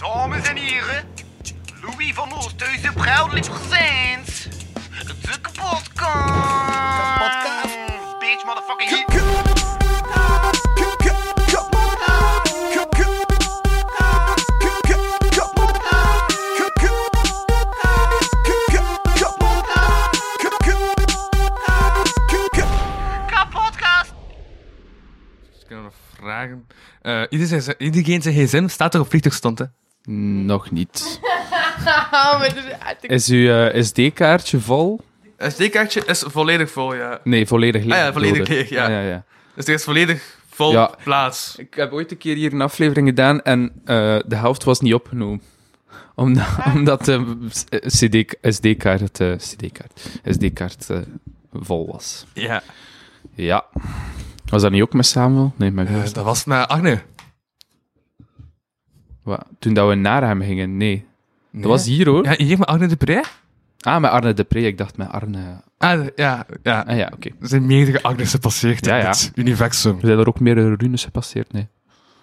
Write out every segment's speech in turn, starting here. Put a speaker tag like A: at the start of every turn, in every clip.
A: Dames en heren, Louis van Oosthuizen proudly presents de kapotkast. Kapotkast. Bitch, motherfucking hit.
B: Vragen. Eh iedereen, zijn, iedereen zijn gsm staat er op vliegtuigstand, hè?
C: Nog niet.
D: Ah, maar er-
C: Is uw eh, SD-kaartje vol?
B: SD-kaartje is volledig vol, ja.
C: Nee, volledig leeg.
B: Ah ja, volledig
C: bedoelde.
B: leeg, ja.
C: ja, ja.
B: Dus er is volledig vol
C: Ja.
B: plaats.
C: Ik heb ooit een keer hier een aflevering gedaan en eh, de helft was niet opgenomen. Omdat, omdat de CD SD-kaart eh, CD-kaart SD-kaart eh, vol was.
B: Ja.
C: Ja. Was dat niet ook met Samuel? Nee, met
B: Eh, dat was met Agne.
C: Wat? Toen dat we naar hem gingen? Nee.
B: Nee.
C: Dat was hier hoor.
B: Ja, hier met Agne de Pre.
C: Ah, met Arne de Pre. Ik dacht met Arne.
B: Ah, ja, ja.
C: Ah ja, oké.
B: Er zijn meerdere Agnes gepasseerd
C: Ja,
B: in
C: ja.
B: het universum.
C: Zijn er ook meer runes gepasseerd? Nee.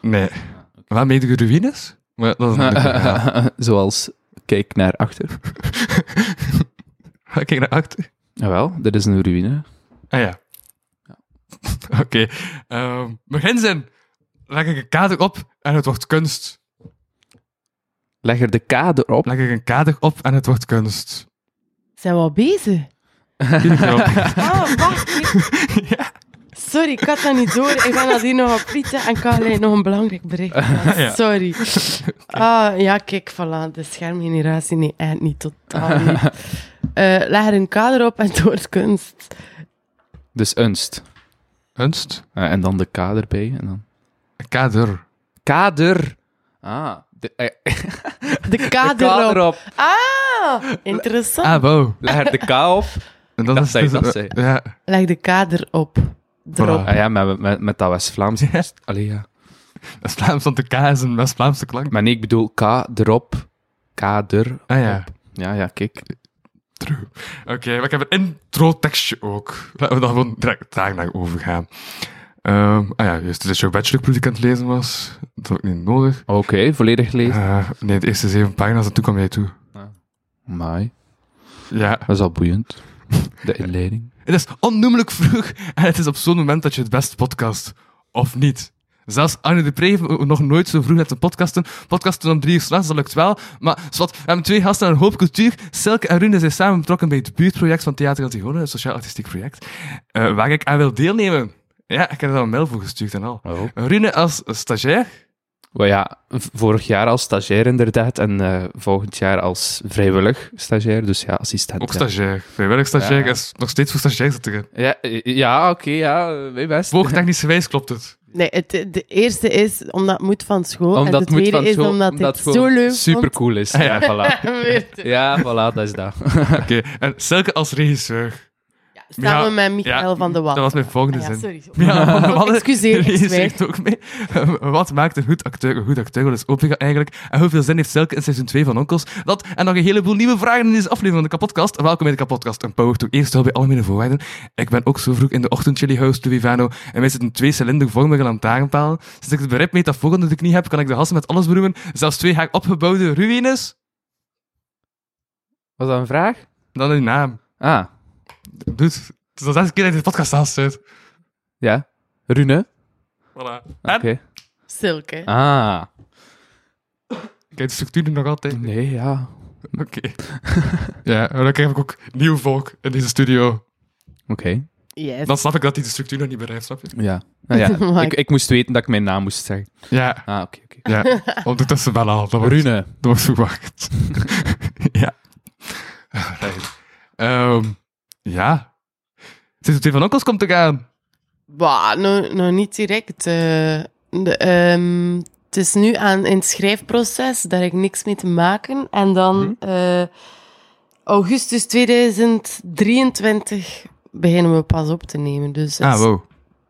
B: Nee. Wel meerdere ruïnes? Maar dat is.
C: Zoals kijk naar achter.
B: Kijk naar achter.
C: Jawel, dit is een ruïne.
B: Ah ja. Oké. Ehm, begin zin. Leg ik een kader op en het wordt kunst.
C: Leg er de kade op.
B: Leg ik een kader op en het wordt kunst.
D: Zijn we al bezig? Ah, wacht.
B: ja.
D: Sorry, ik had dat niet door. Ik ben nadien nog op frieten en ik had alleen nog een belangrijk bericht.
B: Ja.
D: Sorry. Ah, ja, kijk, voilà. De schermgeneratie, nee, eind niet, totaal niet. Eh, leg er een kader op en het wordt kunst.
C: Dus unst.
B: Kunst.
C: Eh, en dan de kader bij. En dan...
B: Een kader.
C: Kader! Ah. De, eh,
D: De
C: de
D: kader,
C: kader
D: op.
C: op.
D: Ah, interessant.
B: Ah, wow.
C: Leg er de K op.
B: En
C: Dat
B: is
C: zei-
B: dus-
C: dat zei.
B: Ja.
D: Leg de kader op. Erop.
C: Ah ja, met, met, met dat West-Vlaams. Allee, ja.
B: West-Vlaams, want de K is een West-Vlaamse klank.
C: Maar nee, ik bedoel K erop. Kader.
B: Ah ja.
C: Ja, ja, kijk.
B: True. Oké, maar ik heb een intro-tekstje ook. Laten we daar gewoon direct daar naar overgaan. Ehm ah ja, juist. Het is jouw bachelorproef die ik aan het lezen was. Dat heb ik niet nodig.
C: Oké, volledig gelezen.
B: Eh, nee, de eerste zeven pagina's, en toen kwam jij toe.
C: Mai,
B: Ja.
C: dat is al boeiend. De inleiding.
B: Het is onnoemelijk vroeg en het is op zo'n moment dat je het best podcast. Of niet. Zelfs Arne de Pre heeft nog nooit zo vroeg met een podcasten. Podcasten om drie uur s'nachts, dat lukt wel. Maar zwart, we hebben twee gasten en een hoop cultuur. Silke en Rune zijn samen betrokken bij het buurtproject van Theater Antigone, een sociaal-artistiek project, eh, waar ik aan wil deelnemen. Ja, ik heb er al een mail voor gestuurd en al.
C: Oh.
B: Rune als stagiair.
C: Wel ja, vorig jaar als stagiair inderdaad. En eh, volgend jaar als vrijwillig stagiair. Dus ja, assistent.
B: Ook
C: ja.
B: stagiair. Vrijwillig stagiair
C: Ja.
B: is nog steeds voor stagiair zitten.
C: Ja, ja oké, ja, eh, mijn best.
B: Woogtechnisch gewijs klopt het.
D: Nee, het, de eerste is omdat het moet van school.
C: Omdat
D: en
C: het
D: de
C: moet
D: tweede is
C: school,
D: omdat,
C: omdat
D: het zo leuk
C: super cool is. Ja, voilà. Ja, voilà, dat is dat.
B: Oké, en Silke als regisseur.
D: Samen
B: Ja,
D: met Michael
B: ja,
D: van de Wal.
B: Dat was mijn volgende
D: Ah ja,
B: zin.
D: sorry.
B: Ja, de Wallen
D: Excuseer, ik
B: ook mee. Wat maakt een goed acteur een goed acteur? Wat is opera eigenlijk? En hoeveel zin heeft Silke in seizoen 2 van Onkels? Dat en nog een heleboel nieuwe vragen in deze aflevering van de kapotkast. Welkom bij de kapotkast. Een power to eerst wel bij algemene voorwaarden. Ik ben ook zo vroeg in de ochtend chili house Louis Vano en wij zitten twee cilindervormige lantaarnpalen. Sinds ik het begrip metafoor onder de knie heb, kan ik de hassen met alles beroemen. Zelfs twee haar opgebouwde ruïnes.
C: Was dat een vraag?
B: Dan een naam.
C: Ah,
B: Dude, het is al zes keer dat je de podcast aansluit.
C: ja. Rune?
B: Voilà.
C: Oké.
B: En?
D: Silke.
C: Ah.
B: Kijk, de structuur nog altijd.
C: Nee, ja.
B: Oké. ja, maar dan krijg ik ook nieuw volk in deze studio.
C: Oké.
D: Yes.
B: Dan snap ik dat die de structuur nog niet bereikt, snap je?
C: Ja. Nou ja.
D: Maar
C: ik, ik moest weten dat ik mijn naam moest zeggen.
B: Ja,
C: Ah, oké, oké.
B: ja. Ondertussen wel al. Dat wordt,
C: Rune.
B: Dat wordt verwacht. ja. Ehm, ja. Seizoen 2 van Onkels komt te gaan.
D: Bah, nog, nog niet direct. eh. de, ehm, het is nu aan, in het schrijfproces, daar heb ik niks mee te maken. En dan eh, augustus 2023 beginnen we pas op te nemen. Dus het
B: Ah, wow.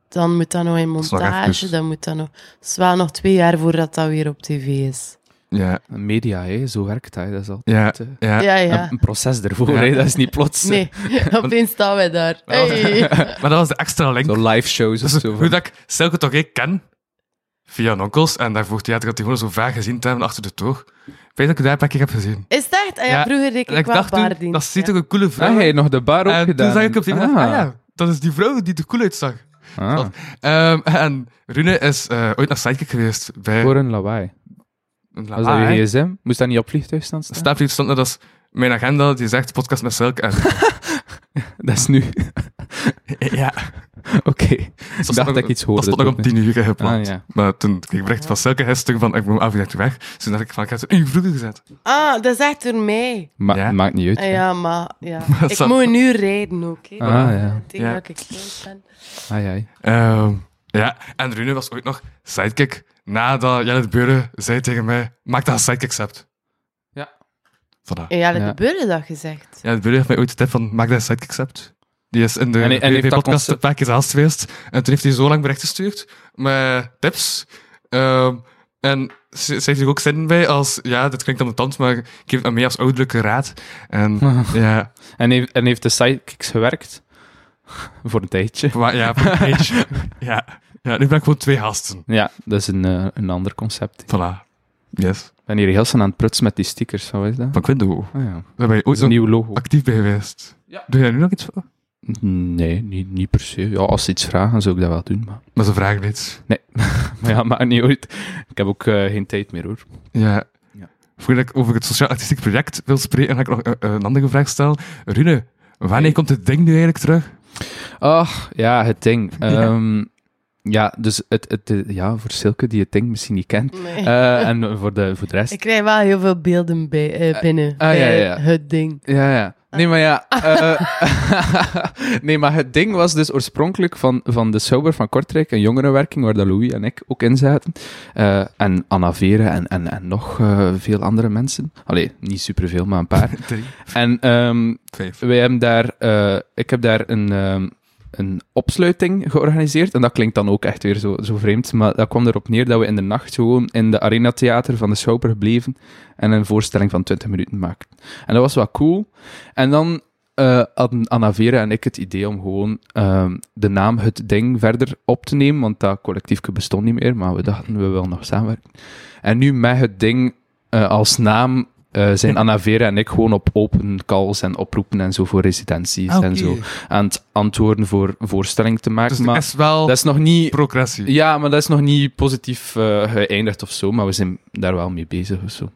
D: dan moet dat nog in montage, dan moet dat nog... Het is wel nog twee jaar voordat dat weer op tv is.
B: Ja,
C: Media, hè. Zo werkt dat. hè. Dat is altijd
B: ja,
C: eh,
B: ja.
D: Ja, ja.
C: Een, een proces ervoor, hè. Dat is niet plots.
D: Nee, opeens staan wij daar.
B: Maar dat was-
D: Hey.
B: Maar dat was de extra link.
C: Zo live shows of zo.
B: hoe dat ik Silke toch ik ken, via een onkels. En daarvoor theater had hij gewoon zo vaak gezien te hebben achter de toog. Ik weet dat ik daar een keer heb gezien.
D: Is het echt? Ah, ja, vroeger deed ik,
B: En ik
D: wel
B: dacht toen, dat ziet toch een coole vrouw.
C: Ah, hij nog de bar
B: en
C: opgedaan.
B: toen zag ik op die
C: ah.
B: ah. ah ja, dat is die vrouw die er cool uitzag.
C: Ah,
B: Ehm, en Rune is eh, ooit naar Sidekick geweest bij
C: voor een lawaai. Was dat je gsm? Moest dat niet op vliegtuig staan? staan?
B: Snapchat stond net als mijn agenda, die zegt podcast met Silk. En,
C: Dat is nu.
B: ja,
C: Oké.
B: dat
C: Ik
B: stond
C: dacht
B: nog-
C: dat ik iets hoorde.
B: Dat stond nog om tien uur gepland.
C: Ah, ja.
B: Maar toen kreeg ik bericht van Silke gisteren van ik moet afgelegd weg. Dus toen dacht ik van ik heb het een uur vroeger gezet.
D: Ah, dat is echt door mij.
C: Ma-
B: Ja.
C: Maakt niet uit.
D: Ah, ja, maar ja.
B: dat
D: ik moet een uur rijden ook.
C: Ah, ja.
D: Tegen
B: Ja.
D: dat ik klein ben.
C: Ah, ja.
B: Ehm, ja, en Rune was ooit nog sidekick nadat Jelle Beuren zei tegen mij, maak dat een sidekick hebt.
C: Ja.
B: Voilà.
D: En ja,
C: Ja.
D: gebeurde dat gezegd.
B: Jelle Beuren heeft mij ooit de tip van, maak dat een sidekick hebt. Die is in de
C: En hij- en heeft dat
B: podcast
C: concept-
B: een paar keer zelfs geweest. En toen heeft hij zo lang bericht gestuurd met tips. Ehm, en ze, ze heeft er ook zin bij als, ja, dit klinkt aan de tand, maar ik geef het aan mee als ouderlijke raad. En ja,
C: En, heeft, en heeft de sidekicks gewerkt? Voor een tijdje.
B: maar, ja, voor een beetje. ja. Ja, nu ben ik gewoon twee gasten.
C: Ja, dat is een, eh, een ander concept.
B: Voilà. Yes.
C: Ik ben hier heel snel aan het prutsen met die stickers. Wat is dat?
B: Van Quindo.
C: Ah, ja.
B: Daar ben je
C: Dat
B: ooit
C: is een
B: nog
C: nieuw logo.
B: actief bij geweest.
C: Ja.
B: Doe jij nu nog iets voor?
C: Nee, niet, niet per se. Ja, als ze iets vragen, zou ik dat wel doen. Maar,
B: Maar ze vragen iets.
C: maar ja, maakt niet uit. Ik heb ook eh, geen tijd meer, hoor.
B: Ja.
C: Ja.
B: Voordat ik over het sociaal-artistiek project wil spreken, ga ik nog eh, een andere vraag stellen. Rune, wanneer komt het ding nu eigenlijk terug?
C: Ach, ja, het ding. Ehm, ja, dus het, het, eh, ja, voor Silke die het ding misschien niet kent.
D: Nee.
C: Eh, en voor de, voor de rest.
D: Ik krijg wel heel veel beelden bij, eh, binnen.
C: ah, ja,
D: bij
C: ja.
D: Het ding.
C: Ja, ja. Nee, maar ja. eh, nee, maar het ding was dus oorspronkelijk van, van de Sober van Kortrijk, een jongerenwerking, waar dat Louis en ik ook in zaten. Eh, en Anna Vere en, en, en nog eh, veel andere mensen. Allee, niet superveel, maar een paar.
B: Drie,
C: En ehm,
B: vijf.
C: wij hebben daar, eh, ik heb daar een, ehm, een opsluiting georganiseerd. En dat klinkt dan ook echt weer zo, zo vreemd. Maar dat kwam erop neer dat we in de nacht gewoon in de Arena Theater van de Schouper gebleven. En een voorstelling van 20 minuten maakten. En dat was wel cool. En dan eh, hadden Anna Vera en ik het idee om gewoon ehm, de naam Het Ding verder op te nemen. Want dat collectiefje bestond niet meer. Maar we dachten, we willen nog samenwerken. En nu met Het Ding eh, als naam eh, zijn Anna Vera en ik gewoon op open calls en oproepen en zo voor residenties
B: Ah,
C: en zo aan het antwoorden voor voorstellingen te maken.
B: Dus
C: maar
B: is wel
C: dat is nog niet...
B: progressie.
C: Ja, maar dat is nog niet positief eh, geëindigd of zo, maar we zijn daar wel mee bezig of zo.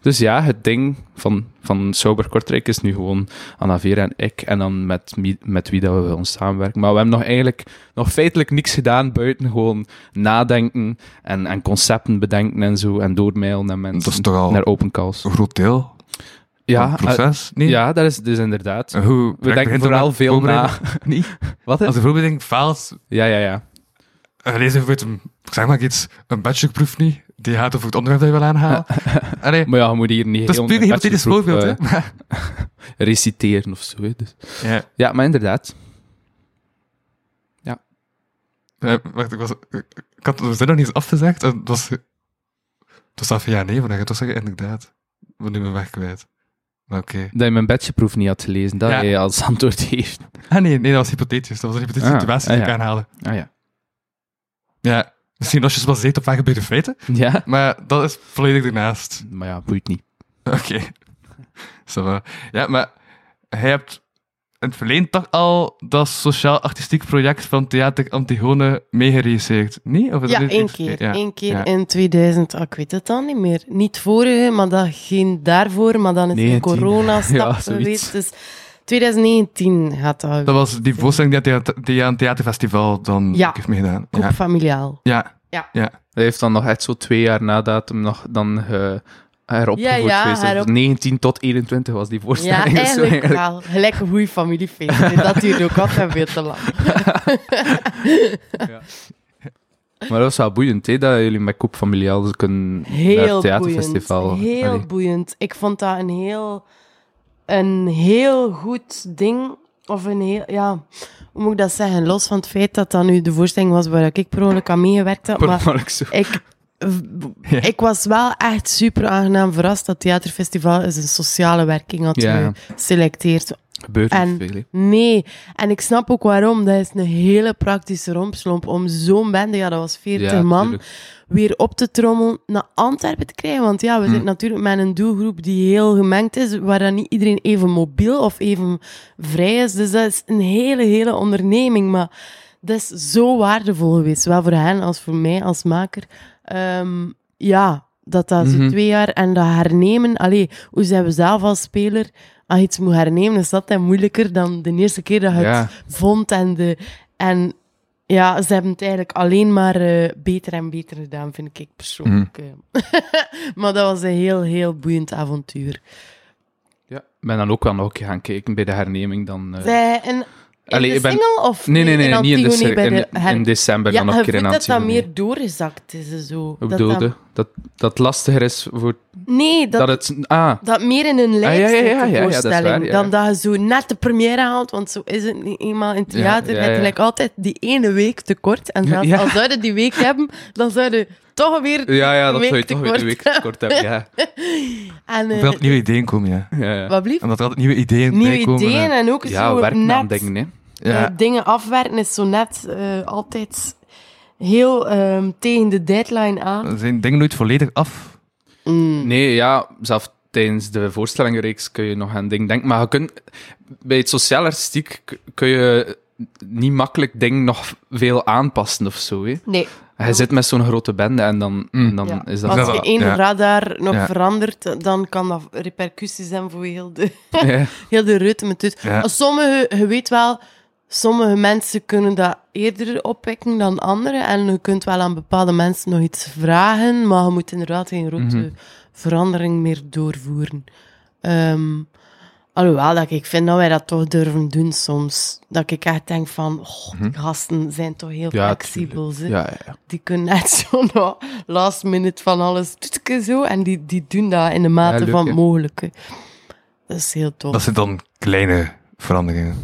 C: Dus ja, het ding van, van Sober Kortrijk is nu gewoon Anna Vera en ik, en dan met, wie- met wie dat we willen samenwerken. Maar we hebben nog eigenlijk nog feitelijk niks gedaan buiten gewoon nadenken en, en concepten bedenken en zo, en doormailen naar mensen,
B: Dat is toch al
C: naar open calls.
B: een groot deel
C: Ja,
B: van het proces?
C: eh,
B: nee?
C: ja, dat is dus inderdaad.
B: Hoe
C: We denken vooral veel na.
B: niet?
C: Wat?
B: Als de voorbereiding faalt,
C: Ja, ja, ja.
B: uh, lees ik zeg maar iets, een bachelorproef niet, die gaat over het onderwerp dat je wil aanhalen. Allee,
C: Maar ja, je moet hier niet
B: dat is
C: heel
B: puur een hypothetisch
C: bachelorproef,
B: voorbeeld, hè.
C: eh, reciteren of zo. hè, Dus.
B: Ja.
C: Ja, maar inderdaad.
B: Eh, wacht, ik, was, ik, ik had de zin nog niet eens afgezegd. En het was, het was af ja nee, maar ik toch zeggen inderdaad. Ik ben nu mijn weg kwijt. Maar oké.
C: Dat je mijn badgeproef niet had gelezen, dat
B: Ja.
C: hij als antwoord heeft.
B: Ah nee, nee, dat was hypothetisch. Dat was een hypothetische
C: Ah,
B: situatie
C: ah,
B: die ik
C: ja.
B: aanhaalde.
C: Ah ja.
B: Ja, misschien als je gebaseerd op aangebeurde feiten,
C: Ja?
B: maar dat is volledig ernaast.
C: Maar ja, boeit niet.
B: Oké. Va. Ja, maar hij hebt in het verleden toch al dat sociaal-artistiek project van Theater Antigone meegeregisseerd. Nee? Of is
D: Ja,
B: dat
D: één keer.
B: Ja.
D: Eén keer
B: ja.
D: in 2000. ah, ik weet het dan niet meer. Niet vorige, maar dat ging daarvoor. Maar dan is er
C: 19.
D: corona-stap
C: Ja, zoiets.
D: geweest. Dus 2019 gaat dat.
B: Dat was die voorstelling die, aan thea- die aan het theaterfestival dan
D: Ja.
B: heeft meegedaan. Ja.
D: familiaal.
B: Ja.
D: Ja.
B: ja.
C: Hij heeft dan nog echt zo twee jaar na datum nog dan eh heropgevoerd
D: Ja, ja,
C: geweest.
D: herop-
C: Van 19 tot 21 was die
D: Ja,
C: voorstelling. Dus zo
D: eigenlijk wel. Gelijk een goede familiefeest. En dat duurde ook altijd veel te lang.
C: Maar dat was wel boeiend, hè, dat jullie met Koep Familiaal dus kunnen naar
D: Heel
C: het
D: boeiend.
C: theaterfestival.
D: Heel
C: Allee.
D: boeiend. Ik vond dat een heel, een heel goed ding. Of een heel, ja, hoe moet ik dat zeggen? Los van het feit dat dat nu de voorstelling was waar ik per ongeluk aan meegewerkt had. Maar ik, ik was wel echt super aangenaam verrast dat Theaterfestival is een sociale werking had
C: Ja.
D: geselecteerd.
C: Gebeurt
D: En-
C: niet veel, hè.
D: Nee, en ik snap ook waarom. Dat is een hele praktische rompslomp om zo'n bende, ja, dat was 40
C: Ja,
D: man,
C: tuurlijk.
D: Weer op te trommelen naar Antwerpen te krijgen. Want ja, we
C: Hm.
D: zitten natuurlijk met een doelgroep die heel gemengd is, waar dan niet iedereen even mobiel of even vrij is. Dus dat is een hele, hele onderneming. Maar dat is zo waardevol geweest, zowel voor hen als voor mij als maker. Ehm, ja, dat dat zo
C: Mhm.
D: twee jaar en dat hernemen. Allee, hoe zijn we zelf als speler? Als je iets moet hernemen, is dat dan moeilijker dan de eerste keer dat je
C: Ja.
D: het vond. En, de, en ja, ze hebben het eigenlijk alleen maar eh, beter en beter gedaan, vind ik persoonlijk. eh. maar dat was een heel, heel boeiend avontuur.
C: Ja. Ik ben dan ook wel nog een keer gaan kijken bij de herneming. Dan, eh,
D: Zij in, in
C: Allee,
D: de
C: ben-
D: single of
C: nee, nee, nee,
D: in
C: niet in,
D: Antigone
C: de,
D: bij
C: in,
D: de her-
C: in december
D: Ja,
C: dan nog een keer in
D: dat dat meer doorgezakt is. Zo. Dat
C: bedoelde?
D: dat-
C: Dat, dat lastiger is voor...
D: Nee, dat,
C: Dat, het... Ah,
D: dat meer in een
C: ja, ja, ja, ja, ja, dat is
D: lijststrekkenvoorstelling.
C: waar, ja.
D: Dan dat je zo net de première haalt, want zo is het niet eenmaal in theater.
C: Ja, ja,
D: Je
C: ja.
D: altijd die ene week tekort. En zelfs
C: Ja.
D: als zouden die week hebben, dan zouden toch weer
C: ja, ja, dat
D: week
C: zou je toch weer een week
D: tekort.
C: hebben. Ja.
D: En,
B: Hoeveel nieuwe ideeën komen, ja.
C: Ja, ja.
D: wat blieft?
B: En dat er altijd nieuwe ideeën
D: Nieuwe
B: komen.
D: ideeën en ook
C: ja
D: zo
C: werken
D: net
C: aan dingen, hè.
B: Ja.
D: eh, dingen afwerken is zo net eh, altijd heel ehm, tegen de deadline aan.
B: Dan zijn dingen nooit volledig af.
D: Mm.
C: Nee, ja, zelfs tijdens de voorstellingenreeks kun je nog aan dingen denken. Maar je kunt, bij het sociaal artistiek kun je niet makkelijk dingen nog veel aanpassen of zo. Hè.
D: Nee.
C: Je zit met zo'n grote bende en dan,
B: Mm.
C: en dan
D: Ja.
C: is dat...
D: Als je één
B: ja.
D: radar nog
B: Ja.
D: verandert, dan kan dat repercussies hebben voor heel de,
C: Ja.
D: heel de ritme. Dus
B: Ja.
D: sommige, je weet wel, sommige mensen kunnen dat eerder opwekken dan anderen. En je kunt wel aan bepaalde mensen nog iets vragen, maar je moet inderdaad geen grote
C: Mhm.
D: verandering meer doorvoeren. Ehm, alhoewel, dat ik vind dat wij dat toch durven doen soms. Dat ik echt denk van, oh, die gasten zijn toch heel
C: Mhm. Ja,
D: flexibel.
C: Ja, ja.
D: Die kunnen net zo last minute van alles zo. En die, die doen dat in de mate
C: leuk,
D: van het mogelijke. Dat is heel tof.
B: Dat zijn dan kleine veranderingen.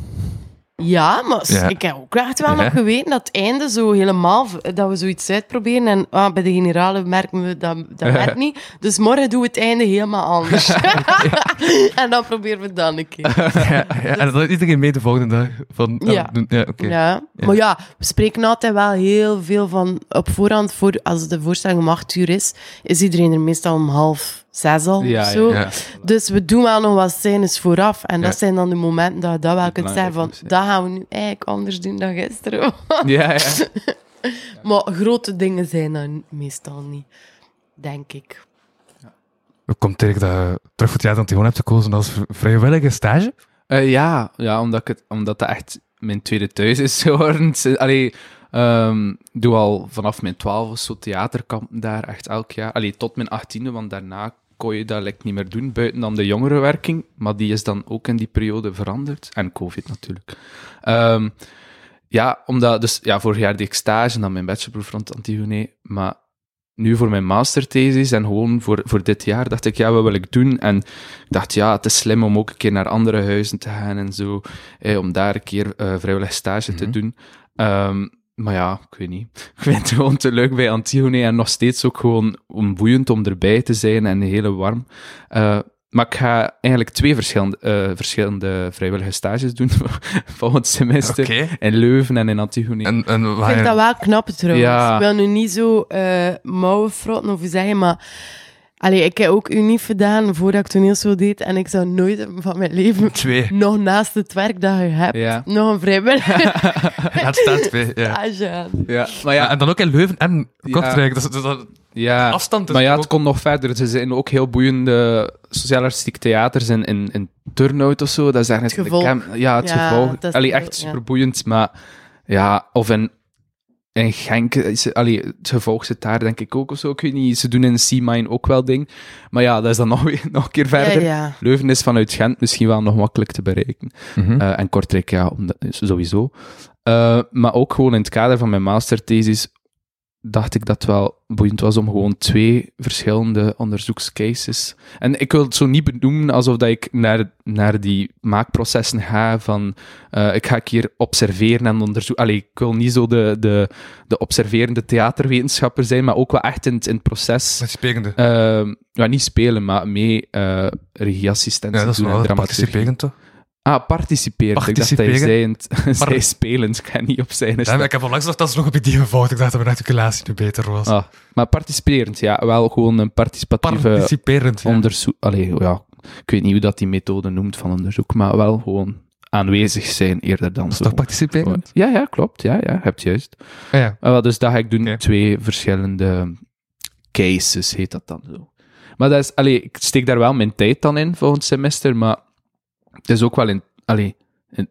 D: Ja, maar
B: Ja.
D: ik heb ook echt wel
B: Ja.
D: nog geweten dat het einde zo helemaal... Dat we zoiets uitproberen en ah, bij de generale merken we dat dat werkt niet. Dus morgen doen we het einde helemaal anders. en dan proberen we het dan een keer.
B: ja, en is iedereen mee de volgende dag. Van, ah,
D: ja
B: oké.
D: Ja. Maar ja, we spreken altijd wel heel veel van op voorhand. Voor, als de voorstelling om acht uur is, is iedereen er meestal om half zes al
C: Ja,
D: of zo.
B: ja.
D: Dus we doen wel nog wat scènes vooraf. En dat zijn dan de momenten dat je dat wel kunt zeggen van, dat gaan we nu eigenlijk anders doen dan gisteren.
C: Ja, ja.
D: maar grote dingen zijn dan meestal niet, denk ik.
B: Hoe komt het eigenlijk dat je terug voor het jaar Antigone hebt gekozen als vrijwillige stage?
C: Eh, ja, ja omdat, ik het, omdat dat echt mijn tweede thuis is geworden. Allee, ehm, ik doe al vanaf mijn twaalf of zo theaterkampen daar, echt elk jaar. Allee, tot mijn achttiende, want daarna kon je dat like, niet meer doen, buiten dan de jongerenwerking. Maar die is dan ook in die periode veranderd. En covid natuurlijk. Ehm, ja, omdat, dus ja, vorig jaar deed ik stage en dan mijn bachelorproef rond Antigone. Maar nu voor mijn masterthesis en gewoon voor, voor dit jaar dacht ik, ja, wat wil ik doen? En ik dacht, ja, het is slim om ook een keer naar andere huizen te gaan en zo. Eh, om daar een keer eh, vrijwillig stage te
B: Mhm.
C: doen. Ehm, maar ja, ik weet niet. Ik vind het gewoon te leuk bij Antigone en nog steeds ook gewoon om boeiend om erbij te zijn en heel warm. Eh, maar ik ga eigenlijk twee verschillende, eh, verschillende vrijwillige stages doen volgend semester.
B: Oké.
C: In Leuven en in Antigone.
B: En, en
D: Ik vind dat wel knap trouwens.
C: Ja.
D: Ik wil nu niet zo eh mouwen frotten of hoe zeggen, maar... Allee, ik heb ook unief gedaan voordat ik toneelschool deed en ik zou nooit van mijn leven
B: Twee.
D: nog naast het werk dat je hebt,
C: Ja.
D: nog een vrijwillige
B: Ja, het staat twee. Ja.
C: Ja, maar
B: Ja, en dan ook in Leuven en Kortrijk. Dat dat dat-
C: ja.
B: afstand is
C: Maar ja,
B: ook-
C: het komt nog verder. Er zijn ook heel boeiende sociaal-artistiek theaters in, in, in Turnhout of zo. Dat is eigenlijk
D: Het gevolg.
C: de ja, het
D: Ja,
C: gevolg.
D: dat is
C: Allee, echt
D: ja.
C: super boeiend. Maar ja, of in, in Genk, is, allee, het gevolg zit daar denk ik ook of zo. Ik weet niet, ze doen in C-Mine ook wel ding. Maar ja, dat is dan nog, weer, nog een keer verder.
D: Ja, ja.
C: Leuven is vanuit Gent misschien wel nog makkelijk te bereiken.
B: Mhm.
C: Eh, en Kortrijk, ja, omdat, sowieso. Eh, maar ook gewoon in het kader van mijn masterthesis dacht ik dat het wel boeiend was om gewoon twee verschillende onderzoekscases. En ik wil het zo niet benoemen alsof dat ik naar, naar die maakprocessen ga van eh, ik ga hier observeren en onderzoeken. Allee, ik wil niet zo de, de, de observerende theaterwetenschapper zijn, maar ook wel echt in, het- in het proces.
B: Met sprekende.
C: eh, ja, niet spelen, maar mee regieassistentie
B: ja, dat is
C: doen en
B: wel
C: dramaturgie.
B: Participerend?
C: Ah, participeren. Ik dacht dat je zei, spelend. Ik ga niet op zijn.
B: Ja, ik heb onlangs nog dat is nog op die fout. Ik dacht dat mijn articulatie nu beter was.
C: Ah, maar participerend, ja. Wel gewoon een participatieve
B: Participerend, ja.
C: onderzoek. Allee, ja. Ik weet niet hoe dat die methode noemt van onderzoek, maar wel gewoon aanwezig zijn eerder dan
B: Dat is
C: zo.
B: toch participerend?
C: Ja, ja, klopt. Ja, ja, heb je juist.
B: Ah, ja.
C: Ah, dus dat ga ik doen. Twee verschillende cases, heet dat dan zo. Maar dat is, allee, ik steek daar wel mijn tijd dan in volgend semester, maar het is ook wel in, allee, in-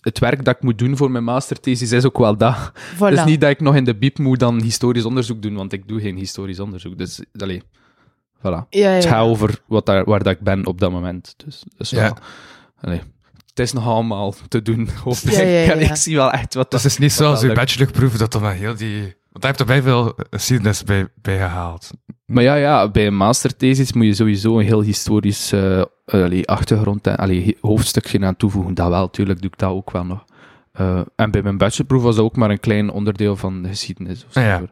C: het werk dat ik moet doen voor mijn masterthesis is ook wel dat.
D: Voilà.
C: Het is niet dat ik nog in de biep moet dan historisch onderzoek doen, want ik doe geen historisch onderzoek. Dus, allee, voilà.
D: ja,
C: Het
D: ja.
C: gaat over wat daar, waar dat ik ben op dat moment. Dus, dus
B: Ja.
C: wel, allee, het is nog allemaal te doen, hoop ik.
D: Ja, ja, ja.
C: En ik zie wel echt wat
B: Dat is niet zoals uw bachelorproef, dat dan heel die... Want daar heb je bij veel geschiedenis bij, bij gehaald.
C: Maar ja, ja, bij een masterthesis moet je sowieso een heel historisch eh, allee, achtergrond en allee, hoofdstukje aan toevoegen. Dat wel, tuurlijk doe ik dat ook wel nog. Eh, en bij mijn bachelorproef was dat ook maar een klein onderdeel van de geschiedenis. Of zo.
B: Ah, ja.
C: Dus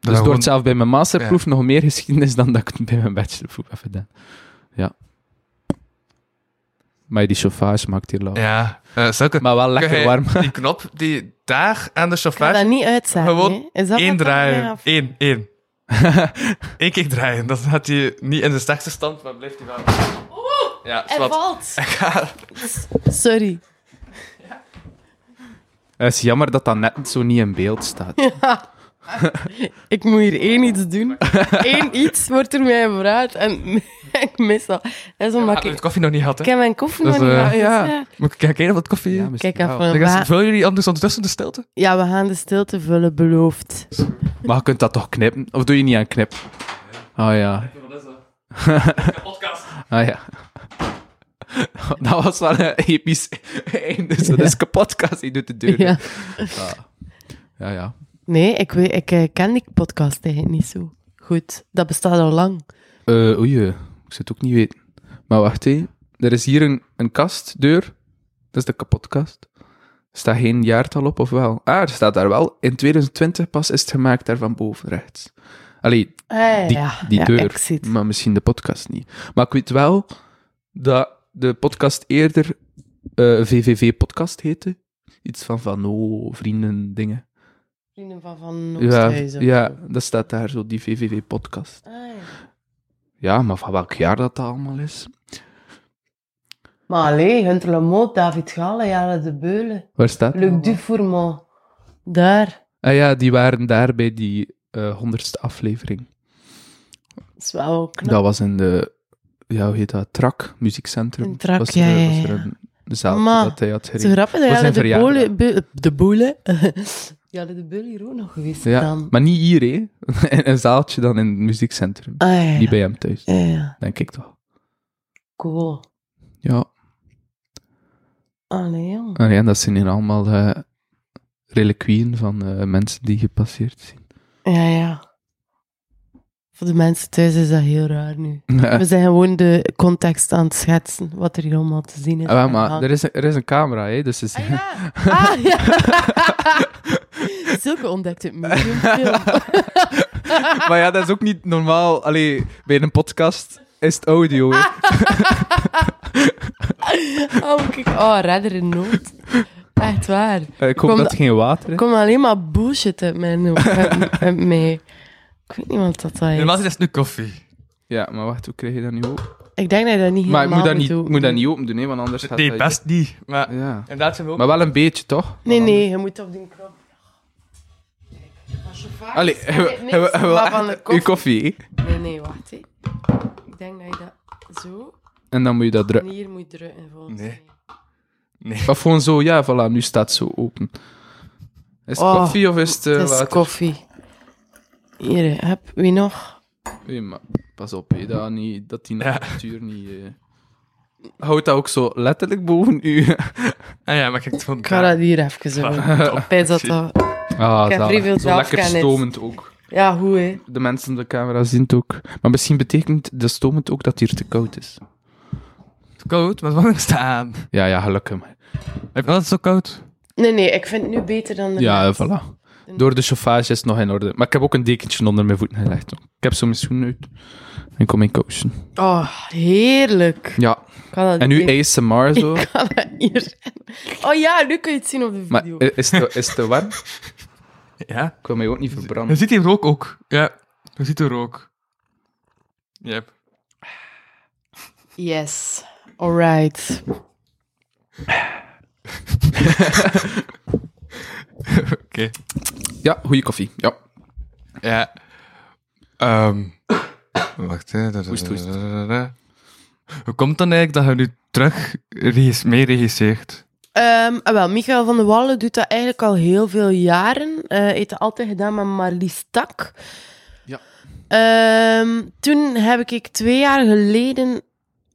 B: gewoon-
C: het wordt zelf bij mijn masterproef nog meer geschiedenis dan dat ik bij mijn bachelorproef heb gedaan. Ja. Maar die chauffage maakt hier lauw.
B: Ja. Eh
C: Maar wel lekker warm.
B: Die knop die daar aan de
D: ga
B: chauffage...
D: dat niet uitzetten.
B: Gewoon.
D: Is dat
B: één draaien.
D: af-
B: Eén, één. Eén keer draaien. Dan gaat hij niet in de sterkste stand, maar blijft hij wel... Ja,
D: Hij
B: zwart.
D: valt. Sorry.
C: Het is jammer dat dat net zo niet in beeld staat.
D: Ik moet hier één iets doen. Eén iets wordt er mij gevraagd en ik mis dat. Dat is omdat
B: Ik heb
D: ik...
B: het koffie nog niet gehad,
D: Ik heb mijn koffie
B: Dus,
D: nog niet
B: eh,
D: gehad, dus
C: ja.
D: ja.
B: Moet ik kijken of het koffie...
C: Ja,
B: Ja,
D: Kijk even.
B: Vullen jullie anders ondertussen de stilte?
D: Ja, we gaan de stilte vullen, beloofd.
C: Maar je kunt dat toch knippen? Of doe je niet aan knip? Oh ja.
B: Podcast.
C: Ah ja. Dat was wel een episch einde. Zo, dat is kapotkast, die doet de deur.
D: Ja.
C: Ah. Ja, ja.
D: Nee, ik, weet, ik eh, ken die podcast eigenlijk niet zo goed. Dat bestaat al lang.
C: Eh oei, eh, ik zou het ook niet weten. Maar wacht even. Er is hier een, een kastdeur. Dat is de kapotkast. Er staat geen jaartal op, of wel? Ah, er staat daar wel. In 2020 pas is het gemaakt, daar van boven rechts. Allee,
D: Ah,
C: die,
D: ja.
C: die
D: ja,
C: deur.
D: Ik zie het.
C: Maar misschien de podcast niet. Maar ik weet wel dat de podcast eerder eh, VVV-podcast heette. Iets van Van O, vrienden, dingen.
D: Vrienden van Van
C: Ja,
D: Oosthuizen.
C: ja, dat staat daar zo, die VVV-podcast.
D: Ah, ja.
C: Ja, maar van welk jaar dat, dat allemaal is?
D: Maar allee, Hunter Lamoot, David Gale, Jelle de Beulen,
C: Waar staat dat
D: Luc? Dufourmont. Daar.
C: Ah ja, die waren daar bij die eh, honderdste aflevering.
D: Dat is wel knap.
C: Dat was in de, ja, hoe heet dat? Trak, muziekcentrum.
D: In Trak,
C: was
D: ja,
C: er,
D: ja,
C: was er
D: ja.
C: een zaal
D: Maar,
C: dat hij had gereden.
D: grappig, dat
C: Voor
D: Jelle
C: zijn
D: de De Bolen... Jelle de Beulen hier ook nog geweest
C: Ja,
D: dan.
C: maar niet hier, hè. In een zaaltje dan in het muziekcentrum.
D: Ah, ja.
C: Niet bij hem thuis,
D: Ja, ja.
C: denk ik toch.
D: Cool.
C: Ja,
D: Allee, jong.
C: en ja, dat zijn hier allemaal eh reliquieën van eh, mensen die gepasseerd zijn.
D: Ja, ja. Voor de mensen thuis is dat heel raar nu. We zijn gewoon de context aan het schetsen, wat er hier allemaal te zien is.
C: Ah, maar er is, een- er is een camera, hè, dus is,
D: Ah, ja. Ah, ja. Zulke ontdekt het mediumfilm.
C: maar ja, dat is ook niet normaal. Allee, bij een podcast is het audio. hè.
D: Oh, kijk. Oh, redder in nood. Echt waar.
C: Eh, ik hoop
D: Kom
C: dat het geen water
D: Er
C: is.
D: komt alleen maar bullshit uit mijn. Uit- uit mij. Ik weet niet wat dat is.
B: Normaal is het nu koffie.
C: Ja, maar wacht, hoe krijg je dat nu ook?
D: Ik denk dat je dat niet
C: Maar ik moet dat niet,
D: doen.
C: moet dat niet open doen, hè, want anders gaat
B: Nee,
C: dat...
B: best niet. Maar
C: Ja.
B: inderdaad zijn we ook...
C: Maar wel een beetje, toch?
D: Nee, nee, je moet op die knop. Als je vaak
C: Allee,
D: maar van de
C: uw
D: koffie.
C: koffie, hè.
D: Nee, nee, wacht. Hè. Ik denk dat je dat zo...
C: En dan moet je dat
D: En
C: drukken.
D: hier moet drukken, volgens
B: Nee.
D: mij.
C: Of gewoon zo, ja, voilà, nu staat het zo open. Is het
D: Oh,
C: koffie of is het, eh,
D: Het is
C: water?
D: koffie. Hier, heb wie nog?
C: Nee, maar pas op, hè, dat, niet, dat die natuur niet... eh... Houdt dat ook zo letterlijk boven u?
B: Ah ja, maar kijk, het gewoon...
D: Ik ga dat hier even zo doen. Ik weet dat dat...
C: Ah,
D: Ik heb
C: zalig.
D: vrij veel
C: Zo lekker
D: zelfkennis.
C: stomend ook.
D: Ja, hoe hè?
C: De mensen op de camera zien het ook. Maar misschien betekent de stomend ook dat het hier te koud is.
B: Koud, maar het warm staan.
C: Ja, ja, gelukkig. maar.
B: Heb je altijd zo koud?
D: Nee, nee, ik vind het nu beter dan de
C: Ja,
D: mensen.
C: voilà. Door de chauffage is het nog in orde. Maar ik heb ook een dekentje onder mijn voeten gelegd. Ik heb zo mijn schoenen uit. En ik kom in kousen.
D: Oh, heerlijk.
C: Ja. En nu
D: niet-
C: ASMR zo.
D: Ik kan dat hier. Oh ja, nu kun je het zien op de
C: Maar
D: video.
C: i- is het, is het te warm?
B: Ja.
C: Ik wil mij ook niet
B: Je
C: verbranden.
B: ziet hier rook ook. Ja, je ziet de rook. Yep.
D: Yes. Alright.
B: Oké.
C: Ja, goede koffie. Ja.
B: Ja. Ehm wacht, hè.
C: Hoest, hoest.
B: Hoe komt dan eigenlijk dat je nu terug regis- meeregisseert?
D: Ehm, ah, wel, Michael van der Wallen doet dat eigenlijk al heel veel jaren. Eh heeft dat altijd gedaan met Marlies Tak.
C: Ja.
D: Ehm, toen heb ik twee jaar geleden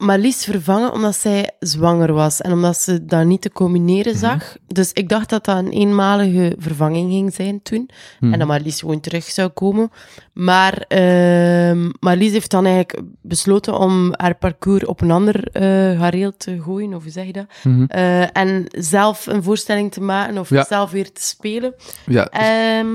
D: Marlies vervangen omdat zij zwanger was en omdat ze dat niet te combineren zag. Dus ik dacht dat dat een eenmalige vervanging ging zijn toen. En dat Marlies gewoon terug zou komen. Maar ehm Marlies heeft dan eigenlijk besloten om haar parcours op een ander eh gareel te gooien, of hoe zeg je dat?
C: Mhm.
D: Eh, en zelf een voorstelling te maken of
C: Ja.
D: zelf weer te spelen.
C: Ja,
D: Ehm,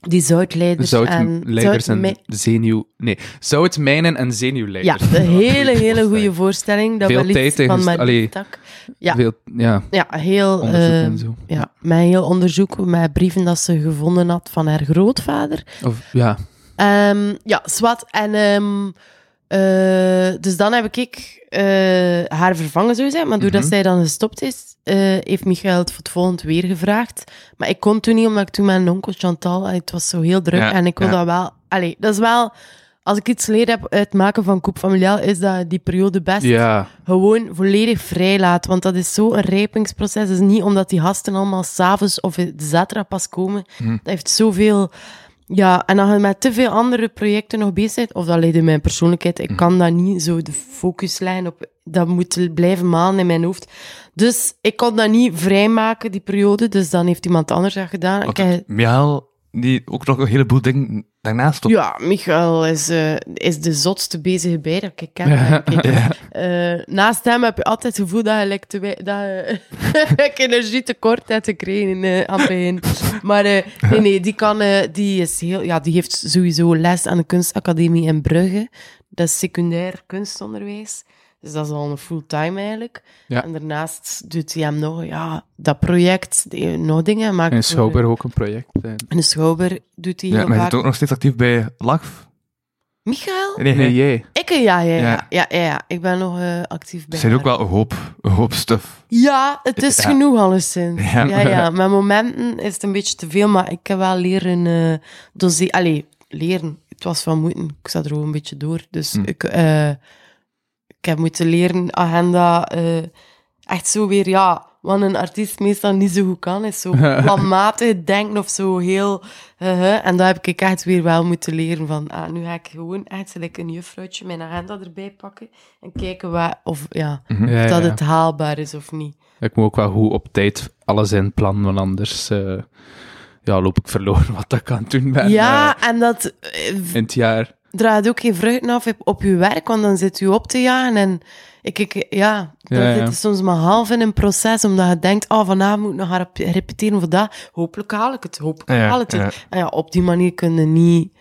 D: die zoutleiders en...
C: zoutleiders en zenuw... Nee, zoutmijnen en zenuwleiders.
D: Ja, een hele, hele goede voorstelling. Dat
C: Veel tijd
D: van
C: allee,
D: Tak. Ja,
C: Veel, ja,
D: ja, heel...
C: onderzoek en zo.
D: ja, met heel onderzoek, met brieven dat ze gevonden had van haar grootvader.
C: Of, ja.
D: Ehm, ja, zwart. En ehm, eh, dus dan heb ik eh, haar vervangen, zo gezegd. Maar doordat
B: Mhm.
D: zij dan gestopt is, eh, heeft Michael het voor het volgend weer gevraagd. Maar ik kon toen niet, omdat ik toen mijn onkel Chantal... Het was zo heel druk
B: Ja,
D: en ik wil
B: ja.
D: dat wel... Allee, dat is wel... Als ik iets geleerd heb uit het maken van Coupe Familiaal, is dat die periode best
C: Ja,
D: gewoon volledig vrij laat. Want dat is zo een rijpingsproces. Het is niet omdat die gasten allemaal s'avonds of de zaterdag pas komen.
B: Hm.
D: Dat heeft zoveel... Ja, en als je met te veel andere projecten nog bezig bent, of dat leidt in mijn persoonlijkheid, ik kan dat niet zo de focuslijn op... Dat moet blijven maan in mijn hoofd. Dus ik kon dat niet vrijmaken, die periode. Dus dan heeft iemand anders dat gedaan. Ik heb-
B: die ook nog een heleboel dingen daarnaast doet.
D: ja, Michael is, eh, is de zotste bezige bij dat ik ken. ik. Eh, naast hem heb je altijd het gevoel dat je, like, te dat je hebt gekregen eh, aan het begin. Maar eh, nee, nee, die, kan, eh, die, is heel, ja, die heeft sowieso les aan de kunstacademie in Brugge. Dat is secundair kunstonderwijs. Dus dat is al een fulltime eigenlijk.
C: Ja.
D: En daarnaast doet hij hem nog ja, dat project, die, nog dingen. Maakt
C: en Schouwburg ook een project. eh.
D: In de Schouwburg doet hij
B: Ja, maar je
D: vaak.
B: zit ook nog steeds actief bij LAGF.
D: Michael?
B: Nee,
C: Nee, jij.
D: Ik, eh, ja, ja, ja.
B: Ja.
D: ja. ja, ja. Ik ben nog eh, actief bij
B: Er zijn ook wel een hoop, een hoop stuff.
D: Ja, het is
B: Ja.
D: genoeg alleszins.
B: Ja.
D: Ja. ja, Met momenten is het een beetje te veel, maar ik heb wel leren uh, doseren. Allee, leren. Het was van moeten. Ik zat er ook een beetje door. Dus
B: Hm.
D: ik, eh, ik heb moeten leren agenda eh, echt zo weer, ja, wat een artiest meestal niet zo goed kan, is zo planmatig denken of zo heel... eh, en dat heb ik echt weer wel moeten leren van, ah, nu ga ik gewoon echt like een juffrouwtje mijn agenda erbij pakken en kijken wat, of, ja,
C: Ja,
D: of dat
C: ja.
D: het haalbaar is of niet.
C: Ik moet ook wel goed op tijd alles inplannen, want anders eh, ja, loop ik verloren wat ik aan het doen ben
D: ja, en dat
C: in het jaar.
D: Draait ook geen vruchten af op, op je werk, want dan zit je op te jagen en ik, ik, ja, dan
C: Ja,
D: zit je soms maar half in een proces, omdat je denkt, oh, vanavond moet ik nog gaan rep- repeteren voor dat. Hopelijk haal ik het, hopelijk
B: Ja,
D: haal ik het.
B: ja.
D: En ja, op die manier kun je niet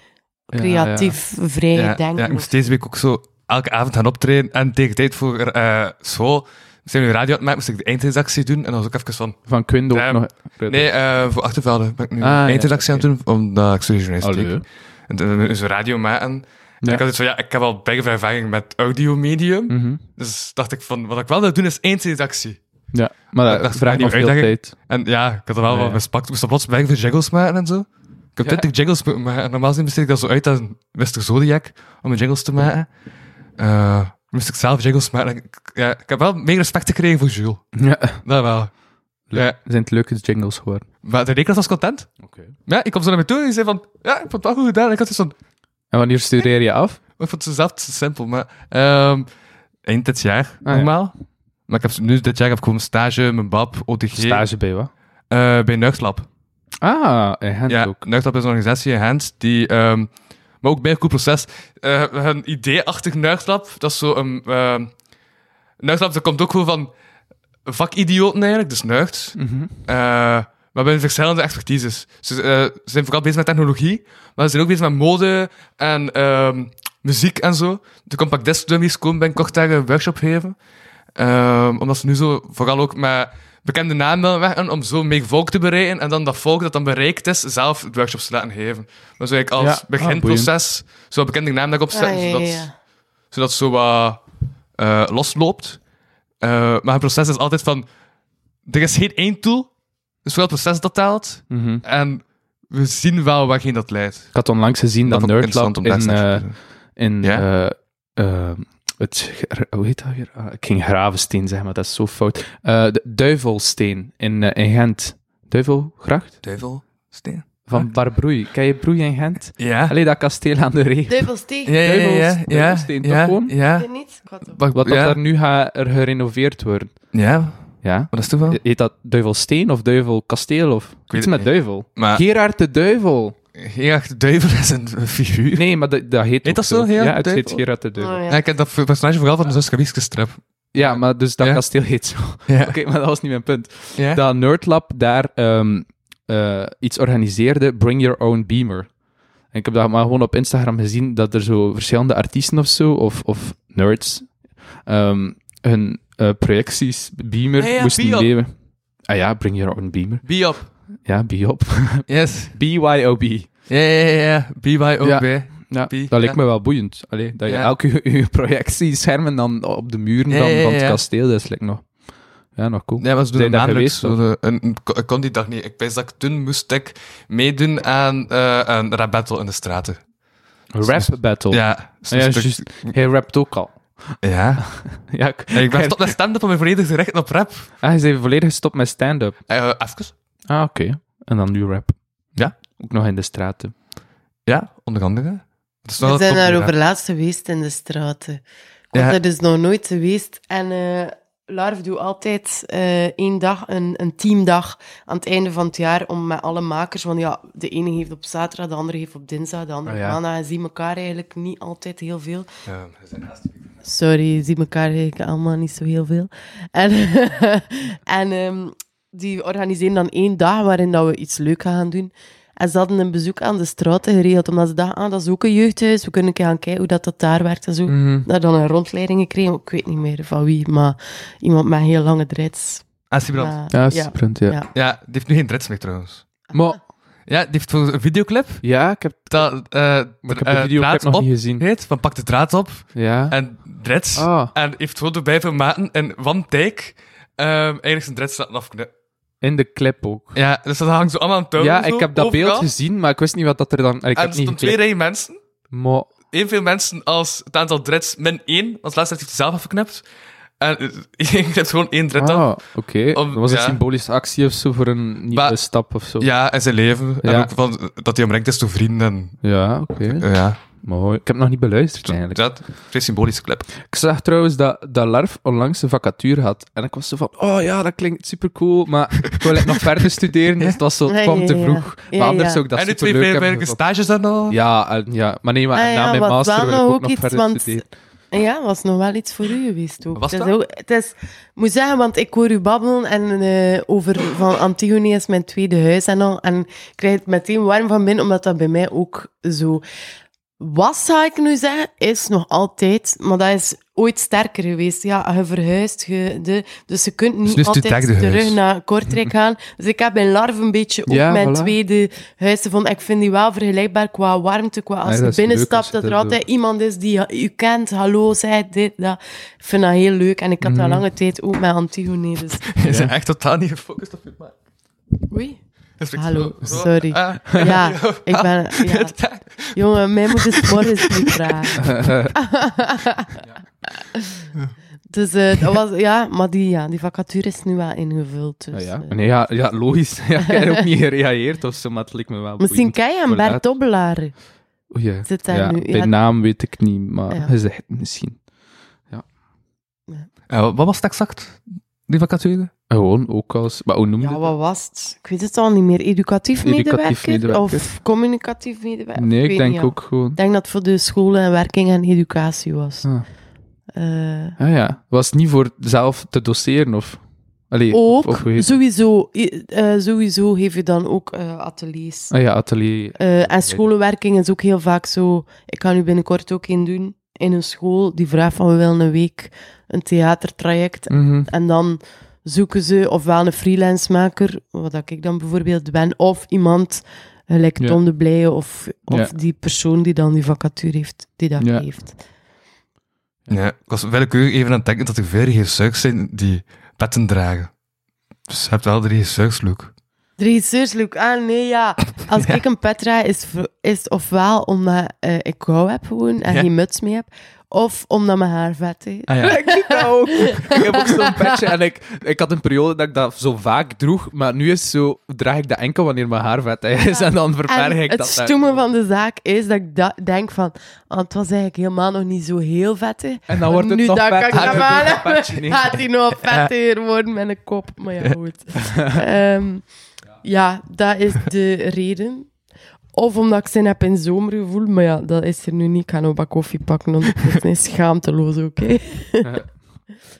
C: Ja,
D: creatief vrij
B: Ja,
D: denken.
B: ja, ik
D: of-
B: moest deze week ook zo elke avond gaan optreden. En tegen tijd voor eh, school, we zijn nu radio aan het maken, moest ik de eindredactie doen. En dan was ook even van...
C: Van Quindo nog.
B: Nee, eh, voor Achtervelde ben ik nu
C: Ah, ja,
B: eindredactie aan het doen, omdat ik studie journalistiek. Een radio maken. En
C: Ja.
B: ik had het van, ja, ik heb al bijna ervaring met audiomedium.
C: Mhm.
B: Dus dacht ik van, wat ik wel wil doen is eindredactie.
C: Ja, maar dat, vraagt nog veel tijd.
B: En ja, ik had er wel
C: Ja,
B: wat
C: ja.
B: bespakt. Ik moest dan plots bijna jingles maken en zo. Ik heb
C: Ja.
B: 20 jingles moeten maken. En normaal gezien besteed ik dat zo uit aan Mr. Zodiac om mijn jingles te maken. Eh, moest ik zelf jingles maken. En Ik, ja, ik heb wel meer respect gekregen voor Jules.
C: Ja.
B: Dat wel. Ja.
C: Zijn het leuke jingles geworden?
B: Maar de rekenaar was content.
C: Oké.
B: Ja, ik kwam zo naar me toe en die zei van, ja, ik vond het wel goed gedaan. En ik had dus van,
C: En wanneer studeer je af?
B: ik vond het zelf te simpel. Maar ehm, eind dit jaar,
C: ja.
B: normaal. Maar ik heb, nu dit jaar heb ik gewoon stage, mijn bab, OTG.
C: Stage bij wat?
B: eh, bij Nuchtslab.
C: Ah, in Gent
B: ja,
C: ook.
B: Nuchtlab is een organisatie in Gent die... ehm, maar ook bij een cool proces. Eh een idee achter Nuchtlab, dat is zo een... ehm Nuchtlab, dat komt ook gewoon van vakidioten eigenlijk, dus nucht.
C: Mhm.
B: Eh, maar bij verschillende expertises. Ze eh, zijn vooral bezig met technologie, maar ze zijn ook bezig met mode en ehm, muziek en zo. De Compact Disc Dummies komen binnenkort daar een workshop geven. Ehm, omdat ze nu zo vooral ook met bekende namen willen werken om zo meer volk te bereiken en dan dat volk dat dan bereikt is, zelf de workshops te laten geven. Maar zo eigenlijk als
C: Ja, ah,
B: beginproces, zo wat bekende namen daarop zetten,
D: Ah, ja, ja,
B: zodat,
D: ja.
B: zodat het zo wat eh, losloopt. Eh, maar het proces is altijd van, er is geen één tool, dus vooral het proces dat telt.
C: Mhm.
B: En we zien wel waarheen dat leidt.
C: Ik had onlangs gezien dat,
B: om
C: in, eh,
B: zeggen.
C: in eh, het, hoe heet dat weer? Ah, ik ging Gravensteen zeggen, maar dat is zo fout. Eh, de Duivelsteen in, in Gent. Duivelgracht?
B: Duivelsteen?
C: Van Barbroei. Ken je Broei in Gent?
B: Ja.
C: Allee, dat kasteel aan de ree.
D: Duivelsteen.
B: Ja, ja, ja, ja,
C: Duivels-
B: ja,
C: Duivelsteen, toch
B: ja,
C: gewoon?
B: ja,
D: je niet?
B: Wat,
C: Wat
B: ja,
C: dat daar nu gaat er gerenoveerd worden.
B: ja,
C: Ja?
B: wat is wel?
C: Heet dat Duivelsteen of Duivelkasteel of iets met
B: niet.
C: duivel?
B: Maar
C: Gerard de Duivel.
B: Gerard de Duivel is een figuur.
C: Nee, maar dat, dat heet
B: Heet
C: ook
B: dat zo, Gerard
C: Ja,
B: de
C: het heet? Gerard de Duivel.
D: Oh,
B: Ja,
D: ja.
B: ik heb dat personage vooral van de Zus Gabiske strip.
C: Ja, maar dus dat
B: Ja.
C: kasteel heet zo.
B: Ja.
C: Oké, maar dat was niet mijn punt.
B: ja?
C: Dat Nerdlab daar ehm, eh, iets organiseerde, Bring Your Own Beamer. En ik heb dat maar gewoon op Instagram gezien, dat er zo verschillende artiesten of zo, of, of nerds, ehm, hun eh, projecties, Beamer,
B: Ja, ja,
C: moesten nemen. Ah ja, Bring Your Own Beamer.
B: Biop.
C: Ja, Biop.
B: Yes.
C: BYOB.
B: Ja, ja, ja, ja. BYOB.
C: Ja,
B: Bi-
C: dat lijkt
B: ja.
C: me wel boeiend. Allee, dat je
B: Ja.
C: elke je projectieschermen dan op de muren
B: Ja,
C: van,
B: ja, ja,
C: van het
B: ja.
C: kasteel, dat is like nog, ja, nog cool.
B: Ja, dat de- een, een- ik kon die dag niet. Ik weet dat ik toen moest ik meedoen aan eh, een rap battle in de straten.
C: Rap battle.
B: Ja.
C: Ah, ja. Hij rapt ook al.
B: ja.
C: Ja, ik,
B: ik ben gestopt met stand-up om me volledig te richten op rap.
C: Ah, hij is volledig gestopt met stand-up.
B: Eh, even.
C: Ah, oké. En dan nu rap.
B: Ja.
C: Ook nog in de straten.
B: Ja, onder andere. Is
D: We zijn daar
B: ja.
D: over laatst geweest in de straten. Ik was
B: Ja.
D: er dus nog nooit geweest. En eh Larv doet altijd eh, één dag, een, een teamdag aan het einde van het jaar om met alle makers, want ja, de ene heeft op zaterdag, de andere heeft op dinsdag, de andere
C: Ah,
D: op
C: ja.
D: maandag en zien elkaar eigenlijk niet altijd heel veel.
B: Ja, we zijn haast.
D: Sorry, je ziet elkaar eigenlijk allemaal niet zo heel veel. En, en ehm, die organiseren dan één dag waarin dat we iets leuk gaan doen. En ze hadden een bezoek aan de straten geregeld, omdat ze dachten, ah, dat is ook een jeugdhuis, we kunnen een keer gaan kijken hoe dat, dat daar werkt en zo.
C: Mhm.
D: Daar dan een rondleiding gekregen, ik weet niet meer van wie, maar iemand met heel lange dreads.
B: Ah, Sibrand.
D: Maar,
C: Ja,
D: ja.
C: sprint, ja.
D: Ja.
B: Ja, die heeft nu geen dreads meer trouwens.
C: Maar,
B: Ja, die heeft voor een videoclip
C: ja, ik heb,
B: dat eh
C: maar ik heb
B: eh,
C: de video
B: draad
C: nog
B: op
C: niet gezien.
B: heet, van pak de draad op
C: Ja.
B: en dreads.
C: Ah,
B: En heeft foto bij formaten en one take ehm eigenlijk zijn dreads laten afknippen.
C: In de clip ook.
B: Ja, dus dat hangt zo allemaal aan touw.
C: Ja,
B: zo,
C: ik heb dat
B: overal.
C: beeld gezien, maar ik wist niet wat dat er dan... Ik
B: En
C: heb
B: er stonden twee rijen mensen.
C: Maar,
B: Evenveel mensen als het aantal dreads min één. Want laatst heeft hij het zelf afgeknipt. En iedereen knipt gewoon één dread
C: ah, oké.
B: Om-
C: Dat was een
B: ja.
C: symbolische actie of zo voor een nieuwe
B: Maar-
C: stap of zo.
B: Ja, en zijn leven. En
C: Ja.
B: ook van, dat hij omringd is door vrienden. En,
C: Ja, oké.
B: ja,
C: Mooi. Ik heb nog niet beluisterd eigenlijk.
B: dat vrij symbolische clip.
C: Ik zag trouwens dat, dat Larf onlangs een vacature had. En ik was zo van, oh ja, dat klinkt super cool, maar ik wil nog verder studeren, dus het was zo, het kwam te
D: ja.
C: vroeg.
D: Ja,
C: maar anders
D: ja.
C: zou ik dat
B: en nu
C: super
B: twee stages dan al.
C: Ja, en- ja, maar nee, maar
D: Ah,
C: na mijn master wil ik
D: nog
C: ook
D: ook
C: nog
D: iets,
C: verder
D: want-
C: studeren.
D: Ja, was nog wel iets voor u geweest ook.
B: Was
D: het is
B: dat?
D: ook- het is, ik moet zeggen, want ik hoor u babbelen en, eh, over van Antigone is mijn tweede huis en al. En ik krijg het meteen warm van binnen, omdat dat bij mij ook zo was, zou ik nu zeggen, is nog altijd, maar dat is ooit sterker geweest. Ja, je verhuist, je, de, dus je kunt
B: Dus
D: niet
B: het uw
D: altijd terug
B: huis.
D: naar Kortrijk gaan. Dus ik heb in Larve een beetje ook
C: Ja,
D: mijn
C: voilà.
D: tweede huis gevonden. Ik vind die wel vergelijkbaar qua warmte, qua als
C: Ja,
D: je
C: dat
D: binnenstapt,
C: je
D: dat er
C: dat
D: altijd iemand is die u kent, hallo, zei dit, dat. Ik vind dat heel leuk. En ik had dat
C: Mhm.
D: lange tijd ook met Antigone, dus...
B: Je bent echt totaal niet gefocust op je maat.
D: Oei. Hallo, sorry.
B: Ah.
D: Ja, ik ben... Ja. Jongen, mij moet het morgens niet vragen. Dus eh, dat was... Ja, maar die, ja, die vacature is nu wel ingevuld. Dus,
C: Ja, ja.
D: eh.
C: Nee, ja, ja, logisch. Ja, ik heb ook niet gereageerd of zo, maar het lijkt me wel
D: Misschien ken je hem, Bert. Dobbelaar.
C: Oei, ja.
D: Zit daar
C: ja,
D: nu?
C: bij
D: Ja.
C: naam weet ik niet, maar
D: Ja.
C: gezegd misschien.
B: Eh, wat was het exact? Die vacature?
C: Gewoon, ook als... Maar hoe noemde
D: Ja, wat was het? Ik weet het al niet meer. Educatief,
C: Educatief
D: medewerker?
C: medewerker.
D: Of communicatief medewerker?
C: Nee, ik denk
D: niet,
C: ook gewoon...
D: Ik denk dat het voor de scholen en werking en educatie was.
C: Ah.
D: Eh,
C: Ah ja, was het niet voor zelf te doseren of... Allee,
D: ook,
C: Of, of
D: sowieso, eh, sowieso geef je dan ook eh, ateliers.
C: Ah ja, atelier.
D: Eh, en scholenwerking is ook heel vaak zo. Ik kan nu binnenkort ook een doen in een school die vraagt van we willen een week een theatertraject.
C: Mhm.
D: En dan zoeken ze ofwel een freelance maker, wat dat ik dan bijvoorbeeld ben, of iemand gelijk
C: Ja.
D: Tom de Blijen of, of
C: Ja.
D: die persoon die dan die vacature heeft, die dat
C: Ja.
D: heeft.
B: Ja, ik was willekeurig even aan het denken dat er veel regisseurs zijn die petten dragen. Dus je hebt wel de regisseurslook.
D: De regisseurslook, ah nee, ja. Als
B: Ja.
D: ik een pet draag, is, is het ofwel omdat eh, ik kou heb gewoon en
B: Ja.
D: geen muts mee heb, of omdat mijn haar vet is.
B: Ah ja.
C: Ik ook. Ik heb ook zo'n petje en ik, ik had een periode dat ik dat zo vaak droeg, maar nu is het zo, draag ik dat enkel wanneer mijn haar vet is en dan verberg
D: En
C: ik
D: het
C: dat.
D: stoeme van de zaak is dat ik da- denk van, ah, het was eigenlijk helemaal nog niet zo heel vettig.
C: En dan wordt het
D: nu dat
C: vet.
D: kan ik
C: het
D: gaat hij nog vetter worden met een kop. Maar ja, goed. Ehm, ja, dat is de reden. Of omdat ik zin heb in zomergevoel, maar ja, dat is er nu niet. Ik ga nog een bak koffie pakken, want het is schaamteloos, oké?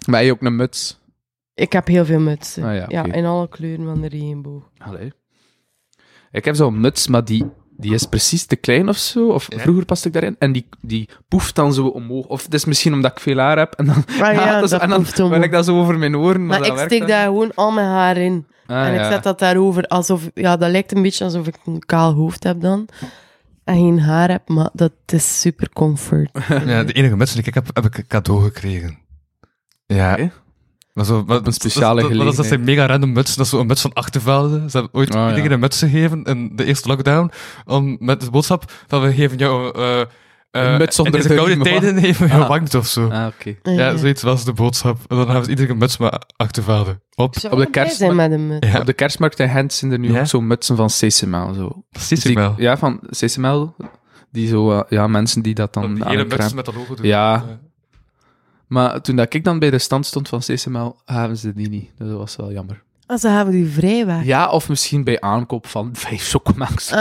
C: Maar je ook een muts.
D: Ik heb heel veel mutsen.
C: Ah ja, oké.
D: in alle kleuren van de regenboog.
C: Allee. Ik heb zo'n muts, maar die, die is precies te klein of zo. Of
B: Ja.
C: vroeger paste ik daarin. En die, die poeft dan zo omhoog. Of het is misschien omdat ik veel haar heb. En dan,
D: Ah ja,
C: en dan wil ik dat zo over mijn oren.
D: Maar ik steek
C: dan
D: daar gewoon al mijn haar in.
C: Ah,
D: en ik zet dat daarover alsof... Ja, dat lijkt een beetje alsof ik een kaal hoofd heb dan. En geen haar heb, maar dat is super comfort.
B: ja, de enige muts die ik heb, heb ik een cadeau gekregen. Ja. Maar zo, maar,
C: een speciale
B: dat, dat, dat, dat zijn
C: gelegenheid.
B: mega random mutsen. Dat is zo'n muts van Achtervelde. Ze hebben ooit
C: Ah, ja.
B: iedereen een muts gegeven in de eerste lockdown. Om, met de boodschap van we geven jou... eh eh,
C: Een muts
B: in
C: onder
B: deze
C: de
B: koude tijden even
C: Ah.
B: warmte of zo.
C: Ah, oké.
B: Ja, zoiets was de boodschap. En dan hebben ze iedereen een muts met Achtervelde. Op.
C: Op de kerst-
D: zijn met een muts.
B: Ja,
C: Op de kerstmarkt in Gent zijn er nu
B: Ja?
C: ook zo'n mutsen van CCML. Zo.
B: precies
C: Die-
B: wel.
C: Ja, van CCML. Die zo, eh, ja, mensen die dat dan
B: ene
C: elkaar-
B: muts met dat logo doen.
C: Ja. Maar toen dat ik dan bij de stand stond van CCML, hebben ze die niet. Dat was wel jammer.
D: Ah, ze hebben die vrijweg.
C: Ja, of misschien bij aankoop van vijf chocomels.
D: Ah,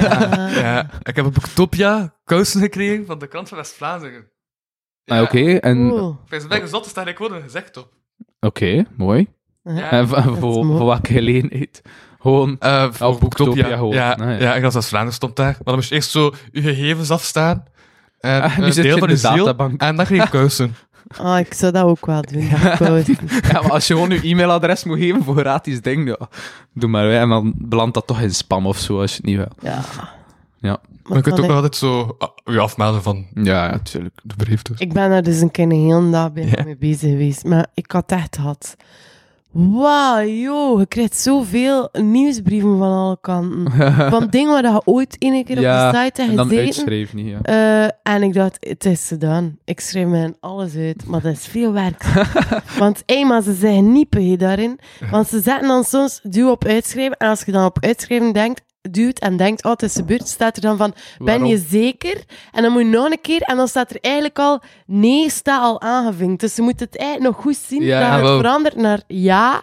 D: ja.
B: Ja, ik heb op Boektopia kousen gekregen van de kant van West-Vlaanderen.
C: Ah, Oké, en... Oké,
D: Cool.
B: Bij zijn zot is daar gewoon een gezicht op.
C: mooi.
D: Ja.
C: En voor, voor,
D: mooi.
C: voor welke gelegenheid? Gewoon...
B: Uh,
C: Oh,
B: op
C: Boektopia gewoon.
B: Ja,
C: Ah, ja.
B: ja. ik was West-Vlaanderen stond daar. Maar dan moest je eerst zo je gegevens afstaan. En
C: Ah, nu
B: een
C: zit je
B: deel
C: in
B: van
C: de
B: je ziel.
C: databank.
B: En dan kreeg je kousen.
D: Ah, ik zou dat ook wel doen.
C: Ja, maar als je gewoon je e-mailadres moet geven voor gratis ding, ja, doe maar. hè. En dan belandt dat toch in spam of zo, als je het niet wil.
D: Ja.
C: Ja.
B: Maar je kunt ook
D: ik-
B: altijd zo ah, je afmelden van
C: Ja, ja, tuurlijk.
B: de brief. Dus.
D: Ik ben daar dus een keer een hele dag bij mee bezig geweest. Maar ik had echt gehad. Wauw, joh, je krijgt zoveel nieuwsbrieven van alle kanten. Van dingen waar je ooit één keer op de site hebt
C: dan
D: gezeten.
C: uitschrijven niet, ja.
D: Eh, en ik dacht, het is gedaan. Ik schrijf mij alles uit, maar dat is veel werk. want eenmaal, ze zeggen niet daarin. Want ze zetten dan soms duw op uitschrijven. En als je dan op uitschrijven denkt, duwt en denkt, oh, het is gebeurd, staat er dan van, ben
C: Waarom?
D: je zeker? En dan moet je nog een keer, en dan staat er eigenlijk al, nee, staat al aangevinkt. Dus je moet het eigenlijk nog goed zien,
C: Ja,
D: dat het verandert naar ja.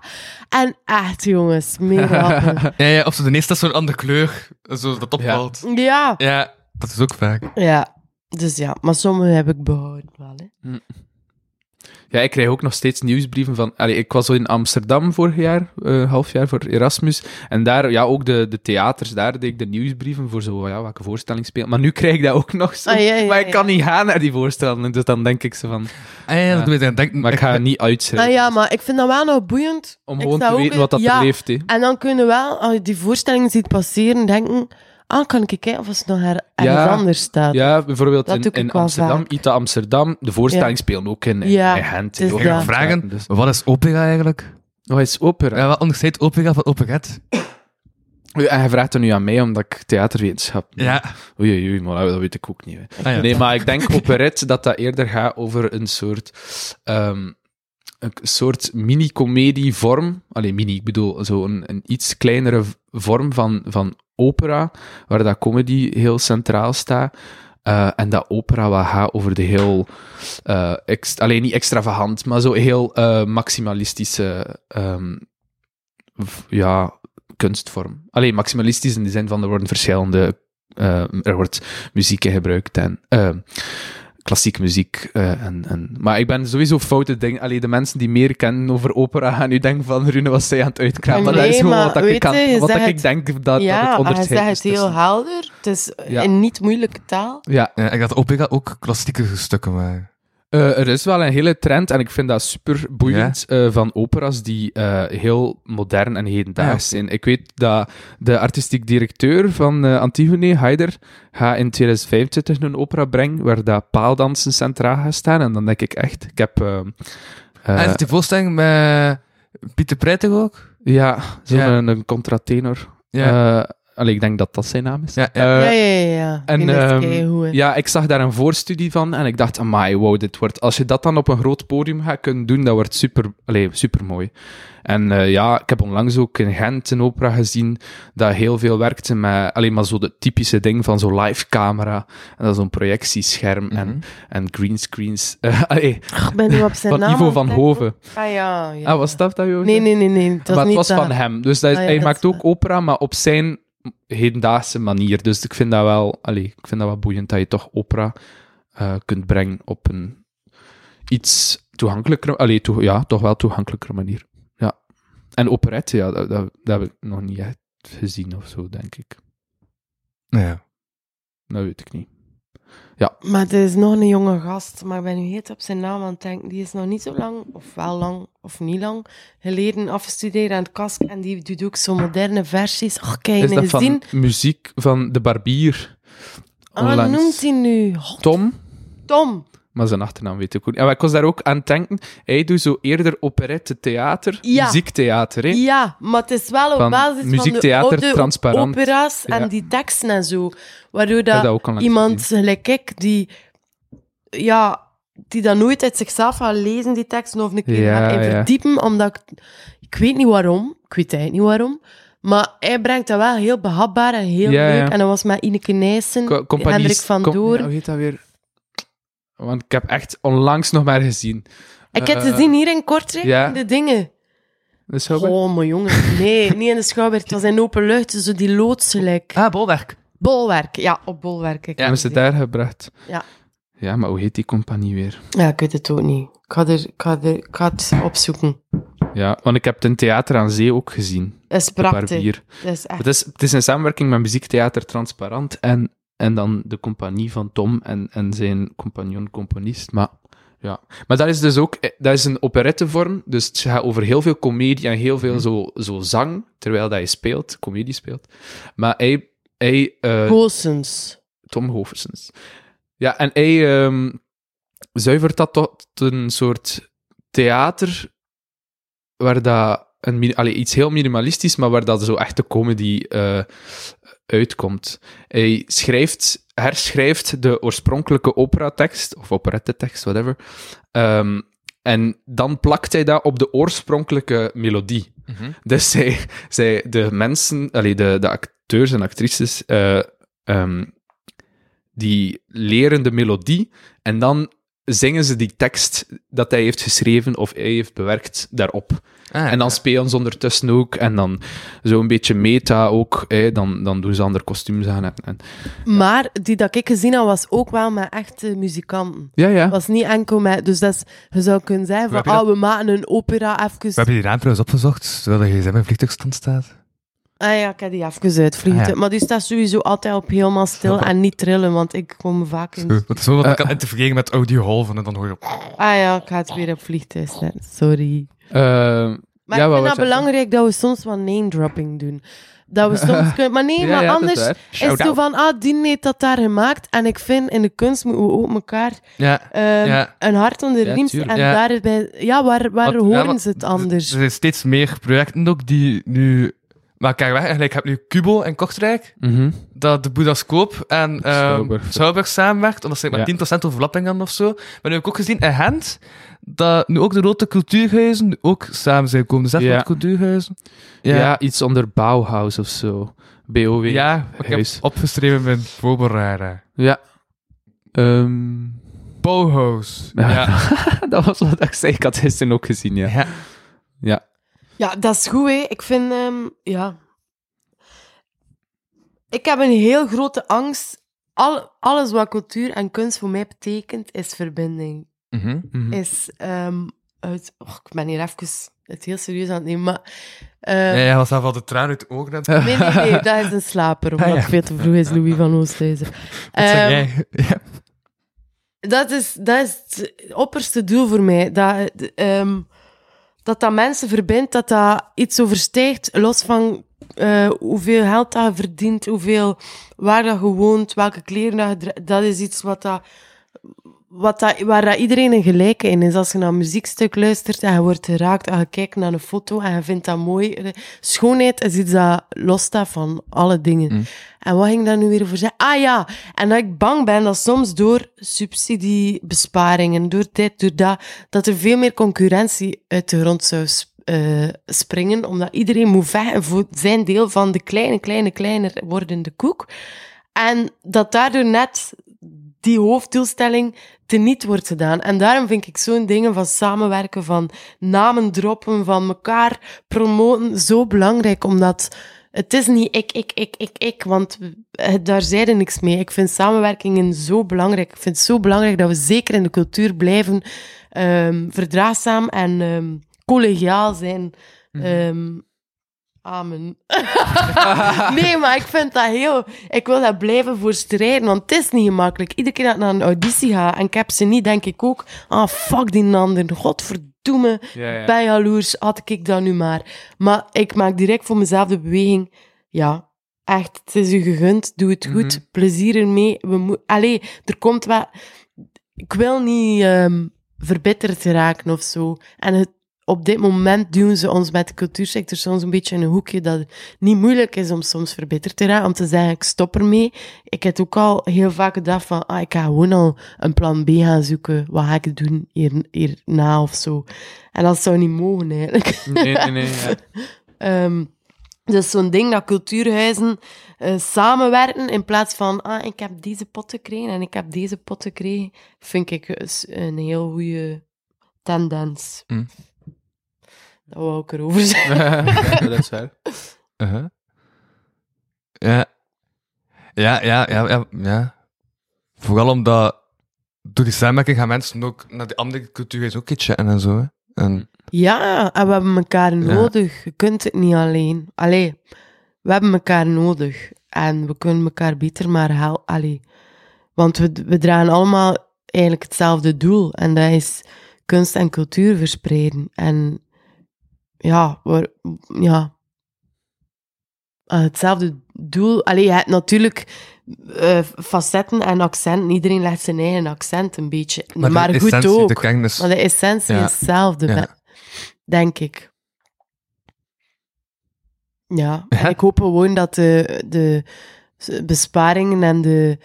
D: En echt, jongens, mega.
B: Ja, ja, of zo de eerste is zo'n andere kleur. Zo dat opvalt. Ja.
D: Ja,
B: dat is ook vaak.
D: ja. Dus ja, maar sommige heb ik behouden wel, hè.
C: Ja, ik krijg ook nog steeds nieuwsbrieven van... Allee, ik was al in Amsterdam vorig jaar, eh half jaar voor Erasmus. En daar, ja, ook de, de theaters, daar deed ik de nieuwsbrieven voor zo, ja, welke voorstelling spelen. Maar nu krijg ik dat ook nog zo.
D: Ah, ja, ja,
C: maar ik kan niet gaan naar die voorstellingen. Dus dan denk ik zo van...
B: Ah, ja, dat doe je dan denken.
C: Maar ik ga het niet uitschrijven.
D: Ah ja, maar ik vind dat wel nog boeiend.
C: Om
D: Ik
C: gewoon te weten wat dat
D: ja,
C: leeft, hè.
D: En dan kunnen we wel, als je die voorstelling ziet passeren, denken... Ah, kan ik kijken of het nog her, ergens
C: Ja,
D: anders staat.
C: Ja, bijvoorbeeld
D: Dat
C: in, Amsterdam,
D: vaak.
C: ITA Amsterdam, de voorstelling spelen ook in, in,
D: Ja,
C: in Gent.
B: Ik ga vragen,
C: dus-
B: wat is opera eigenlijk?
C: Wat is opera?
B: Ja, wat onderscheidt opera van operette?
C: En hij vraagt er nu aan mij, omdat ik theaterwetenschap...
B: Ja.
C: Oei, oei, oei, maar dat weet ik ook niet.
B: Ah, ja.
C: Nee, maar ik denk operette dat dat eerder gaat over een soort... ehm, een soort mini-comedie-vorm. Alleen mini, ik bedoel, zo een, een iets kleinere vorm van, van opera, waar dat comedy heel centraal staat. Eh, en dat opera wat gaat over de heel, eh, alleen niet extravagant, maar zo heel eh, maximalistische ehm, ja, kunstvorm. Alleen maximalistisch in de zin van er worden verschillende, er wordt muziek gebruikt en klassieke muziek. eh, en, en, maar ik ben sowieso foute dingen. Alleen de mensen die meer kennen over opera gaan nu denken van Rune was zij aan het uitkramen. Maar dat is gewoon
D: maar
C: wat, ik,
D: weet
C: kan,
D: je,
C: wat ik denk dat, dat
D: ja,
C: het
D: hij
C: onderscheid
D: zegt
C: is.
D: het heel helder. Het is
C: Ja.
D: een niet moeilijke taal.
C: Ja,
B: Ja, ik dacht opera ook klassieke stukken maar
C: Eh, er is wel een hele trend, en ik vind dat super boeiend, eh, van operas die eh, heel modern en hedendaags zijn. Ik weet dat de artistiek directeur van Antigone, Haider, gaat in 2025 een opera brengen waar dat paaldansen centraal gaat staan. En dan denk ik echt, ik heb... eh,
B: en die voorstelling met Pieter Prijtig ook?
C: ja, zo'n
B: Ja.
C: een, een contratenor.
B: Ja.
C: Allee, ik denk dat dat zijn naam is.
B: Ja, ja.
C: Eh,
D: ja, ja, ja. ja.
C: en,
D: hè.
C: Ja, ik zag daar een voorstudie van en ik dacht, amai, wow, dit wordt... Als je dat dan op een groot podium gaat kunnen doen, dat wordt super, allee, super mooi. En eh, ja, ik heb onlangs ook in Gent een opera gezien dat heel veel werkte met alleen maar zo de typische ding van zo'n live camera en dat zo'n projectiescherm en,
B: Mhm.
C: en greenscreens. Eh, allee,
D: ben nu op zijn
C: van
D: naam
C: Ivo van
D: het.
C: Hoven.
D: Ah ja, ja.
C: Ah, was dat dat, joh?
D: Nee, nee, nee. nee. Dat
C: maar
D: is
C: het
D: niet
C: was
D: dat.
C: van hem. Dus dat is-
D: Ah, ja,
C: hij
D: dat
C: maakt
D: is
C: ook opera, maar op zijn hedendaagse manier. Dus ik vind dat wel, allee, ik vind dat wel boeiend dat je toch opera eh, kunt brengen op een iets toegankelijker, allee, toe- ja, toch wel toegankelijker manier. Ja. En operette, ja, dat, dat, dat heb ik nog niet echt gezien of zo, denk ik.
B: ja.
C: Dat weet ik niet.
D: Maar er is nog een jonge gast, maar ik ben nu heet op zijn naam aan het denken. Die is nog niet zo lang, of wel lang, of niet lang, geleden afgestudeerd aan het KASK. En die doet ook zo moderne versies. Ach, kijk,
C: Is dat van muziek van de barbier?
D: Ah,
C: onlangs?
D: noemt hij nu? God,
C: Tom?
D: Tom.
C: Maar zijn achternaam weet ik ook niet. Ja, maar ik was daar ook aan het denken. Hij doet zo eerder operette theater,
D: Ja.
C: muziektheater. Hè?
D: Ja, maar het is wel op
C: Van
D: basis van de
C: muziektheater,
D: oude
C: transparant.
D: opera's
C: Ja.
D: en die teksten en zo. Waardoor dat, iemand gelijk ik, die, ja, die dat nooit uit zichzelf gaat lezen, die teksten, of een keer
C: Ja,
D: gaat verdiepen, omdat ik... Ik weet niet waarom, ik weet eigenlijk niet waarom, maar hij brengt dat wel heel behapbaar en heel leuk. En dat was met Ineke Nijssen, Hendrik van
C: com-
D: Door.
C: ja, hoe heet dat weer? Want ik heb echt onlangs nog maar gezien.
D: ik heb
C: Eh,
D: ze zien hier in Kortrijk,
C: ja.
D: in de dingen.
C: De Schouwburg?
D: Oh, mijn jongen. Nee, niet in de Schouwburg. Het was in open lucht, zo die loods gelijk.
B: Ah, bolwerk.
D: Bolwerk, ja, op Bolwerk. Ik
B: Ja,
C: Hebben ze daar gebracht?
D: Ja.
C: Ja, maar hoe heet die compagnie weer?
D: Ja, ik weet het ook niet. Ik ga, er, ik ga, er, ik ga het opzoeken.
C: Ja, want ik heb het in Theater aan Zee ook gezien.
D: Dat is prachtig. Dat is echt...
C: Het is, het is een samenwerking met Muziektheater Transparant en, en dan de compagnie van Tom en, en zijn compagnon-componist. Maar ja, maar dat is dus ook eh, dat is een operettevorm. Dus het gaat over heel veel comedie en heel veel zo, zo zang, terwijl dat je speelt, comedie speelt. Maar hij, hij eh,
D: Goossens.
C: Tom Hoversens. Ja, en hij ehm, zuivert dat tot een soort theater waar dat een, allee, iets heel minimalistisch, maar waar dat zo echt de comedy eh, uitkomt. Hij schrijft, herschrijft de oorspronkelijke operatekst, of operettetekst, whatever, ehm, en dan plakt hij dat op de oorspronkelijke melodie. Dus zij, zij, de mensen, allee, de, de acteurs en actrices, eh, ehm, die leren de melodie en dan zingen ze die tekst dat hij heeft geschreven of hij heeft bewerkt daarop.
B: Ah,
C: En dan spelen ze ondertussen ook en dan zo'n beetje meta ook. Hè, dan, dan doen ze andere kostuums aan. En, en-
D: Maar die dat ik gezien heb, was ook wel met echte muzikanten.
C: ja, ja.
D: was niet enkel met... Dus dat is, je zou kunnen zeggen van,
B: heb je
D: ah, we maken een opera even...
B: We hebben die raam trouwens opgezocht, terwijl de gsm in vliegtuigstand staat.
D: Ah ja, ik heb die even uitvliegen.
B: Ah, ja.
D: Maar die staat sowieso altijd op helemaal stil en niet trillen, want ik kom vaak in...
B: Zo, Dat is wel wat ik
C: Eh,
B: kan integreren met audio-golven en dan hoor je...
D: Ah ja, ik ga het weer op vliegtuig zetten. Sorry.
C: Eh,
D: Maar
C: Ja,
D: ik vind dat
C: het?
D: belangrijk dat we soms wat name-dropping doen. Dat we soms kunnen... Maar nee,
C: ja,
D: maar anders is het zo van, ah, die heeft dat daar gemaakt. En ik vind, in de kunst moeten we ook elkaar
B: Ja,
D: ehm,
B: Ja.
D: een hart onder de riem. En
B: Ja.
D: daarbij... Ja, waar, waar horen ze het
B: Er
D: anders?
B: zijn steeds meer projecten ook die nu met elkaar weg. Eigenlijk heb je nu Cubo en Kortrijk,
C: mhm.
B: dat de Boedascoop en ehm
C: Schouwburg.
B: Schouwburg samenwerkt, omdat ze
C: Ja.
B: met 10% overlapping hadden of zo. Maar nu heb ik ook gezien in Gent, dat nu ook de Rode Cultuurhuizen ook samen zijn komen. Dus dat
C: Ja.
B: Cultuurhuizen.
C: ja. iets onder Bauhaus of zo. BOW.
B: Ja, ik heb opgeschreven mijn voorbereiden.
C: Ja. Ehm,
B: Bauhaus.
C: Ja.
B: Ja.
C: dat was wat ik zei. Ik had gisteren ook gezien, ja.
B: ja.
C: Ja.
D: Dat is goed, hè. Ik vind, ehm, ja... Ik heb een heel grote angst. Al, alles wat cultuur en kunst voor mij betekent, is verbinding.
B: Mhm.
C: Mhm.
D: Is, ehm, uit... Och, ik ben hier even het heel serieus aan het nemen, maar... ehm,
B: Ja, jij was zelf al de traan uit de ogen net.
D: Nee, nee, nee, dat is een slaper, omdat
B: Ah, ja.
D: het veel te vroeg is, Louis van Oosthuizen.
B: Zei
D: Ehm,
B: jij? Ja.
D: dat, is, dat is het opperste doel voor mij. Dat, ehm, dat dat mensen verbindt, dat dat iets overstijgt, los van eh, hoeveel geld dat je verdient, hoeveel, waar dat je woont, welke kleren dat je Dat is iets wat dat, wat dat, waar dat iedereen een gelijke in is. Als je naar een muziekstuk luistert en je wordt geraakt en je kijkt naar een foto en je vindt dat mooi. eh, Schoonheid is iets dat losstaat van alle dingen.
C: Mm.
D: En wat ging daar nu weer over zeggen? Ah ja, en dat ik bang ben dat soms door subsidiebesparingen, door dit, door dat, dat er veel meer concurrentie uit de grond zou eh, springen, omdat iedereen moet vechten voor zijn deel van de kleine, kleine, kleiner wordende koek. En dat daardoor net die hoofddoelstelling teniet wordt gedaan. En daarom vind ik zo'n dingen van samenwerken, van namen droppen, van elkaar promoten, zo belangrijk, omdat het is niet ik, ik, ik, ik, ik, want daar zeiden niks mee. Ik vind samenwerkingen zo belangrijk. Ik vind het zo belangrijk dat we zeker in de cultuur blijven ehm, verdraagzaam en ehm, collegiaal zijn. Ehm, amen. nee, maar ik vind dat heel... Ik wil daar blijven voor strijden, want het is niet gemakkelijk. Iedere keer dat ik naar een auditie ga en ik heb ze niet, denk ik ook... Ah, fuck die ander. Godverdomme.
C: Ja, ja.
D: Bij jaloers had ik dat nu maar. Maar ik maak direct voor mezelf de beweging. Ja, echt, het is u gegund. Doe het goed.
C: Mhm.
D: Plezier ermee. We moet... Allee, er komt wel... Ik wil niet ehm, verbitterd raken of zo. En het, op dit moment duwen ze ons met de cultuursector soms een beetje in een hoekje dat het niet moeilijk is om soms verbitterd te raken. Om te zeggen, ik stop ermee. Ik heb ook al heel vaak gedacht van, ah, ik ga gewoon al een plan B gaan zoeken. Wat ga ik doen hier, hierna of zo. En dat zou niet mogen eigenlijk.
C: Nee, nee, nee. Ja.
D: Ehm, dus zo'n ding dat cultuurhuizen eh, samenwerken in plaats van, ah, ik heb deze pot gekregen en ik heb deze pot gekregen, vind ik is een heel goede tendens.
B: Mm.
D: Dat wou ik erover zeggen.
C: ja, dat is waar.
B: Uh-huh. Ja. Ja, ja, ja, ja, ja. Vooral omdat door die samenwerking gaan mensen ook naar die andere cultuur ook iets chatten en zo. Hè. En,
D: Ja, en we hebben elkaar nodig. Je kunt het niet alleen. Allee, we hebben elkaar nodig. En we kunnen elkaar beter maar helpen. Allee. Want we, we dragen allemaal eigenlijk hetzelfde doel. En dat is kunst en cultuur verspreiden. En ja, waar, ja. aan hetzelfde doel. Allee, je hebt natuurlijk eh, facetten en accenten. Iedereen legt zijn eigen accent een beetje. Maar, goed
B: essentie,
D: ook.
B: De kennis.
D: Maar de essentie
B: Ja.
D: is hetzelfde,
B: Ja.
D: denk ik. Ja, en
B: Ja.
D: ik hoop gewoon dat de, de besparingen en de,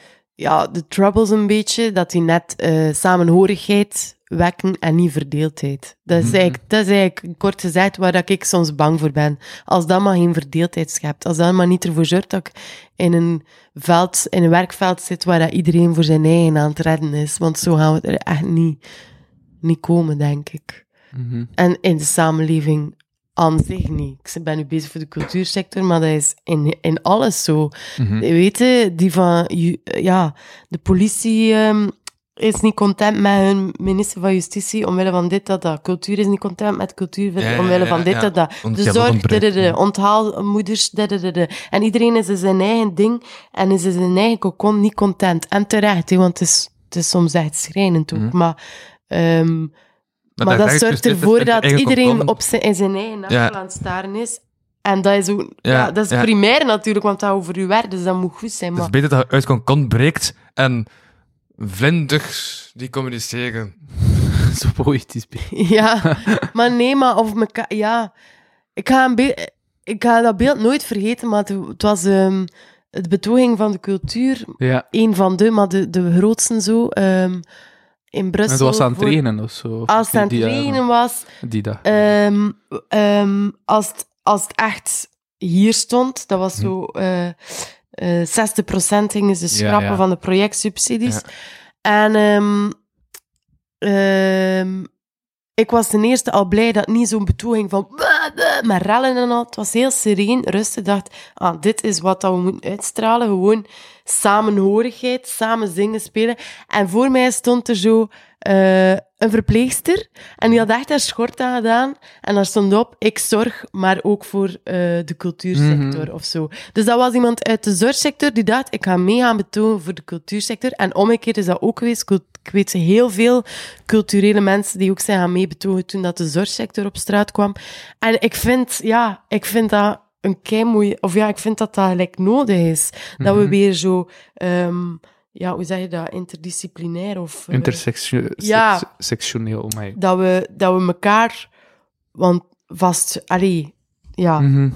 D: ja, de troubles een beetje, dat die net eh, samenhorigheid wekken en niet verdeeldheid. Dat is,
B: Mhm.
D: eigenlijk, dat is eigenlijk kort gezegd waar dat ik soms bang voor ben. Als dat maar geen verdeeldheid schept. Als dat maar niet ervoor zorgt dat ik in een, veld, in een werkveld zit waar dat iedereen voor zijn eigen aan het redden is. Want zo gaan we er echt niet, niet komen, denk ik.
C: Mhm.
D: En in de samenleving aan zich niet. Ik ben nu bezig voor de cultuursector, maar dat is in, in alles zo. Je weet, hè, die van, ja, de politie ehm, is niet content met hun minister van Justitie omwille van dit, dat, dat. Cultuur is niet content met cultuur
B: Ja,
D: omwille
B: ja,
D: van dit,
B: ja.
D: dat, dat. De zorg,
B: ja.
D: onthaalmoeders. En iedereen is in zijn eigen ding en is in zijn eigen kokon niet content. En terecht, hè, want het is, het is soms echt schrijnend ook.
B: Mhm.
D: Maar... ehm,
B: Maar
D: maar
B: dat
D: zorgt
B: dit,
D: ervoor
B: het- het
D: dat iedereen op zijn, in zijn eigen
B: Ja.
D: aan het staren is. En dat is, ook, ja,
B: Ja,
D: dat is
B: ja.
D: primair natuurlijk, want dat over je werk, dus dat moet goed zijn.
B: Het is
D: Maar
B: beter dat je uit kon breekt en vlinders die communiceren.
C: Zo poëtisch.
D: ja, maar nee, maar of mekaar, ja, ik ga, een be- ik ga dat beeld nooit vergeten, maar het, het was ehm de betoging van de cultuur,
C: Ja.
D: een van de, maar de, de grootste zo, ehm, in Brussel.
C: Het was aan het regenen of zo.
D: Als het aan het regenen was,
C: Die dag.
D: Ehm, ehm, als, het, als het echt hier stond, dat was zo... eh eh 60% gingen ze schrappen
C: ja.
D: van de projectsubsidies.
B: Ja.
D: En ehm, ik was ten eerste al blij dat het niet zo'n betoging van met rellen en al. Het was heel sereen, rustig. Dacht, ah, dit is wat dat we moeten uitstralen. Gewoon samenhorigheid, samen zingen, spelen. En voor mij stond er zo eh, een verpleegster. En die had echt haar schort aan gedaan. En daar stond op, ik zorg, maar ook voor eh, de cultuursector of zo. Dus dat was iemand uit de zorgsector die dacht, ik ga mee gaan betonen voor de cultuursector. En omgekeerd is dat ook geweest. Ik weet heel veel culturele mensen die ook zijn gaan meebetogen toen dat de zorgsector op straat kwam. En ik vind, ja, ik vind dat een. Of ja, ik vind dat dat gelijk nodig is. Dat we weer zo... ehm, ja, hoe zeg je dat? Interdisciplinair of... eh,
C: Intersectioneel,
D: Ja.
C: oh my.
D: dat we, dat we elkaar want vast, allee, ja,
C: Mhm.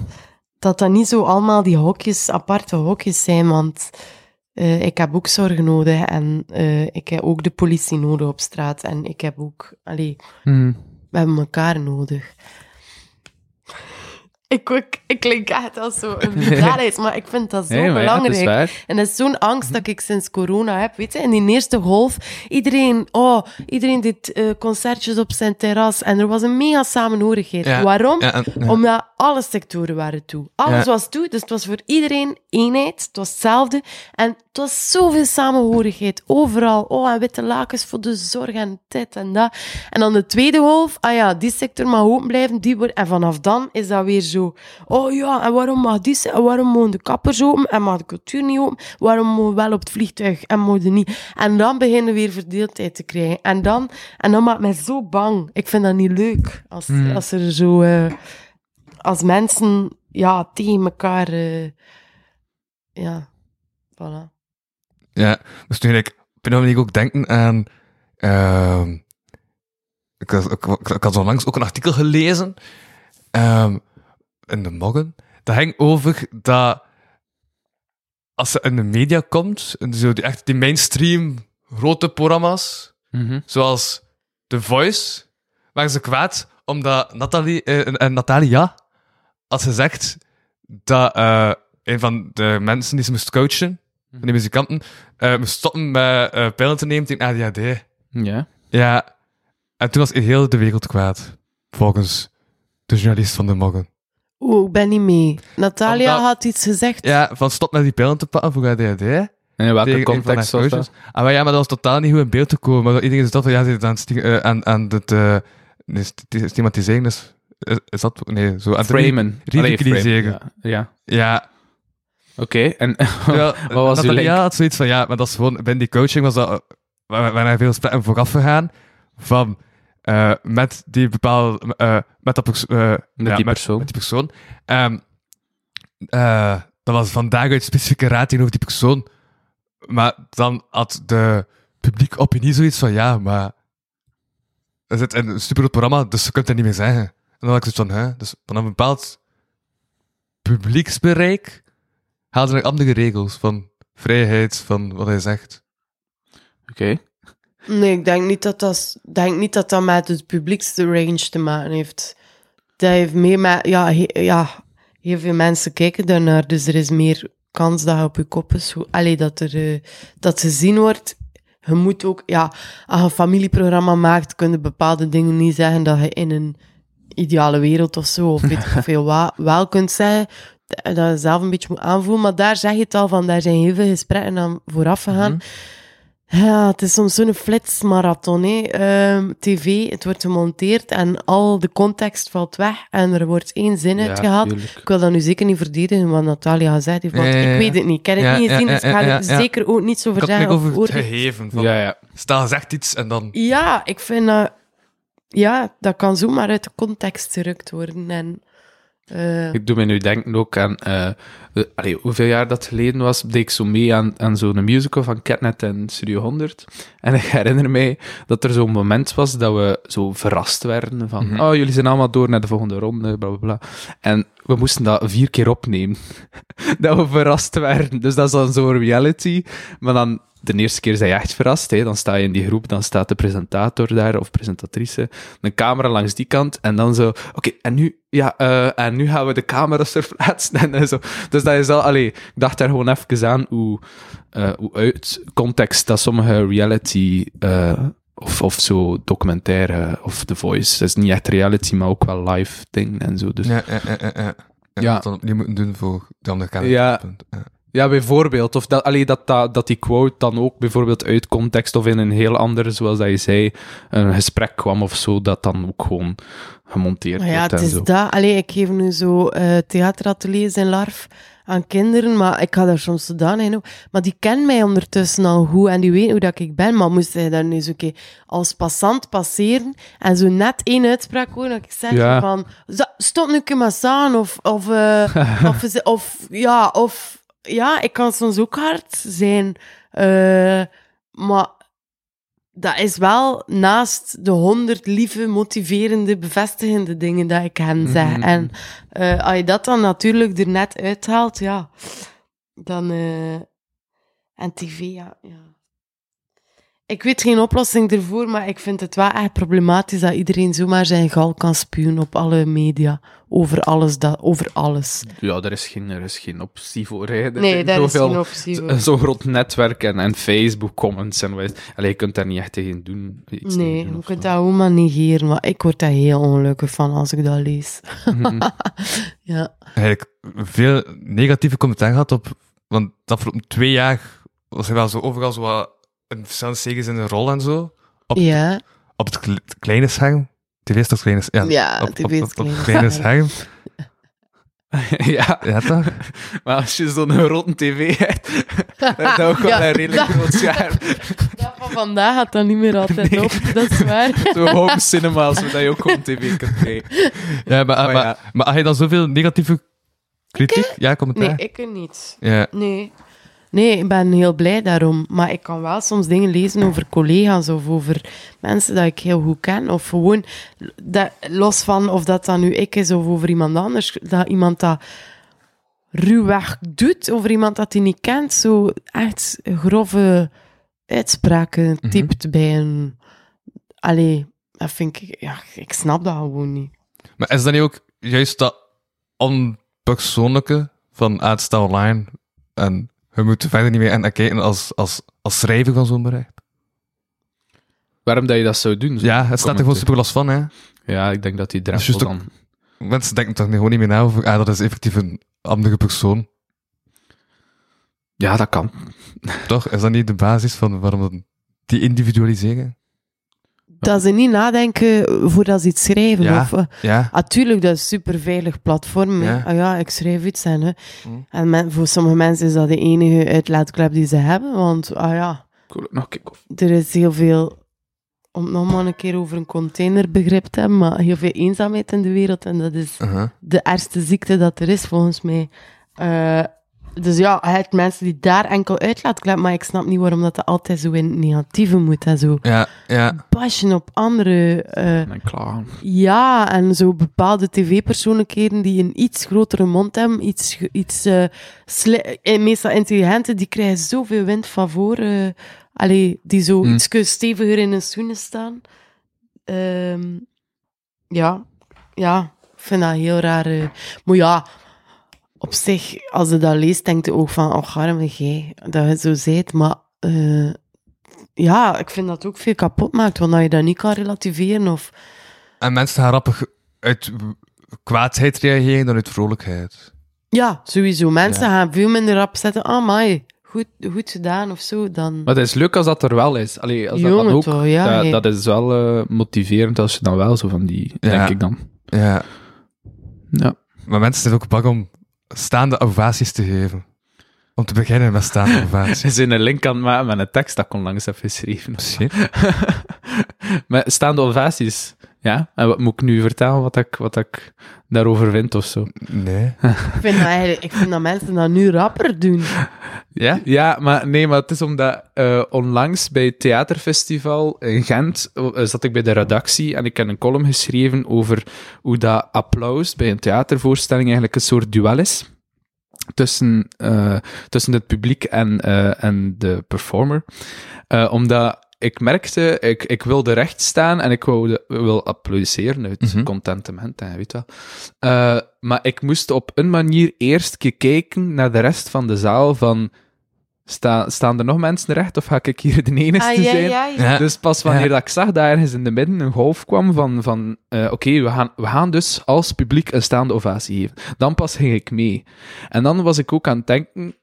D: dat dat niet zo allemaal die hokjes, aparte hokjes zijn, want eh, ik heb ook zorg nodig en eh, ik heb ook de politie nodig op straat en ik heb ook, allee,
C: Mhm.
D: we hebben elkaar nodig. Ik, ik, ik klink echt als zo'n brutaalheid, maar ik vind dat zo
C: ja, is
D: belangrijk. En dat is zo'n angst dat ik sinds corona heb. Weet je, in die eerste golf, iedereen, oh, iedereen deed eh, concertjes op zijn terras. En er was een mega samenhorigheid.
B: Ja.
D: Waarom?
B: Ja.
D: Omdat alle sectoren waren toe. Alles
B: Ja.
D: was toe, dus het was voor iedereen eenheid. Het was hetzelfde. En het was zoveel samenhorigheid. Overal. Oh, en witte lakens voor de zorg en dit en dat. En dan de tweede golf. Ah ja, die sector mag open blijven. Die wordt... En vanaf dan is dat weer zo. Oh ja, en waarom mag die... En waarom mogen de kappers open en mag de cultuur niet open? Waarom mogen we wel op het vliegtuig en mogen niet? En dan beginnen we weer verdeeldheid te krijgen. En dan, en dan maakt mij zo bang. Ik vind dat niet leuk. Als, als er zo... eh, als mensen ja, tegen elkaar. eh, ja, voilà.
B: Ja, dus toen ik een manier ook denken aan. ehm ik, had- ik, ik, ik had zo langs ook een artikel gelezen ehm, in de Morgen. Dat ging over dat als ze in de media komt, in zo die, echt die mainstream grote programma's,
C: Mhm.
B: zoals The Voice, waren ze kwaad omdat Nathalie, eh, en, en Natalia had gezegd dat eh, een van de mensen die ze moest coachen, van die muzikanten, eh moest stoppen met eh pillen te nemen tegen ADHD.
C: Ja.
B: Ja, en toen was heel de wereld kwaad, volgens de journalist van de Morgen.
D: Oeh, ik ben niet mee. Natalia
B: Omdat-
D: had iets gezegd.
B: Ja, van stop met die pillen te pakken voor ADHD.
C: En in welke context was dat?
B: Ah, maar ja, maar dat was totaal niet goed in beeld te komen. Maar iedereen is dat van, ja, ze aan het sti- eh, aan, aan het sti- stigmatiseren. Dus, is, dat... Nee, zo. Het
C: Framen.
B: ri- ridiculiseren.
C: Ja. ja.
B: Ja,
C: Oké, en
B: ja
C: wat was uw
B: Natalia
C: link?
B: had zoiets van, ja, maar dat is gewoon... Binnen die coaching was dat... waar waar er veel gesprekken vooraf gegaan. Van... eh, met die bepaalde... eh, met dat pers- eh,
C: Met
B: ja,
C: die persoon.
B: Met die persoon. Eh, dat was vandaag uit specifieke raad tegenover die persoon. Maar dan had de publiek opinie zoiets van, ja, maar... Er zit een supergroot programma, dus je kunt het niet meer zeggen. En dan had ik zoiets van, hè? Dus vanaf een bepaald publieksbereik haalden er andere regels van vrijheid, van wat hij zegt.
C: Oké.
D: Nee, ik denk niet dat dat, ik denk niet dat dat met het publiekste range te maken heeft. Dat heeft meer met... Ja, he- ja heel veel mensen kijken daarnaar, dus er is meer kans dat je op je kop is. Allee, dat er eh, dat gezien wordt. Je moet ook... Ja, als je een familieprogramma maakt, kun je bepaalde dingen niet zeggen dat je in een ideale wereld of zo, of weet ik veel wat, wel kunt zeggen. Dat je zelf een beetje moet aanvoelen. Maar daar zeg je het al van, daar zijn heel veel gesprekken aan vooraf gegaan. Ja, het is soms zo'n flitsmarathon. hè. Ehm, TV, het wordt gemonteerd en al de context valt weg en er wordt één zin
C: Ja,
D: uitgehaald.
C: tuurlijk.
D: Ik wil dat nu zeker niet verdedigen, wat Natalia gezegd heeft, want
B: Ja, ja, ja.
D: ik weet het niet. Ik heb het
B: Ja,
D: niet gezien,
B: ja,
D: dus ik ga
B: ja,
D: er
B: ja.
D: zeker ook niets over
B: Ik had
D: zeggen.
B: het
D: Of
B: over het gegeven. Van,
C: Ja, ja.
B: Stel, zegt iets en dan...
D: Ja, ik vind dat... Ja, dat kan zomaar uit de context gerukt worden. En, eh,
C: Ik doe me nu denken ook aan... eh, de- allee, hoeveel jaar dat geleden was, deed ik zo mee aan, aan zo'n musical van Catnet en Studio 100. En ik herinner mij dat er zo'n moment was dat we zo verrast werden van
B: Mhm.
C: oh, jullie zijn allemaal door naar de volgende ronde, bla, bla, bla. En we moesten dat vier keer opnemen. dat we verrast werden. Dus dat is dan zo'n reality. Maar dan de eerste keer zijn je echt verrast. Hè. Dan sta je in die groep, dan staat de presentator daar, of presentatrice, een camera langs die kant, en dan zo, oké, en nu, ja, eh, en nu gaan we de camera's verplaatsen, en, en zo. Dus dat is al, allee, ik dacht daar gewoon even aan hoe, eh, hoe uit context dat sommige reality, eh, of, of zo documentaire, of The Voice, dat is niet echt reality, maar ook wel live ding en zo. Dus
B: Ja, ja, ja, ja. ja. En
C: Ja.
B: dat dan opnieuw moeten doen voor de andere kant.
C: Ja. Ja, bijvoorbeeld. Of dat, allee, dat, dat, dat die quote dan ook bijvoorbeeld uit context of in een heel andere, zoals dat je zei, een gesprek kwam of zo, dat dan ook gewoon gemonteerd
D: Maar ja,
C: wordt
D: het
C: en
D: is
C: zo.
D: dat. Allee, ik geef nu zo eh theaterateliers in Larf aan kinderen, maar ik ga daar soms zodanig in. Maar die kennen mij ondertussen al goed en die weten hoe dat ik ben. Maar moest hij daar nu eens oké als passant passeren en zo net één uitspraak horen, dat ik zeg
C: Ja.
D: van, "Zo- stop nu maar staan, of, of, eh, of, ja, of, ja, ik kan soms ook hard zijn. eh, maar dat is wel naast de honderd lieve, motiverende, bevestigende dingen dat ik hen zeg.
C: Mhm.
D: En eh, als je dat dan natuurlijk er net uithaalt, ja, dan... eh, en tv, ja, ja. Ik weet geen oplossing ervoor, maar ik vind het wel echt problematisch dat iedereen zomaar zijn gal kan spuwen op alle media. Over alles. Dat, over alles.
C: Ja, er is geen, er is geen optie voor. Hè. Er
D: Nee, daar is
C: zoveel-
D: geen optie voor.
C: Zo'n groot netwerk en, en Facebook-comments en wat. Allee, je kunt daar niet echt tegen doen.
D: Nee,
C: doen
D: je kunt
C: zo.
D: dat gewoon maar negeren. Maar ik word daar heel ongelukkig van als ik dat lees.
C: Mhm.
D: ja.
B: Eigenlijk veel negatieve commentaar gehad op... Want de afgelopen twee jaar was er wel zo overal zo wat een verschillende series in de rol en zo. Op,
D: Ja,
B: op het kle- kleine scherm. TV is toch kleine Ja,
D: Ja,
B: op,
D: TV
B: op,
D: is
B: op, op
D: kleine
B: het kleine
D: scherm.
B: scherm.
C: ja,
B: Ja, toch?
C: maar als je zo'n grote tv hebt, dan heb je ook wel
D: Ja,
C: een redelijk
D: dat-
C: groot scherm.
D: dat van vandaag gaat dan niet meer altijd
C: Nee.
D: op. Dat is waar.
C: Zo home cinema, zodat je ook gewoon tv kunt kijken.
B: Ja, maar,
C: Maar
B: maar,
C: ja.
B: maar had je dan zoveel negatieve kritiek? Ja, commentaar?
D: Nee, ik er niet.
B: Ja.
D: Nee. Nee, ik ben heel blij daarom. Maar ik kan wel soms dingen lezen over collega's of over mensen dat ik heel goed ken. Of gewoon, dat, los van of dat dan nu ik is of over iemand anders, dat iemand dat ruwweg doet over iemand dat hij niet kent. Zo echt grove uitspraken
B: Mhm.
D: typt bij een... Allee, dat vind ik... Ja, ik snap dat gewoon niet.
B: Maar is dat niet ook juist dat onpersoonlijke van ah, het staat online en we moeten verder niet meer aan kijken als, als, als schrijver van zo'n bericht?
C: Waarom dat je dat zou doen? zo
B: Ja, het staat er gewoon super los van, hè.
C: Ja, ik denk dat die drempel
B: juist
C: dan...
B: Mensen denken toch gewoon niet meer na over, ah, dat is effectief een andere persoon.
C: Ja, dat kan.
B: Toch? Is dat niet de basis van waarom die individualiseren?
D: Dat ze niet nadenken voordat ze iets schrijven.
B: Ja.
D: Of, eh,
B: Ja.
D: Natuurlijk, dat is een superveilig platform.
B: Ja.
D: Ah ja, ik schrijf iets en, hè.
B: Mm.
D: en men- voor sommige mensen is dat de enige uitlaatklep die ze hebben. Want ah ja,
C: Cool, nog
D: er is heel veel, om het nog maar een keer over een containerbegrip te hebben, maar heel veel eenzaamheid in de wereld. En dat is
B: Uh-huh.
D: de ergste ziekte dat er is, volgens mij. Eh, dus ja, je hebt mensen die daar enkel uitlaatklep, maar ik snap niet waarom dat, dat altijd zo in het negatieve moet. En zo
B: Ja, ja.
D: bashen op andere... eh,
C: En klaar.
D: ja, en zo bepaalde tv-persoonlijkheden die een iets grotere mond hebben, iets, iets eh, sli- eh, meestal intelligente, die krijgen zoveel wind van voren. allee, die zo
B: Hmm.
D: iets steviger in hun schoenen staan. Ehm, ja, ja, ik vind dat heel raar. Maar ja, op zich, als je dat leest, denkt je ook van, oh, arme jij, dat je het zo zijt. Maar eh, ja, ik vind dat ook veel kapot maakt, want dat je dat niet kan relativeren of...
B: En mensen gaan rappig uit kwaadheid reageren dan uit vrolijkheid.
D: Ja, sowieso. Mensen
B: Ja.
D: gaan veel minder rap zetten. Ah, my, goed, goed gedaan of zo. Dan...
C: Maar het is leuk als dat er wel is. Allee, als dat
D: Jongen
C: dan ook,
D: toch, ja,
C: dat,
D: hey.
C: dat is wel eh, motiverend als je dan wel zo van die,
B: Ja.
C: denk ik dan.
B: Ja.
C: Ja.
B: Maar mensen zijn ook bang om staande ovaties te geven. Om te beginnen met staande ovaties.
C: Ze zijn een link aan het maken met een tekst dat ik onlangs heb geschreven.
B: Misschien.
C: met staande ovaties. Ja, en wat moet ik nu vertellen wat ik, wat ik daarover vind of zo?
B: Nee.
D: ik, vind dat eigenlijk, ik vind dat mensen dat nu rapper doen.
B: Ja?
C: Ja, maar nee, maar het is omdat eh, onlangs bij het theaterfestival in Gent eh, zat ik bij de redactie en ik heb een column geschreven over hoe dat applaus bij een theatervoorstelling eigenlijk een soort duel is. tussen, eh, tussen het publiek en, eh, en de performer. Eh, omdat ik merkte, ik, ik wilde recht staan en ik wilde, wil applaudisseren uit
B: Mhm.
C: contentement, hè, weet je wel. Eh, maar ik moest op een manier eerst kijken naar de rest van de zaal van... Sta, staan er nog mensen recht of ga ik hier de enige
D: Ah, ja,
C: zijn?
D: ja, ja.
B: Ja.
C: Dus pas wanneer dat ik zag dat ergens in de midden een golf kwam van, van eh, oké, we, gaan, we gaan dus als publiek een staande ovatie geven. Dan pas ging ik mee. En dan was ik ook aan het denken,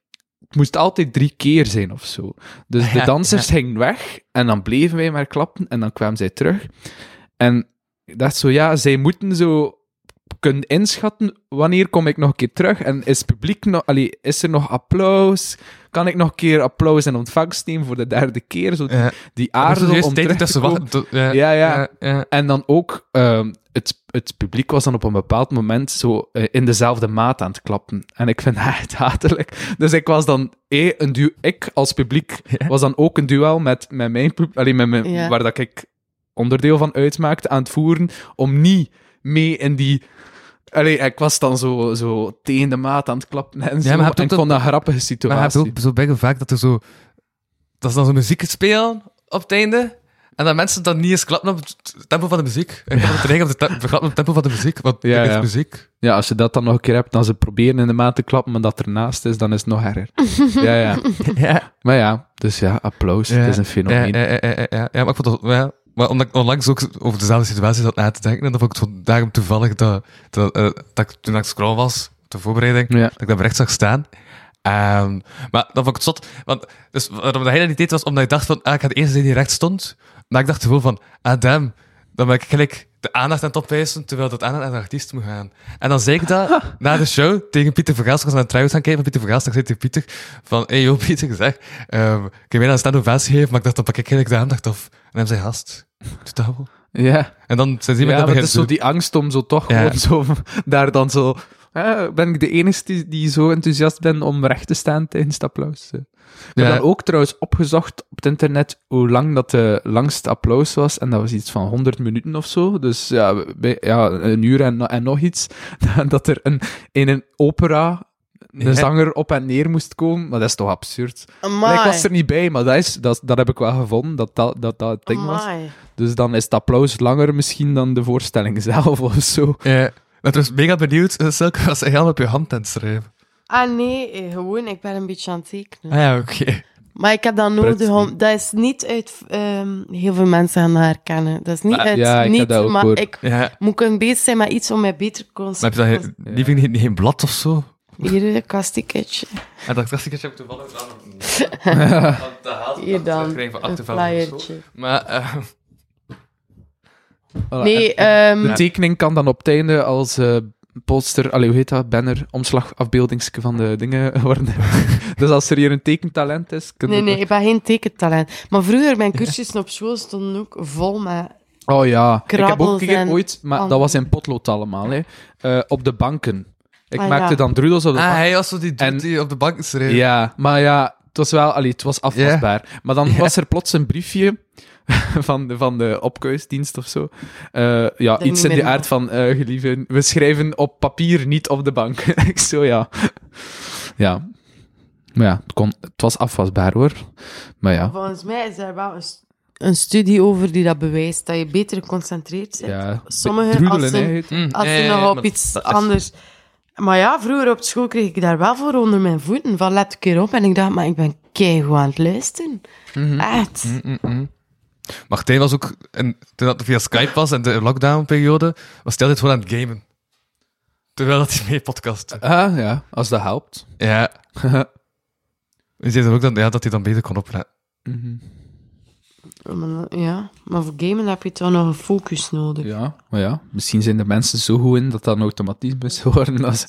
C: het moest altijd drie keer zijn of zo. Dus de
B: Ja,
C: dansers gingen weg en dan bleven wij maar klappen en dan kwamen zij terug. En ik dacht zo, ja, zij moeten zo kunnen inschatten wanneer kom ik nog een keer terug en is het publiek nog, allee, is er nog applaus? Kan ik nog een keer applaus in ontvangst nemen voor de derde keer? Zo die,
B: Ja.
C: die aarzel om terug te komen.
B: Ja,
C: Ja, ja.
B: ja, ja.
C: En dan ook, ehm, het, het publiek was dan op een bepaald moment zo eh, in dezelfde maat aan het klappen. En ik vind dat echt hatelijk. Dus ik was dan, eh, een du ik als publiek
B: Ja.
C: was dan ook een duel met, met mijn publiek, allee, met mijn, waar dat ik onderdeel van uitmaakte, aan het voeren, om niet mee in die... Allee, ik was dan zo, zo tegen de maat aan het klappen en zo.
B: maar je hebt
C: en ik vond dat een grappige
B: Maar je hebt
C: situatie.
B: ook zo bij vaak dat er zo... Dat ze dan zo muziek spelen op het einde. En dat mensen dan niet eens klappen op het tempo van de muziek. En klappen op, de te- klappen op het tempo van de muziek. Want
C: Ja,
B: dit is
C: ja.
B: muziek.
C: Ja, als je dat dan nog een keer hebt, dan ze proberen in de maat te klappen, maar dat ernaast is, dan is het nog erger. ja, ja.
B: Ja.
C: Maar ja, dus ja, applaus.
B: Ja.
C: Het is een
B: Ja,
C: fenomeen.
B: ja, ja, ja, ja. ja, maar ik vond dat... Maar omdat ik onlangs ook over dezelfde situatie zat na te denken, en dan vond ik het daarom toevallig dat, dat, eh, dat ik toen ik scroll was, de voorbereiding,
C: Ja.
B: dat ik dat bericht zag staan. Ehm, maar dan vond ik het zot. Want, dus waarom hij dat niet deed, was omdat ik dacht van, ah, ik ga de eerste zijn die recht stond. Maar ik dacht gewoon van, ah, damn, dan ben ik gelijk de aandacht aan het opwijzen, terwijl dat aandacht aan de artiest moet gaan. En dan zei ik dat na de show tegen Pieter Vergaas. Was aan het trouwens gaan kijken van Pieter Vergaas. Dan zei tegen Pieter van, hey, yo, Pieter, zeg, ehm, ik heb mij een staande ovatie gegeven, maar ik dacht, dan pak ik gelijk de aandacht af. En hij zei, gast, doe dat wel.
C: Ja,
B: En dan zijn ze
C: ja
B: dat
C: het is zo die angst om zo toch
B: Ja.
C: gewoon zo, daar dan zo... eh, ben ik de enige die, die zo enthousiast ben om recht te staan tijdens het applaus? Eh, Ik heb
B: Ja.
C: dan ook trouwens opgezocht op het internet hoe lang dat de langste applaus was. En dat was iets van 100 minuten of zo. Dus ja, bij- ja een uur en, en nog iets. Dat er een, in een opera een
B: Ja.
C: zanger op en neer moest komen. Maar dat is toch absurd?
D: Amai.
C: Ik was er niet bij, maar dat, is, dat, dat heb ik wel gevonden, dat dat, dat, dat het ding was. Dus dan is het applaus langer misschien dan de voorstelling zelf of zo.
B: Ja. Maar ik was mega benieuwd, uh, Silke, was hij helemaal op je hand aan het schrijven.
D: Ah nee, eh, gewoon, ik ben een beetje aan het tekenen.
B: Ah ja, oké.
D: Maar ik heb dat nodig om... Dat is niet uit... ehm, heel veel mensen gaan dat herkennen. Dat is niet
B: Maar-
D: uit...
C: ja, ik heb
D: niet,
C: dat ook
D: maar ik
B: Ja.
D: moet kunnen bezig zijn met iets om mij beter te
B: Maar heb
D: concentreren.
B: je dan geen- liever niet, geen blad of zo?
D: Hier, een kastiketje.
B: En dat dacht ik, heb ik toevallig aan.
D: Hier dan,
B: Van
D: een flyertje.
B: Maar, eh,
C: Voilà.
D: Nee,
C: En
D: ehm
C: de tekening kan dan op het einde als eh, poster, allee, hoe heet dat, banner, omslagafbeeldingsje van de dingen worden. dus als er hier een tekentalent is, kun je
D: nee, nee,
C: dat-
D: ik ben geen tekentalent. Maar vroeger, mijn cursussen op school stonden ook vol met...
C: Oh ja, ik heb ook een ooit, maar dat was in potlood allemaal, hè, eh, op de banken. Ik
D: Ah,
C: maakte
D: ja.
C: dan drudels op de
B: ah,
C: bank.
B: hij was zo die dude
C: En-
B: die op de bank schreef.
C: Ja, maar ja, het was wel, allee, het was afwasbaar. Maar dan was er plots een briefje van de, van de opkuisdienst of zo. Eh, ja, iets in de aard van, eh gelieve, we schrijven op papier, niet op de bank. ik zo, ja. Ja. Maar ja, het, kon, het was afwasbaar hoor. Maar ja.
D: Volgens mij is er wel een, st- een studie over die dat bewijst dat je beter geconcentreerd bent.
C: ja
D: Sommige,
C: drudelen,
D: als ze-
C: hè, heet-
B: Mm,
D: Als
B: ja,
D: nog op iets
B: dat
D: anders... Maar ja, vroeger op school kreeg ik daar wel voor onder mijn voeten. Van let een keer op. En ik dacht, maar ik ben keigoed aan het luisteren. Echt.
B: Mm, mm, mm. Martijn was ook, en, toen dat via Skype was en de lockdown-periode, was hij altijd gewoon aan het gamen. Terwijl dat hij mee podcast.
C: Ah, ja, als dat helpt.
B: Ja. En zei ook dan, ja, dat hij dan beter kon opletten.
C: Mhm.
D: Maar, Ja, maar voor gamen heb je toch nog een focus nodig.
C: Ja, maar ja, misschien zijn er mensen zo goed in dat dat een automatisme is geworden. Als...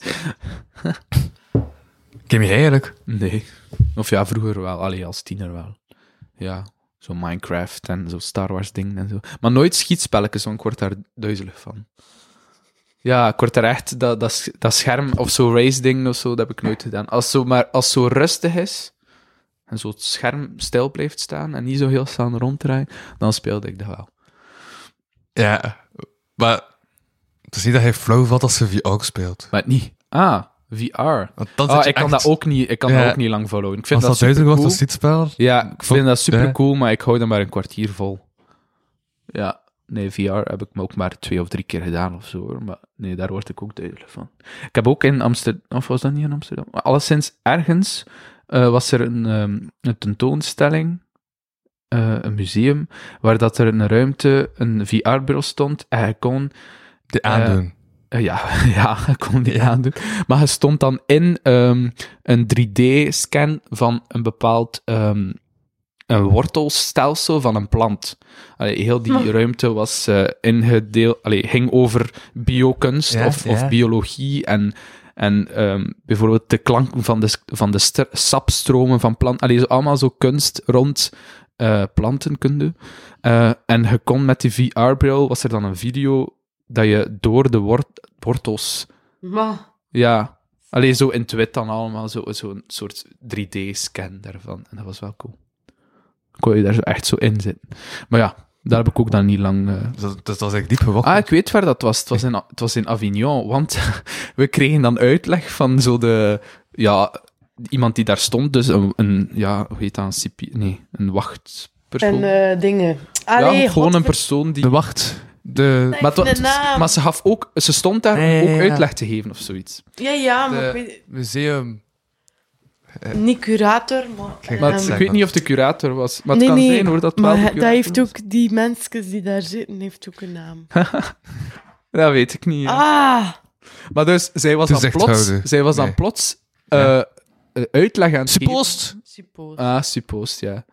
B: Ken je eigenlijk?
C: Nee. Of ja, vroeger wel. Allee, als tiener wel. Ja, zo Minecraft en zo Star Wars dingen en zo. Maar nooit schietspelletjes, want ik word daar duizelig van. Ja, ik word er echt... Dat, dat, sch- dat scherm of zo race dingen of zo, dat heb ik nooit gedaan. Als zo, maar als zo rustig is en zo het scherm stil blijft staan en niet zo heel snel ronddraaien, dan speelde ik dat wel.
B: Ja. Maar het is niet dat hij flauw valt als ze VR speelt.
C: Maar niet... Ah, VR.
B: Want
C: Ah, ik kan, dat ook niet, ik kan
B: Ja.
C: dat ook niet lang volhouden. Ik vind
B: Als
C: dat,
B: dat duidelijk was,
C: supercool.
B: dat stietspel.
C: Ja, ik vind
B: Vond-
C: dat super cool, maar ik hou dat maar een kwartier vol. Ja, nee, VR heb ik me ook maar twee of drie keer gedaan of zo. Maar nee, daar word ik ook duidelijk van. Ik heb ook in Amsterdam, of was dat niet in Amsterdam? Maar alleszins ergens eh, was er een, ehm, een tentoonstelling, eh, een museum, waar dat er in een ruimte een VR-bril stond en je kon
B: Die aandoen.
C: Eh, ja, ja, ik kon die aandoen. Maar je stond dan in ehm, een 3D-scan van een bepaald ehm, een wortelstelsel van een plant. Allee, heel die ruimte was eh ingedeeld, allee, ging over biokunst
B: Ja,
C: of,
B: ja.
C: of biologie en, en ehm, bijvoorbeeld de klanken van de, van de st- sapstromen van planten. Allee, zo allemaal zo kunst rond eh, plantenkunde. En je kon met die VR-bril, was er dan een video dat je door de wort- wortels...
D: Maar,
C: Ja, alleen zo in het wit dan allemaal, zo'n zo een soort 3D-scan daarvan. En dat was wel cool. Kon je daar zo echt zo in zitten. Maar ja, daar heb ik ook dan niet lang... eh,
B: Dus dat, dus dat was eigenlijk diep gewacht.
C: Ah, ik weet waar dat was. Het was in, het was in Avignon, want we kregen dan uitleg van zo de... Ja, iemand die daar stond, dus een... een ja, hoe heet dat? Een cipi- Nee, een wachtpersoon.
D: en eh, dingen.
C: ja,
D: Allee,
C: gewoon een persoon die...
B: De wacht. De...
D: Nee.
C: Maar, maar ze gaf ook... Ze stond daar
B: ja,
C: ook
B: ja.
C: uitleg te geven of zoiets.
D: Ja, ja, maar
B: De-
D: ik weet...
B: museum.
D: Niet curator, maar...
B: Kijk,
C: Maar ik weet niet of de curator was. Maar het
D: nee,
C: kan
D: nee,
C: zijn hoor, dat wel
D: maar
C: curator
D: dat heeft
C: was.
D: ook... Die mensen die daar zitten, heeft ook een naam.
C: Dat weet ik niet. ja.
D: Ah!
C: Maar dus, zij was dan plots...
B: houden.
C: Zij was dan plots eh, eh, uitleg aan het geven.
B: Suppost.
D: Suppose.
C: Ah, suppost, ja.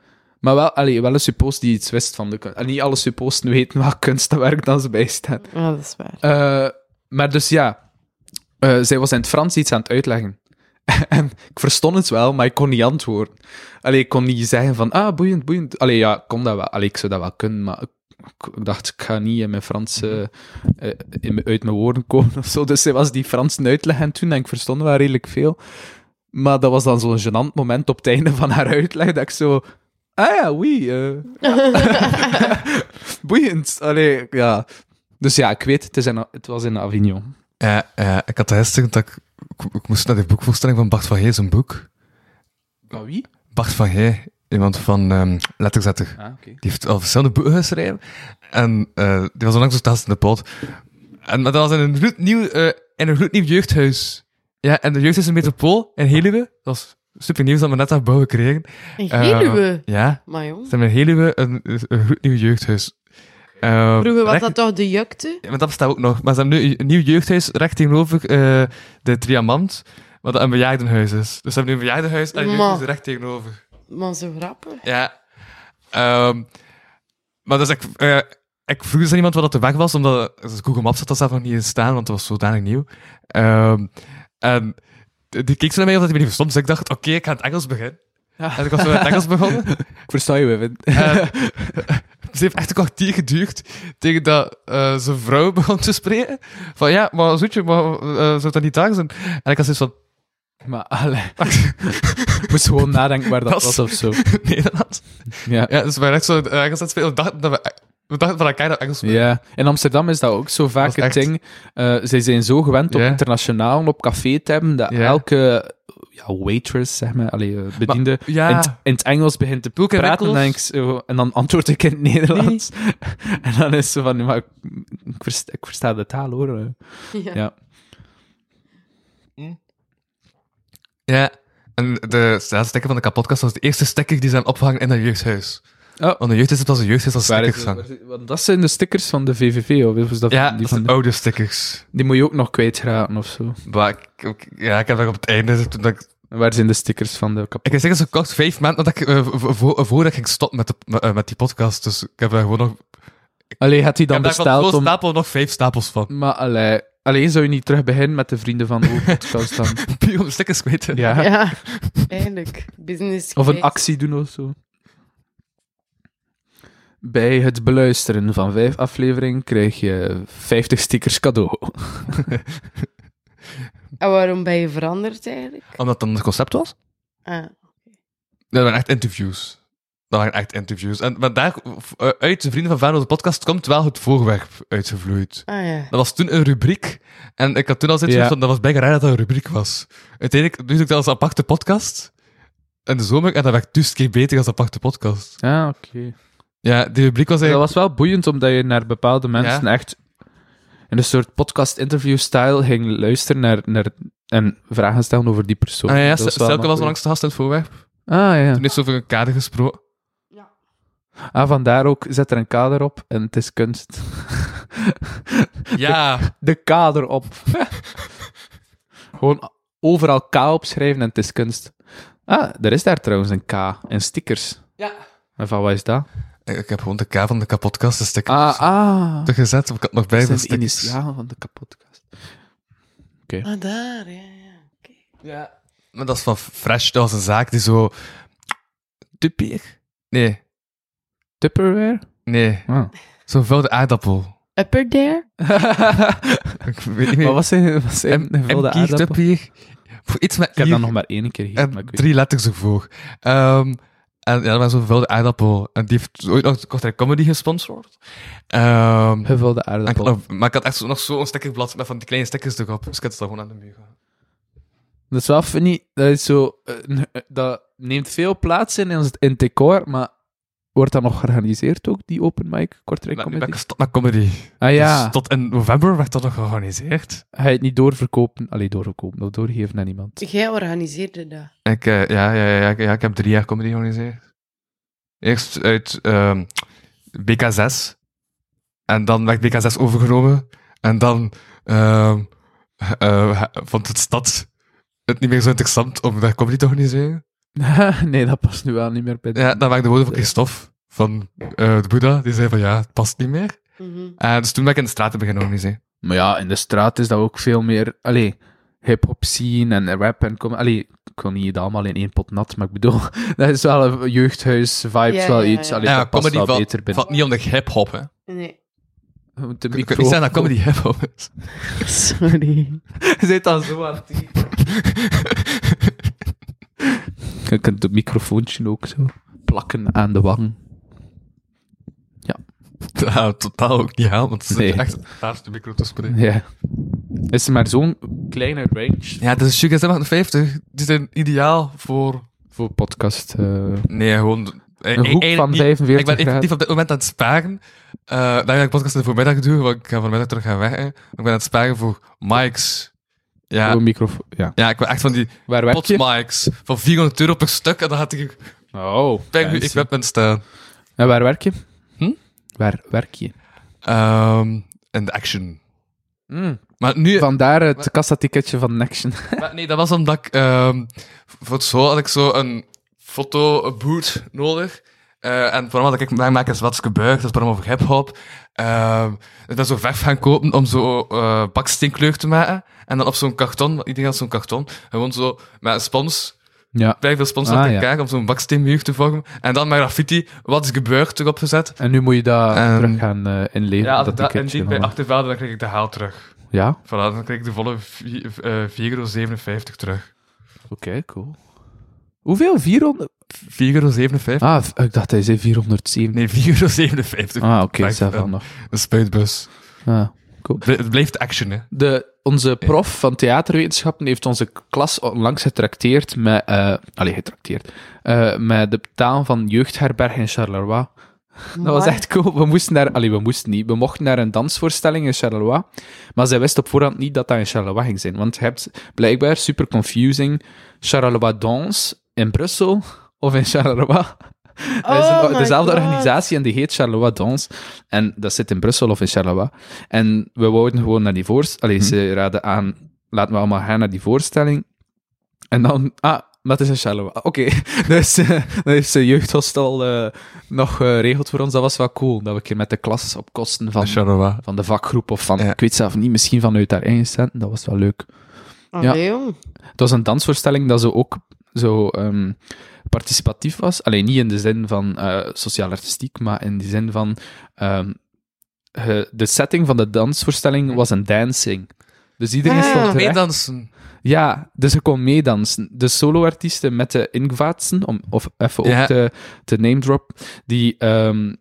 C: Maar wel, allee, wel een suppost die iets wist van de kunst. En niet alle supposten weten welk kunstwerk dan ze bijstaan.
D: Ah, dat is waar.
C: Eh, maar dus ja, eh, zij was in het Frans iets aan het uitleggen. en ik verstond het wel, maar ik kon niet antwoorden. Allee, ik kon niet zeggen van, ah, boeiend, boeiend. Allee, ja, ik kon dat wel. Allee, ik zou dat wel kunnen, maar ik, dacht, ik ga niet in mijn Frans eh, in mijn- uit mijn woorden komen of zo. Dus zij was die Fransen uitleggen toen en ik verstond wel redelijk veel. Maar dat was dan zo'n gênant moment op het einde van haar uitleg dat ik zo... Ah ja, oui. eh. Boeiend. Allee, ja. Dus ja, ik weet, het, is in, het was in Avignon.
B: Ik had gisteren dat ik, ik, ik moest naar de boekvoorstelling van Bart van Heij, zijn boek.
C: Maar wie?
B: Bart van Heij, iemand van ehm Letterzetter.
C: Ah, oké.
B: Die heeft al verschillende boeken geschreven. En eh, die was onlangs zo test in de pot. En maar dat was in een gloednieuw, eh in een gloednieuw jeugdhuis. Ja, en de jeugdhuis in Metropool in Heluwe. Dat was super nieuws dat we net hebben gekregen.
D: Een
B: Eh,
D: Geluwe.
B: ja,
D: maar jong.
B: ze hebben in Heluwe een, een gloednieuw jeugdhuis. Eh,
D: Vroeger was
B: recht-
D: dat toch de jukte?
B: Ja, maar dat bestaat ook nog. Maar ze hebben nu een nieuw jeugdhuis recht tegenover eh, de Triamant, wat een bejaardenhuis is. Dus ze hebben nu een bejaardenhuis en een jeugdhuis recht tegenover.
D: Maar zo grappig.
B: Ja. Ehm, maar dus ik, eh, ik vroeg dus aan iemand wat dat de weg was, omdat dus Google Maps had dat zelf nog niet in staan, want het was zodanig nieuw. Ehm, en die keek zo naar mij of dat hij me niet verstond, dus ik dacht, oké, ik ga in het Engels beginnen.
C: Ja.
B: En ik was zo in het Engels begonnen.
C: Ik versta je, Wim.
B: Ze heeft echt een kwartier geduurd tegen dat eh, zijn vrouw begon te spreken. Van ja, maar zoetje, maar eh, zou dat niet daar zijn? En ik had zoiets van,
C: Maar, allee. Ik moest gewoon nadenken waar dat, was of zo.
B: Nederland.
C: Ja.
B: Ja, dus we waren echt zo eh, Engels aan het spelen. Dachten dat we, we dachten van elkaar dat Engels.
C: Ja, in Amsterdam is dat ook zo vaak
B: echt-
C: ding. Eh zij zijn zo gewend
B: Ja.
C: internationaal op café te hebben, dat elke ja, waitress, zeg maar, allee, eh, bediende,
B: ja.
C: in, het, in het Engels begint te praten en,
B: winkels.
C: ik zo- en dan antwoord ik in het Nederlands. en dan is ze van, maar ik, ik, versta, ik versta de taal, hoor.
D: Ja.
C: Ja.
B: Ja. En de ja, sticker van de kapotkast was de eerste sticker die ze hebben opgehangen in dat jeugdhuis.
C: Oh.
B: Want een het was een als
C: Waar is
B: stickers
C: het?
B: hangen.
C: Want dat zijn de stickers van de VVV, of is dat
B: Ja,
C: die,
B: dat
C: van
B: zijn
C: de-
B: oude stickers.
C: die moet je ook nog kwijtraten of zo.
B: Maar ik, ik- ja, ik heb dat op het einde, toen dat ik
C: En Waar zijn de stickers van de kapot?
B: Ik heb zeker zo kort vijf maanden dat ik, eh, vo- vo- voordat ik ging stoppen met, de, met, eh, met die podcast. Dus ik heb daar gewoon nog...
C: Allee, had hij
B: Ik
C: dan
B: heb daar van
C: besteld
B: zo'n
C: om...
B: stapel nog vijf stapels van.
C: Maar allee, alleen zou je niet terug beginnen met de vrienden van de podcast dan?
B: Puur om de stickers kwijt te
C: Ja.
D: Ja, eigenlijk. Business
C: Of een actie doen of zo. Bij het beluisteren van vijf afleveringen krijg je 50 stickers cadeau.
D: En waarom ben je veranderd eigenlijk?
B: Omdat dat een concept was?
D: Ah.
B: Dat waren echt interviews. Dat waren echt interviews. En, maar daar, uh, uit de Vrienden van Vader, de podcast, komt wel het voorwerp uitgevloeid.
D: Ah ja.
B: Dat was toen een rubriek. En ik had toen al zoiets
C: Ja.
B: van, dat was bijna raar dat dat een rubriek was. Uiteindelijk doe ik dat als aparte podcast. In de zomer, en dat werd dus keer beter als aparte podcast.
C: Ja, oké.
B: Ja, die rubriek was
C: Dat was wel boeiend, omdat je naar bepaalde mensen echt in een soort podcast-interview-style ging luisteren naar, naar, en vragen stellen over die persoon.
B: Ah, ja,
C: was boeiend.
B: langs de gast in het voorwerp.
C: Ah, ja.
B: Toen ze over een kader gesproken.
C: Ah, vandaar ook, zet er een kader op en het is kunst.
B: Ja,
C: De kader op. Gewoon overal K opschrijven en het is kunst. Ah, er is daar trouwens een K in stickers.
B: Ja.
C: En van wat is dat?
B: Ik, ik heb gewoon de K van de kapotkast een sticker
C: Ah, ah.
B: gezet. Ik had nog bij
C: Dat is een
B: stickers.
C: initiaal van de kapotkast.
D: Ah, daar, ja, ja. Oké.
B: Ja. Maar dat is van Fresh. Dat was een zaak die zo... Tupier? Nee,
C: Tupperware?
B: nee.
C: Ah.
B: Zo'n vuilde aardappel.
D: Upper there?
B: Ik weet niet meer.
C: Wat was hij? Was hij
B: M-
C: een vulde aardappel?
B: Tupier. Voor Iets met
C: Ik heb dat nog maar één keer gegeten, maar
B: en
C: ik weet
B: drie letters ervoor. Ehm, en ja, dat was zo'n vuilde aardappel. En die heeft ooit nog Kortrijk Comedy gesponsord. Ehm,
C: Gevulde aardappel.
B: maar ik had echt zo, nog zo'n stickerblad met van die kleine stickers erop. Dus ik had het gewoon aan de muur.
C: Dat is wel funny. Dat, is zo, eh, dat neemt veel plaats in in het decor, maar wordt dat nog georganiseerd ook, die open mic Kortrijk
B: ben
C: Comedy?
B: ik gestopt met comedy.
C: Ah ja,
B: Dus tot in november werd dat nog georganiseerd.
C: ga je het niet doorverkopen? Allee, doorverkopen of doorgeven aan iemand.
D: Jij organiseerde dat.
B: Ik, eh, ja, ja, ja, ja, ik heb drie jaar comedy georganiseerd. Eerst uit ehm, BK6. En dan werd BK6 overgenomen. En dan ehm, eh, vond het stad het niet meer zo interessant om daar comedy te organiseren.
C: nee, dat past nu wel niet meer bij de-
B: Ja, dan werd de woorden van Christophe van eh, de Boeddha. Die zei van ja, het past niet meer. En dus toen ben ik in de straten beginnen organiseren.
C: Maar ja, in de straat is dat ook veel meer... Allee, hip-hop scene en rap en... Com allee, ik wil niet het allemaal in één pot nat, maar ik bedoel... dat is wel een jeugdhuis-vibes,
D: Ja,
C: wel
D: ja,
C: iets.
D: ja.
C: Allee,
B: ja,
C: dat past wel
B: valt,
C: beter binnen.
B: valt niet onder hip-hop, hè.
D: Nee.
C: De
B: Ik kan
C: micro...
B: niet zeggen dat comedy hip-hop is.
D: Sorry.
C: Je zit dan zo aan het Je kunt het microfoontje ook zo plakken aan de wang.
B: Ja, totaal ook niet haal, want het
C: Nee.
B: zit echt naast de micro te spreken.
C: Ja. Is er maar zo'n kleine range
B: Ja, het is Sugar 750. Die zijn ideaal voor...
C: voor podcast? eh,
B: Nee, gewoon... eh,
C: een hoek
B: eigenlijk
C: van
B: niet-
C: 45
B: Ik ben effectief op dit moment aan het sparen. Uh, daar ga ik podcast in de voormiddag doen, want ik ga vanmiddag terug gaan werken. Ik ben aan het sparen voor mics. Ja,
C: een microfoon. Ja.
B: ja ik wil echt van die
C: Waar werk je?
B: potmics van 400 euro per stuk. En dan had ik
C: Oh,
B: per nu
C: fancy.
B: equipment staan.
C: En waar werk je?
B: Hm?
C: Waar werk je?
B: Ehm in de action.
C: Mm.
B: Maar nu...
C: Vandaar het kassaticketje van Action.
B: Maar nee, dat was omdat ik... ehm, voor het zo had ik zo een fotoboot nodig. Eh, en vooral dat ik daar maak een Zwatske buig, dat is waarom over hip-hop. Ehm ik ben zo verf gaan kopen om zo eh baksteenkleur te maken. En dan op zo'n karton, iedereen had zo'n karton, gewoon zo met een spons,
C: ja.
B: vrij veel spons
C: Ah, ja.
B: elkaar om zo'n baksteenmuur te vormen. En dan met graffiti, wat is gebeurd, erop gezet.
C: En nu moet je dat terug gaan eh, inleveren.
B: Ja, als
C: dat
B: ik dat bij
C: nog.
B: achtervelde, dan krijg ik de haal terug.
C: Ja?
B: Voilà, dan krijg ik de volle vi- eh, 4,57 euro terug.
C: Oké, cool. Hoeveel? 400?
B: 4,57 euro?
C: Ah, ik dacht hij zei 407.
B: Nee, 4,57 euro.
C: Ah, oké, okay,
B: een-
C: nog.
B: Een spuitbus.
C: Ah, cool.
B: Bl- Het blijft action, hè.
C: De, onze prof van theaterwetenschappen heeft onze klas onlangs getrakteerd met... eh allee, getrakteerd. eh, met de taal van jeugdherberg in Charleroi. Dat was echt cool. We moesten daar... Allee, we moesten niet. We mochten naar een dansvoorstelling in Charleroi. Maar zij wist op voorhand niet dat dat in Charleroi ging zijn. Want je hebt blijkbaar, super confusing, Charleroi Dance in Brussel of in Charleroi. Dat is
D: Oh
C: een- dezelfde
D: God.
C: organisatie en die heet Charleroi Dance. En dat zit in Brussel of in Charleroi. En we wouden gewoon naar die voorstelling. Allee, ze raden aan, laten we allemaal gaan naar die voorstelling. En dan, ah, maar het is in Charleroi. Oké, dus eh, dan heeft de jeugdhostel eh, nog geregeld voor ons. Dat was wel cool, dat we een keer met de klas op kosten van,
B: Charleroi.
C: van de vakgroep of van,
B: Ja.
C: ik weet zelf niet, misschien vanuit daar eigen centen. Dat was wel leuk.
D: Allee, jong.
C: Het was een dansvoorstelling dat zo ook zo ehm, participatief was. Alleen niet in de zin van eh, sociaal-artistiek, maar in de zin van... ehm, eh, de setting van de dansvoorstelling was een dancing. Dus iedereen
D: Ah.
C: stond recht.
B: Meedansen.
C: Ja, dus je kon meedansen. De soloartiesten met de invaatsen, om of even
B: Ja.
C: ook te, te name drop, die, ehm,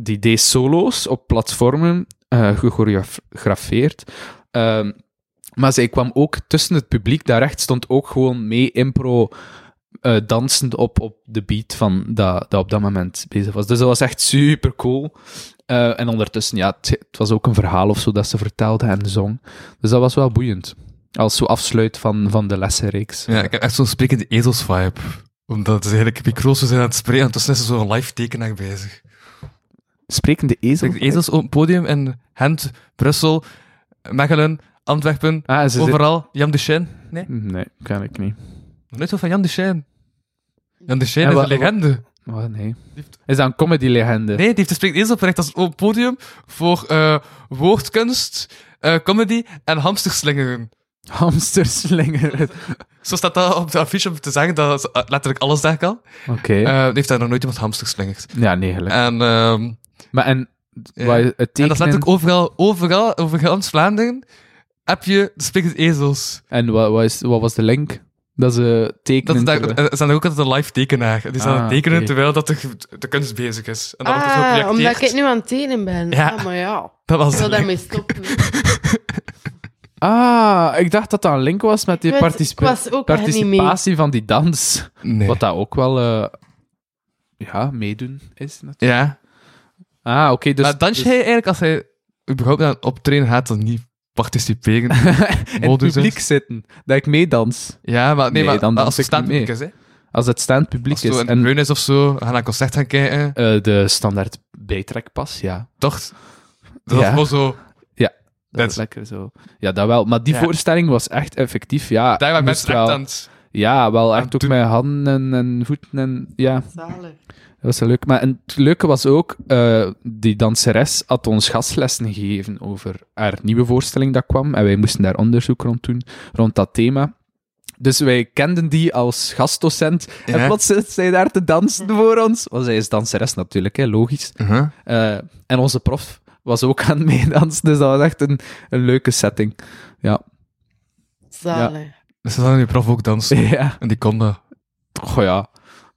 C: die deed solo's op platformen, eh gechoreografeerd. Ehm, maar zij kwam ook tussen het publiek, daar recht stond ook gewoon mee impro eh dansend op, op de beat van dat, dat op dat moment bezig was. Dus dat was echt super cool. Eh, en ondertussen, ja, het, het was ook een verhaal of zo dat ze vertelde en zong. Dus dat was wel boeiend. Als zo afsluit van, van de lessenreeks.
B: Ja, ik heb echt zo'n sprekende ezels-vibe. Omdat het eigenlijk micro's zijn aan het spreken en tussen is zo'n live tekenaar bezig.
C: Sprekende ezel?
B: Zeg, ezels op het podium in Gent, Brussel, Mechelen, Antwerpen,
C: Ah, ze zit-
B: overal. Jan de Chêne? Nee?
C: Nee, ken ik niet.
B: Nooit zo van Jan de Chêne. Jan
C: Ja,
B: is een legende.
C: Oh, nee. Is dat een comedy-legende?
B: Nee, die heeft de spreekt ezelproject als op podium voor eh, woordkunst, eh, comedy en hamsterslingeren.
C: Hamsterslinger.
B: Zo staat dat op de affiche om te zeggen dat eh, letterlijk alles daar kan.
C: Oké.
B: Die heeft daar nog nooit iemand hamsterslingerd.
C: ja, nee, gelijk.
B: En, ehm,
C: maar en,
B: en dat is letterlijk overal, overal, over Vlaanderen, heb je de sprekende ezels.
C: En wat, wat, is, wat was de link? Dat ze
B: Dat
C: tekenen... terwijl-
B: er zijn ook altijd een live tekenaar. Die staan aan
C: Ah,
B: tekenen terwijl dat de, de kunst bezig is. En dat wordt dus
D: Ah, omdat ik nu aan het tenen ben.
B: Ja.
D: Ah, maar ja,
B: Dat was
D: ik wil daarmee stoppen.
C: Ah, ik dacht dat dat een link was met die participatie van die dans.
B: Nee.
C: Wat dat ook wel... eh, ja, meedoen is. natuurlijk.
B: Ja.
C: Ah, oké. dus...
B: maar dans
C: dus-
B: jij eigenlijk als hij überhaupt aan het optreden gaat, dan niet participeren?
C: in het
B: is.
C: publiek zitten. Dat ik meedans.
B: Ja, maar, nee,
C: Nee,
B: maar
C: dan
B: als het staand publiek is, hè?
C: Als het staand publiek is.
B: zo in
C: En
B: Bruin is of zo, gaan naar een concert gaan kijken,
C: eh, de standaard bijtrekpas, ja.
B: toch? Dat
C: Ja.
B: is gewoon zo...
C: Ja, Dat lekker zo. Ja, dat wel. Maar die
B: Ja.
C: voorstelling was echt effectief. Ja,
B: Daar
C: moest
B: mensen echt
C: wel-
B: aan het...
C: Ja, wel echt ook
B: doen.
C: met handen en voeten en... Ja,
D: Zalig.
C: Dat was wel leuk. Maar en het leuke was ook, eh, die danseres had ons gastlessen gegeven over haar nieuwe voorstelling dat kwam. En wij moesten daar onderzoek rond doen, rond dat thema. Dus wij kenden die als gastdocent.
B: Ja.
C: En plots zit zij daar te dansen voor ons. Want zij is danseres natuurlijk, hè, logisch.
B: Uh-huh.
C: Eh, en onze prof was ook aan het meedansen, dus dat was echt een, een leuke setting. Ja.
D: Zalig.
B: Dus dan die prof ook dansen.
C: ja.
B: En die kon dat.
C: Goh ja.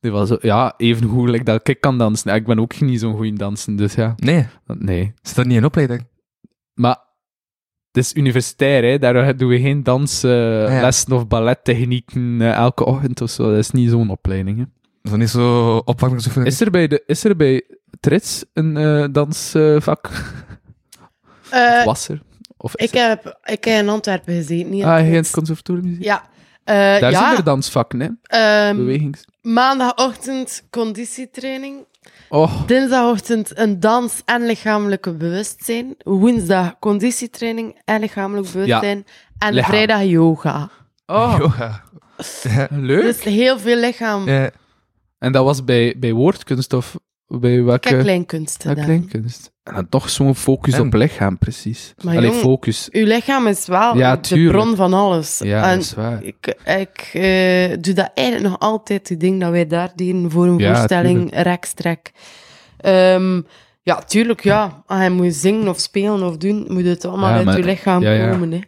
C: Die was zo- ja, even goed like dat ik kan dansen. Ik ben ook niet zo'n goeie dansen, dus ja.
B: Nee,
C: Nee.
B: zit dat niet in opleiding?
C: Maar het is universitair, hè. daar doen we geen danslessen of ballettechnieken eh, elke ochtend of zo. Dat is niet zo'n opleiding. Hè.
B: Is dat niet zo opwarmingsoefening?
C: Is, er bij de, is er bij Trits een eh, dansvak?
D: Eh,
C: was er? Of is
D: ik, heb, ik heb in Antwerpen gezeten. Niet in
C: er... Ah, geen conservatorium?
D: Ja. Eh,
C: Daar
D: ja.
C: zijn er dansvakken, hè?
D: Ehm,
C: Bewegings...
D: maandagochtend conditietraining.
C: Oh,
D: Dinsdagochtend een dans- en lichamelijke bewustzijn. Woensdag conditietraining en lichamelijk bewustzijn. En
C: lichaam.
D: vrijdag yoga.
C: oh
B: Yoga.
C: Leuk.
D: Dus heel veel lichaam.
B: Ja.
C: En dat was bij, bij woordkunst of bij welke...
D: Heb kleinkunst
C: Ja,
D: gedaan.
C: kleinkunst. En dan toch zo'n focus
B: En?
C: op lichaam, precies.
D: Maar
C: Allee,
D: jong,
C: focus.
D: Uw lichaam is wel
C: Ja,
D: de
C: tuurlijk.
D: bron van alles.
C: Ja,
D: en
C: dat is waar.
D: ik, ik eh, doe dat eigenlijk nog altijd, die ding dat wij daar deden voor een
C: Ja,
D: voorstelling, rekstrek. Ehm, ja, tuurlijk, ja. Als je moet zingen of spelen of doen, moet het allemaal
C: Ja,
D: uit
C: maar-
D: je lichaam
C: ja, ja.
D: komen. Hè.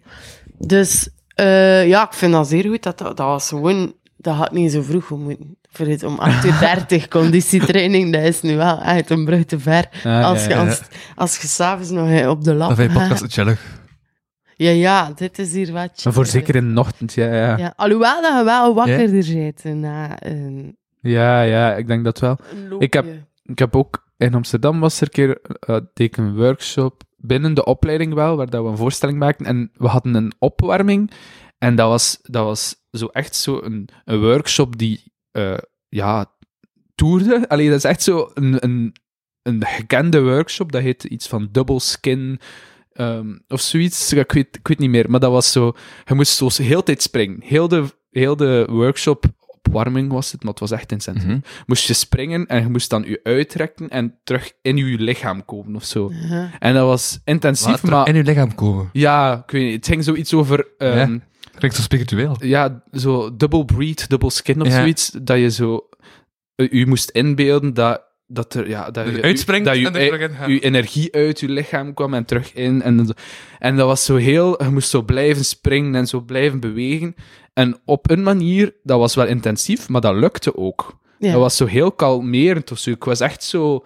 D: Dus eh, ja, ik vind dat zeer goed. Dat, dat, dat was gewoon... Dat had niet zo vroeg moeten. Voor het om 8 uur 30 conditietraining, dat is nu wel echt een brug te ver.
C: Ah,
D: als,
C: ja,
D: je,
C: ja.
D: als, als je s'avonds nog eh, op de lap
B: Dat vind je podcast chillig.
D: Ja, ja, dit is hier wat
C: Maar voor zeker in de ochtend, ja, ja. Ja,
D: Ja, alhoewel dat je wel wakkerder bent na een,
C: ja, ik denk dat wel. Ik heb- Ik heb ook in Amsterdam was er een keer uh, deed een workshop binnen de opleiding wel, waar dat we een voorstelling maakten. En we hadden een opwarming. En dat was, dat was zo echt zo een, een workshop die, eh, ja, toerde. Allee, dat is echt zo een, een, een gekende workshop. Dat heet iets van double skin ehm, of zoiets. Ik weet, ik weet niet meer. Maar dat was zo, je moest zo heel de tijd springen. Heel de, heel de workshop, opwarming was het, maar het was echt intens
B: Mhm.
C: moest je springen en je moest dan je uitrekken en terug in je lichaam komen of zo. En dat was intensief, maar...
B: in je lichaam komen.
C: Ja, ik weet niet. Het ging zoiets over... ehm,
B: Klinkt zo spiritueel.
C: ja, zo double breed, double skin of
B: Ja.
C: zoiets. Dat je zo... eh, je moest inbeelden dat, dat er, ja, dat
B: Dat je uitspringt
C: dat je,
B: en er terug in gaat.
C: je energie uit je lichaam kwam en terug in. En, en dat was zo heel, je moest zo blijven springen en zo blijven bewegen. En op een manier, dat was wel intensief, maar dat lukte ook.
D: Ja.
C: Dat was zo heel kalmerend of zo. Ik was echt zo,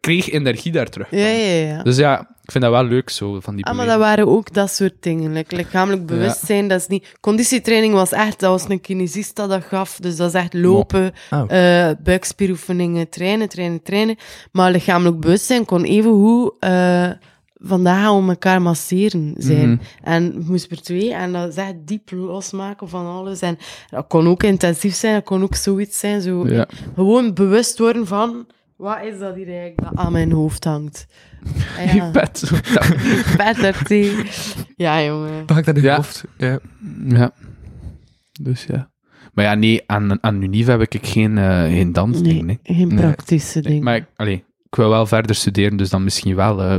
C: kreeg energie daar terug.
D: Ja, ja, ja.
C: Dus ja, ik vind dat wel leuk zo, van die
D: Ah, maar dat waren ook dat soort dingen. Like, lichamelijk bewustzijn, dat is niet... Conditietraining was echt... Dat was een kinesist dat dat gaf. Dus dat is echt lopen,
B: Oh.
D: buikspieroefeningen, trainen, trainen, trainen. Maar lichamelijk bewustzijn kon even hoe eh vandaag gaan we elkaar masseren zijn.
C: Mhm.
D: En we moesten er twee. En dat is echt diep losmaken van alles. En dat kon ook intensief zijn. Dat kon ook zoiets zijn. Zo,
C: Ja.
D: Gewoon bewust worden van... Wat is dat hier eigenlijk dat aan mijn hoofd hangt? Ah,
C: Je pet.
D: Better Ja, jongen.
B: Pak dat in je
C: Ja.
B: hoofd. Ja.
C: Ja. Dus ja. Maar ja, nee, aan, aan Unive heb ik geen, eh geen dansding.
D: Nee,
C: Nee.
D: geen praktische
C: Nee,
D: dingen.
C: Maar ik, allee, ik wil wel verder studeren, dus dan misschien wel eh,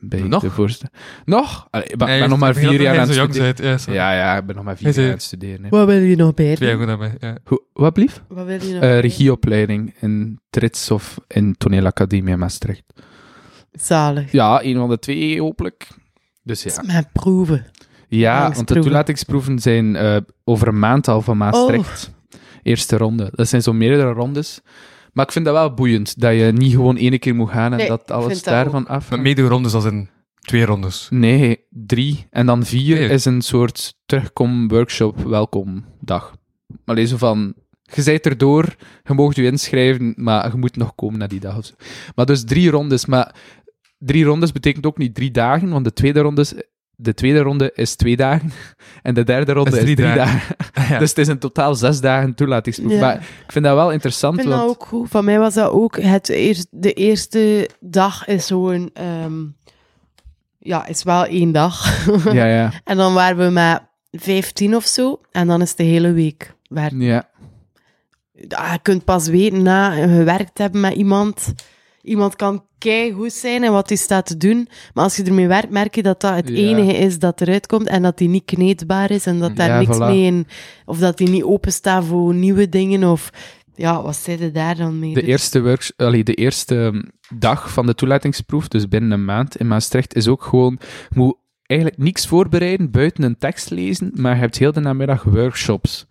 C: bij
B: Nog?
C: de voorste. Nog? Allee, ik ben,
B: Nee,
C: ben nog maar vier jaar aan het studeren.
B: Ja, sorry.
C: Ja, ja, ik ben nog maar vier jaar aan het studeren. hè.
D: Wat wil je nog bij
B: Twee jaar
D: doen?
B: goed daarbij. Ja.
C: Hoe, wat blief?
D: Wat wil je nog
C: Eh
D: bij
C: regieopleiding in Trits of in Toneelacademie in Maastricht.
D: Zalig.
C: Ja, een van de twee hopelijk. Dus ja.
D: Mijn proeven.
C: Ja, want de toelatingsproeven zijn eh, over een maand al van Maastricht.
D: Oh.
C: Eerste ronde. Dat zijn zo meerdere rondes. Maar ik vind dat wel boeiend, dat je niet gewoon één keer moet gaan en
D: Nee,
C: dat alles daarvan af.
B: Met meerdere rondes als in twee rondes.
C: Nee, drie. En dan vier
B: Nee.
C: is een soort terugkom-workshop, welkom dag. Alleen zo van, je bent erdoor, je mag je inschrijven, maar je moet nog komen naar die dag of zo. Maar dus drie rondes. Maar drie rondes betekent ook niet drie dagen, want de tweede ronde is, de tweede ronde is twee dagen en de derde ronde
B: Is
C: is
B: drie dagen.
C: dagen.
B: Ja.
C: Dus het is in totaal zes dagen toelatingsproef.
D: Ja.
C: Maar ik vind dat wel interessant,
D: Ik vind dat ook goed. Van mij was dat ook... Het eerst, de eerste dag is zo'n... ehm, ja, is wel één dag.
C: Ja, ja.
D: en dan waren we met 15 of zo. En dan is het de hele week werken.
C: ja.
D: Ah, je kunt pas weten na gewerkt hebben met iemand. Iemand kan goed zijn en wat hij staat te doen. Maar als je ermee werkt, merk je dat dat het
C: Ja.
D: enige is dat eruit komt. En dat die niet kneedbaar is. En dat daar
C: Ja,
D: niks
C: voilà.
D: mee in... Of dat die niet openstaat voor nieuwe dingen. Of... Ja, wat zei je daar dan mee?
C: De
D: Dus-
C: eerste, works, allee, de eerste dag van de toelatingsproef, dus binnen een maand in Maastricht, is ook gewoon... Je moet eigenlijk niks voorbereiden, buiten een tekst lezen, maar je hebt heel de namiddag workshops.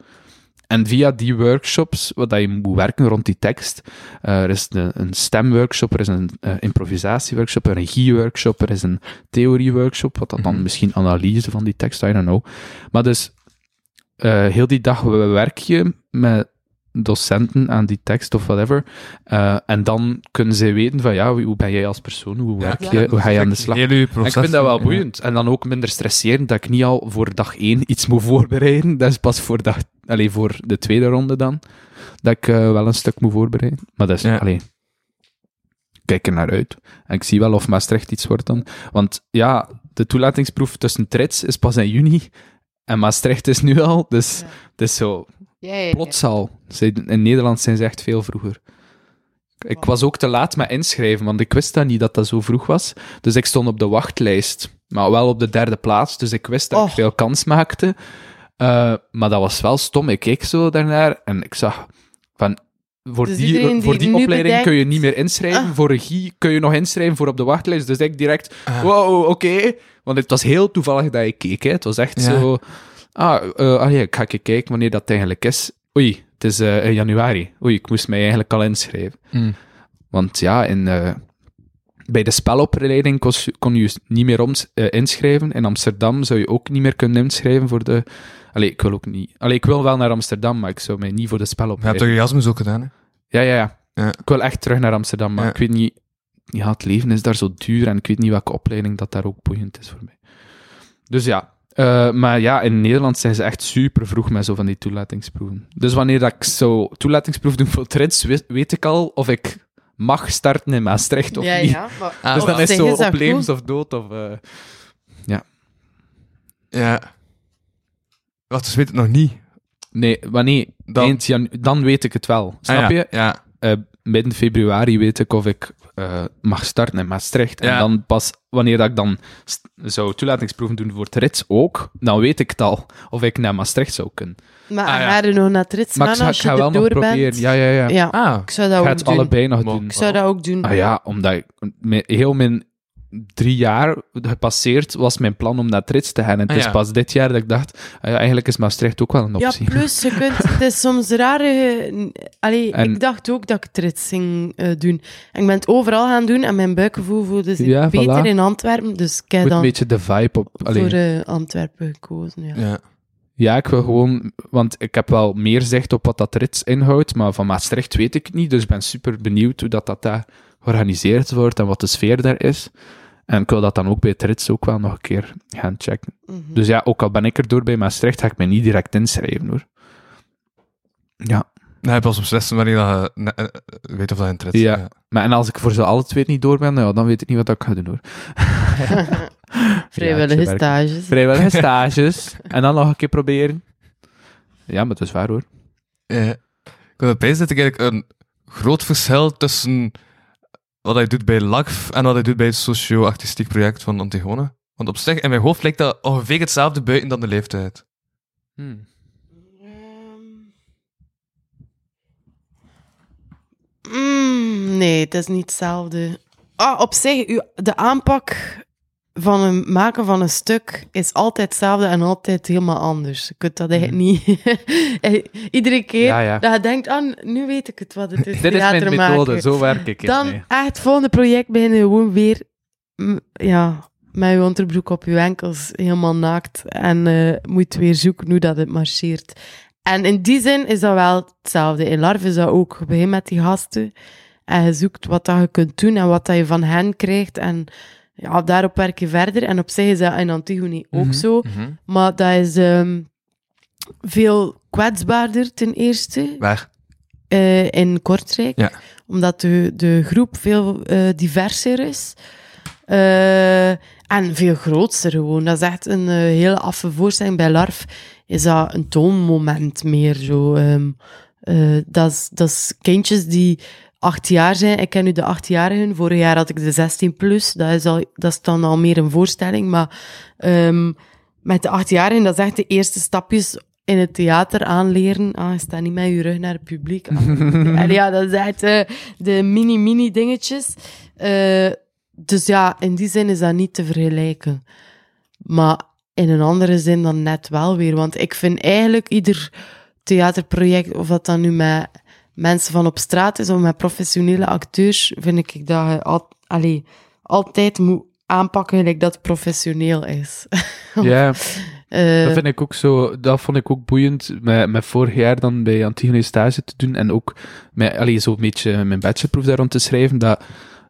C: En via die workshops, wat dat je moet werken rond die tekst, eh, er is een, een stemworkshop, er is een eh, improvisatieworkshop, een regieworkshop, er is een theorieworkshop, wat dat dan
B: Mhm.
C: misschien analyse van die tekst, I don't know. Maar dus, eh, heel die dag werk je met docenten aan die tekst of whatever. Eh, en dan kunnen zij weten van, ja, hoe ben jij als persoon, hoe werk
D: Ja.
C: je, hoe ga je aan de slag?
B: Proces.
C: ik vind dat wel
B: Ja.
C: boeiend. En dan ook minder stresserend dat ik niet al voor dag één iets moet voorbereiden. Dat is pas voor, dag, allee, voor de tweede ronde dan. Dat ik eh, wel een stuk moet voorbereiden. Maar dat is,
B: Ja.
C: allee, ik kijk er naar uit. En ik zie wel of Maastricht iets wordt dan. Want ja, de toelatingsproef tussen Trits is pas in juni. En Maastricht is nu al. Dus
D: Ja.
C: het is zo
D: Ja, ja, ja.
C: plots al. Ze- In Nederland zijn ze echt veel vroeger. Ik was ook te laat met inschrijven, want ik wist dat niet dat dat zo vroeg was. Dus ik stond op de wachtlijst, maar wel op de derde plaats. Dus ik wist dat ik
D: Och.
C: veel kans maakte. Eh, maar dat was wel stom. Ik keek zo daarnaar en ik zag van... Voor
D: Dus
C: die, voor die opleiding
D: bedenkt-
C: kun je niet meer inschrijven.
D: Ah.
C: Voor regie kun je nog inschrijven voor op de wachtlijst. Dus ik direct,
B: Ah.
C: wow, oké. Want het was heel toevallig dat ik keek. Hè. Het was echt
B: Ja.
C: zo... Ah, eh, ah ja, ik ga even kijken wanneer dat eigenlijk is. Oei, het is eh, in januari. Oei, ik moest mij eigenlijk al inschrijven.
B: Mm.
C: Want ja, in, eh, bij de spelopleiding kon, je- kon je niet meer om, eh, inschrijven. In Amsterdam zou je ook niet meer kunnen inschrijven voor de... Allee, ik wil ook niet... Allee, ik wil wel naar Amsterdam, maar ik zou mij niet voor de
B: Je hebt toch. Erasmus ook gedaan, hè?
C: Ja, ja, ja,
B: Ja.
C: Ik wil echt terug naar Amsterdam, maar
B: Ja.
C: ik weet niet... Ja, het leven is daar zo duur en ik weet niet welke opleiding dat daar ook boeiend is voor mij. Dus ja... eh, maar ja, in Nederland zijn ze echt super vroeg met zo van die toelatingsproeven. Dus wanneer dat ik zo toelatingsproef doe voor trits, weet, weet ik al of ik mag starten in Maastricht of
D: ja,
C: niet.
D: ja. Maar
B: Ah,
C: Dus
D: op
C: dan is zo
D: dat
C: op
D: goed.
C: levens of dood of... eh,
B: Ja. Wacht, dus weet het nog niet.
C: Nee, wanneer?
B: Dan-
C: Eind janu- dan weet ik het wel. Snap
B: Ah, ja.
C: je?
B: Ja.
C: Eh, midden februari weet ik of ik eh, mag starten in Maastricht. En dan pas wanneer dat ik dan st- zou toelatingsproeven doen voor het rits ook, dan weet ik het al of ik naar Maastricht zou kunnen.
D: Maar
B: Ah, ja.
D: ga je nog naar het rits
C: Maar
D: gaan
C: ik, ga-
D: als
C: ik
D: je
C: ga wel nog proberen.
D: bent?
C: Ja, ja, ja.
D: Ja,
B: Ah,
D: ik zou
C: Ik
D: dat
C: ga
D: ook
C: het
D: doen.
C: allebei nog
B: Maar-
C: doen.
D: Ik zou dat ook doen.
C: Ah ja, omdat ik, heel mijn drie jaar gepasseerd was mijn plan om naar het rits te gaan. En het
B: Ah,
C: is
B: ja.
C: pas dit jaar dat ik dacht, ah ja, eigenlijk is Maastricht ook wel een
D: Ja,
C: optie.
D: plus je kunt... Het is soms raar... eh, Allee,
C: En-
D: ik dacht ook dat ik het rits ging eh, doen. En ik ben het overal gaan doen en mijn buikgevoel voelde zich
C: Ja,
D: beter
C: voilà.
D: in Antwerpen. Dus ik heb
C: Moet een
D: dan
C: beetje de vibe op... allee.
D: voor eh, Antwerpen gekozen. Ja.
B: ja.
C: Ja, ik wil gewoon... Want ik heb wel meer zicht op wat dat rits inhoudt, maar van Maastricht weet ik niet. Dus ik ben super benieuwd hoe dat, dat daar georganiseerd wordt en wat de sfeer daar is. En ik wil dat dan ook bij het rits ook wel nog een keer gaan checken.
D: Mhm.
C: Dus ja, ook al ben ik er door bij Maastricht, ga ik me niet direct inschrijven, hoor. Ja.
B: Nee, pas beslissen wanneer dat je eh, eh, weet of dat je in het rit
C: Ja.
B: ja.
C: Maar en als ik voor ze alle twee niet door ben, nou, dan weet ik niet wat ik ga doen, hoor.
D: Vrijwillige
C: Ja,
D: stages.
C: Vrijwillige stages. en dan nog een keer proberen. Ja, maar het is waar, hoor.
B: Ja. Ik wil opeens dat ik eigenlijk een groot verschil tussen wat hij doet bij LACF en wat hij doet bij het socio-artistiek project van Antigone. Want op zich, in mijn hoofd lijkt dat ongeveer hetzelfde buiten dan de leeftijd.
C: Hmm.
D: Mm, nee, het is niet hetzelfde. Ah, op zich, u, de aanpak van het maken van een stuk is altijd hetzelfde en altijd helemaal anders. Je kunt dat eigenlijk niet... Iedere keer
C: Ja, ja.
D: dat je denkt, ah, nu weet ik het wat het is,
C: Dit is mijn methode,
D: maken.
C: zo werk ik.
D: Dan echt het volgende project beginnen gewoon weer ja, met je onderbroek op je enkels, helemaal naakt. En eh, moet weer zoeken hoe dat het marcheert. En in die zin is dat wel hetzelfde. In Larve is dat ook. Je begint met die gasten en je zoekt wat dat je kunt doen en wat dat je van hen krijgt. En ja, daarop werk je verder. En op zich is dat in Antigone ook
C: Mhm.
D: zo. Maar dat is ehm, veel kwetsbaarder ten eerste
B: Waar?
D: eh, in Kortrijk.
B: Ja.
D: Omdat de, de groep veel eh, diverser is. Eh, en veel grootser gewoon. Dat is echt een hele affe voorstelling. Bij LARF is dat een toonmoment meer zo. dat, is, dat is kindjes die acht jaar zijn. Ik ken nu de achtjarigen. Vorig jaar had ik de 16 plus. Dat is, al, dat is dan al meer een voorstelling. Maar ehm, met de achtjarigen, dat is echt de eerste stapjes in het theater aanleren. Ah, staat niet met je rug naar het publiek. Ah, en ja, dat is echt eh, de mini-mini dingetjes. Eh, dus ja, in die zin is dat niet te vergelijken. Maar in een andere zin dan net wel weer. Want ik vind eigenlijk ieder theaterproject, of dat dan nu met mensen van op straat is of met professionele acteurs, vind ik dat je al, allee, altijd moet aanpakken gelijk dat het professioneel is.
C: Ja,
D: Eh,
C: dat vind ik ook zo. Dat vond ik ook boeiend met, met vorig jaar dan bij Antigone stage te doen en ook met allee, zo'n beetje mijn bachelorproef daar rond te schrijven. Dat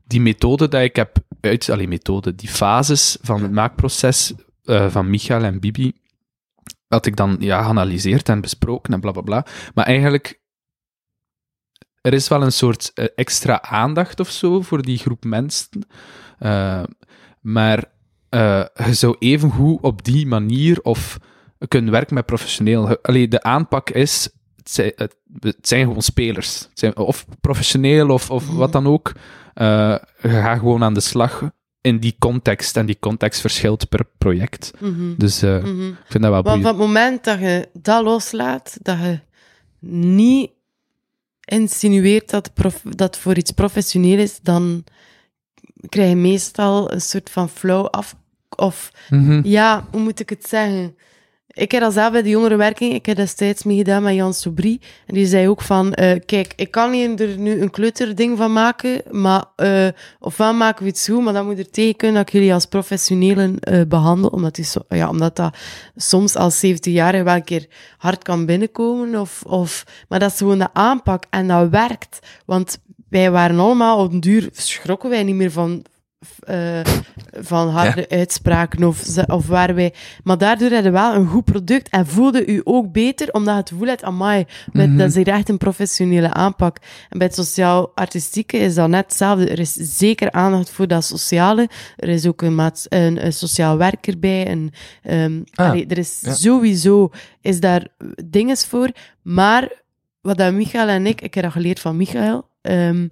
C: die methode dat ik heb uit, allee, methode, die fases van het maakproces eh, van Michael en Bibi, had ik dan ja, geanalyseerd en besproken en bla bla bla. Maar eigenlijk, er is wel een soort eh, extra aandacht of zo voor die groep mensen. Eh, maar eh, je zou even goed op die manier of kunnen werken met professioneel. Allee, de aanpak is, het zijn, het, het zijn gewoon spelers. Het zijn, of professioneel of, of wat dan ook. Je gaat gewoon aan de slag in die context. En die context verschilt per project.
D: mhm,
C: Dus
D: mhm.
C: ik vind dat wel
D: Want
C: boeiend.
D: op het moment dat je dat loslaat, dat je niet insinueert dat, prof, dat voor iets professioneel is, dan krijg je meestal een soort van flow af. Of
C: Mhm.
D: ja, hoe moet ik het zeggen? Ik heb dat zelf bij de jongerenwerking, ik heb destijds meegedaan met Jan Soubry. En die zei ook van, eh, kijk, ik kan hier er nu een kleuterding van maken, maar eh ofwel maken we iets goed, maar dan moet er tegen kunnen dat ik jullie als professionelen eh behandel, omdat, die so- ja, omdat dat soms als 17-jarige wel een keer hard kan binnenkomen. Of, of, maar dat is gewoon de aanpak en dat werkt. Want wij waren allemaal op een duur, schrokken wij niet meer van, eh, van harde uitspraken of, of waar wij... Maar daardoor hadden we wel een goed product en voelde u ook beter, omdat het amai, met,
C: Mhm.
D: dat is hier echt een professionele aanpak. En bij het sociaal-artistieke is dat net hetzelfde. Er is zeker aandacht voor dat sociale. Er is ook een, een, een sociaal werker bij. Een, ehm,
B: Ah,
D: allee, er is
B: ja.
D: sowieso is daar dinges voor. Maar wat dat Michael en ik, ik heb dat geleerd van Michael, ehm,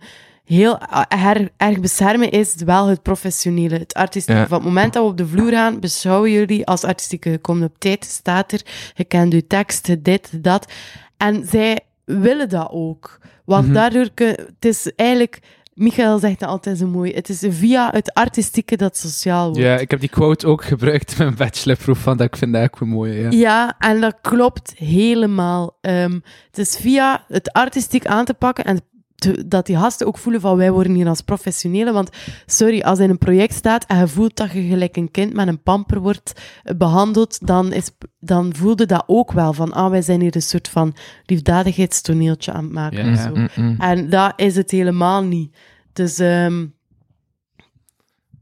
D: heel her- erg beschermen, is wel het professionele, het artistieke.
B: Ja.
D: Van het moment dat we op de vloer gaan, beschouwen jullie als artistieke. Je komt op tijd, staat er, je kent je tekst, dit, dat. En zij willen dat ook. Want
C: Mhm.
D: daardoor, kun, het is eigenlijk... Michael zegt dat altijd zo mooi. Het is via het artistieke dat sociaal wordt.
C: Ja, ik heb die quote ook gebruikt in mijn bachelorproef, van dat ik vind dat ook wel mooi. Ja.
D: Ja, en dat klopt helemaal. Ehm, het is via het artistiek aan te pakken en te- dat die gasten ook voelen van wij worden hier als professionelen. Want sorry, als in een project staat en je voelt dat je gelijk een kind met een pamper wordt eh, behandeld, dan, is, dan voelde dat ook wel van ah, wij zijn hier een soort van liefdadigheidstoneeltje aan het maken.
C: Ja,
D: of
C: ja.
D: zo.
B: Mm, mm.
D: En dat is het helemaal niet. Dus, ehm,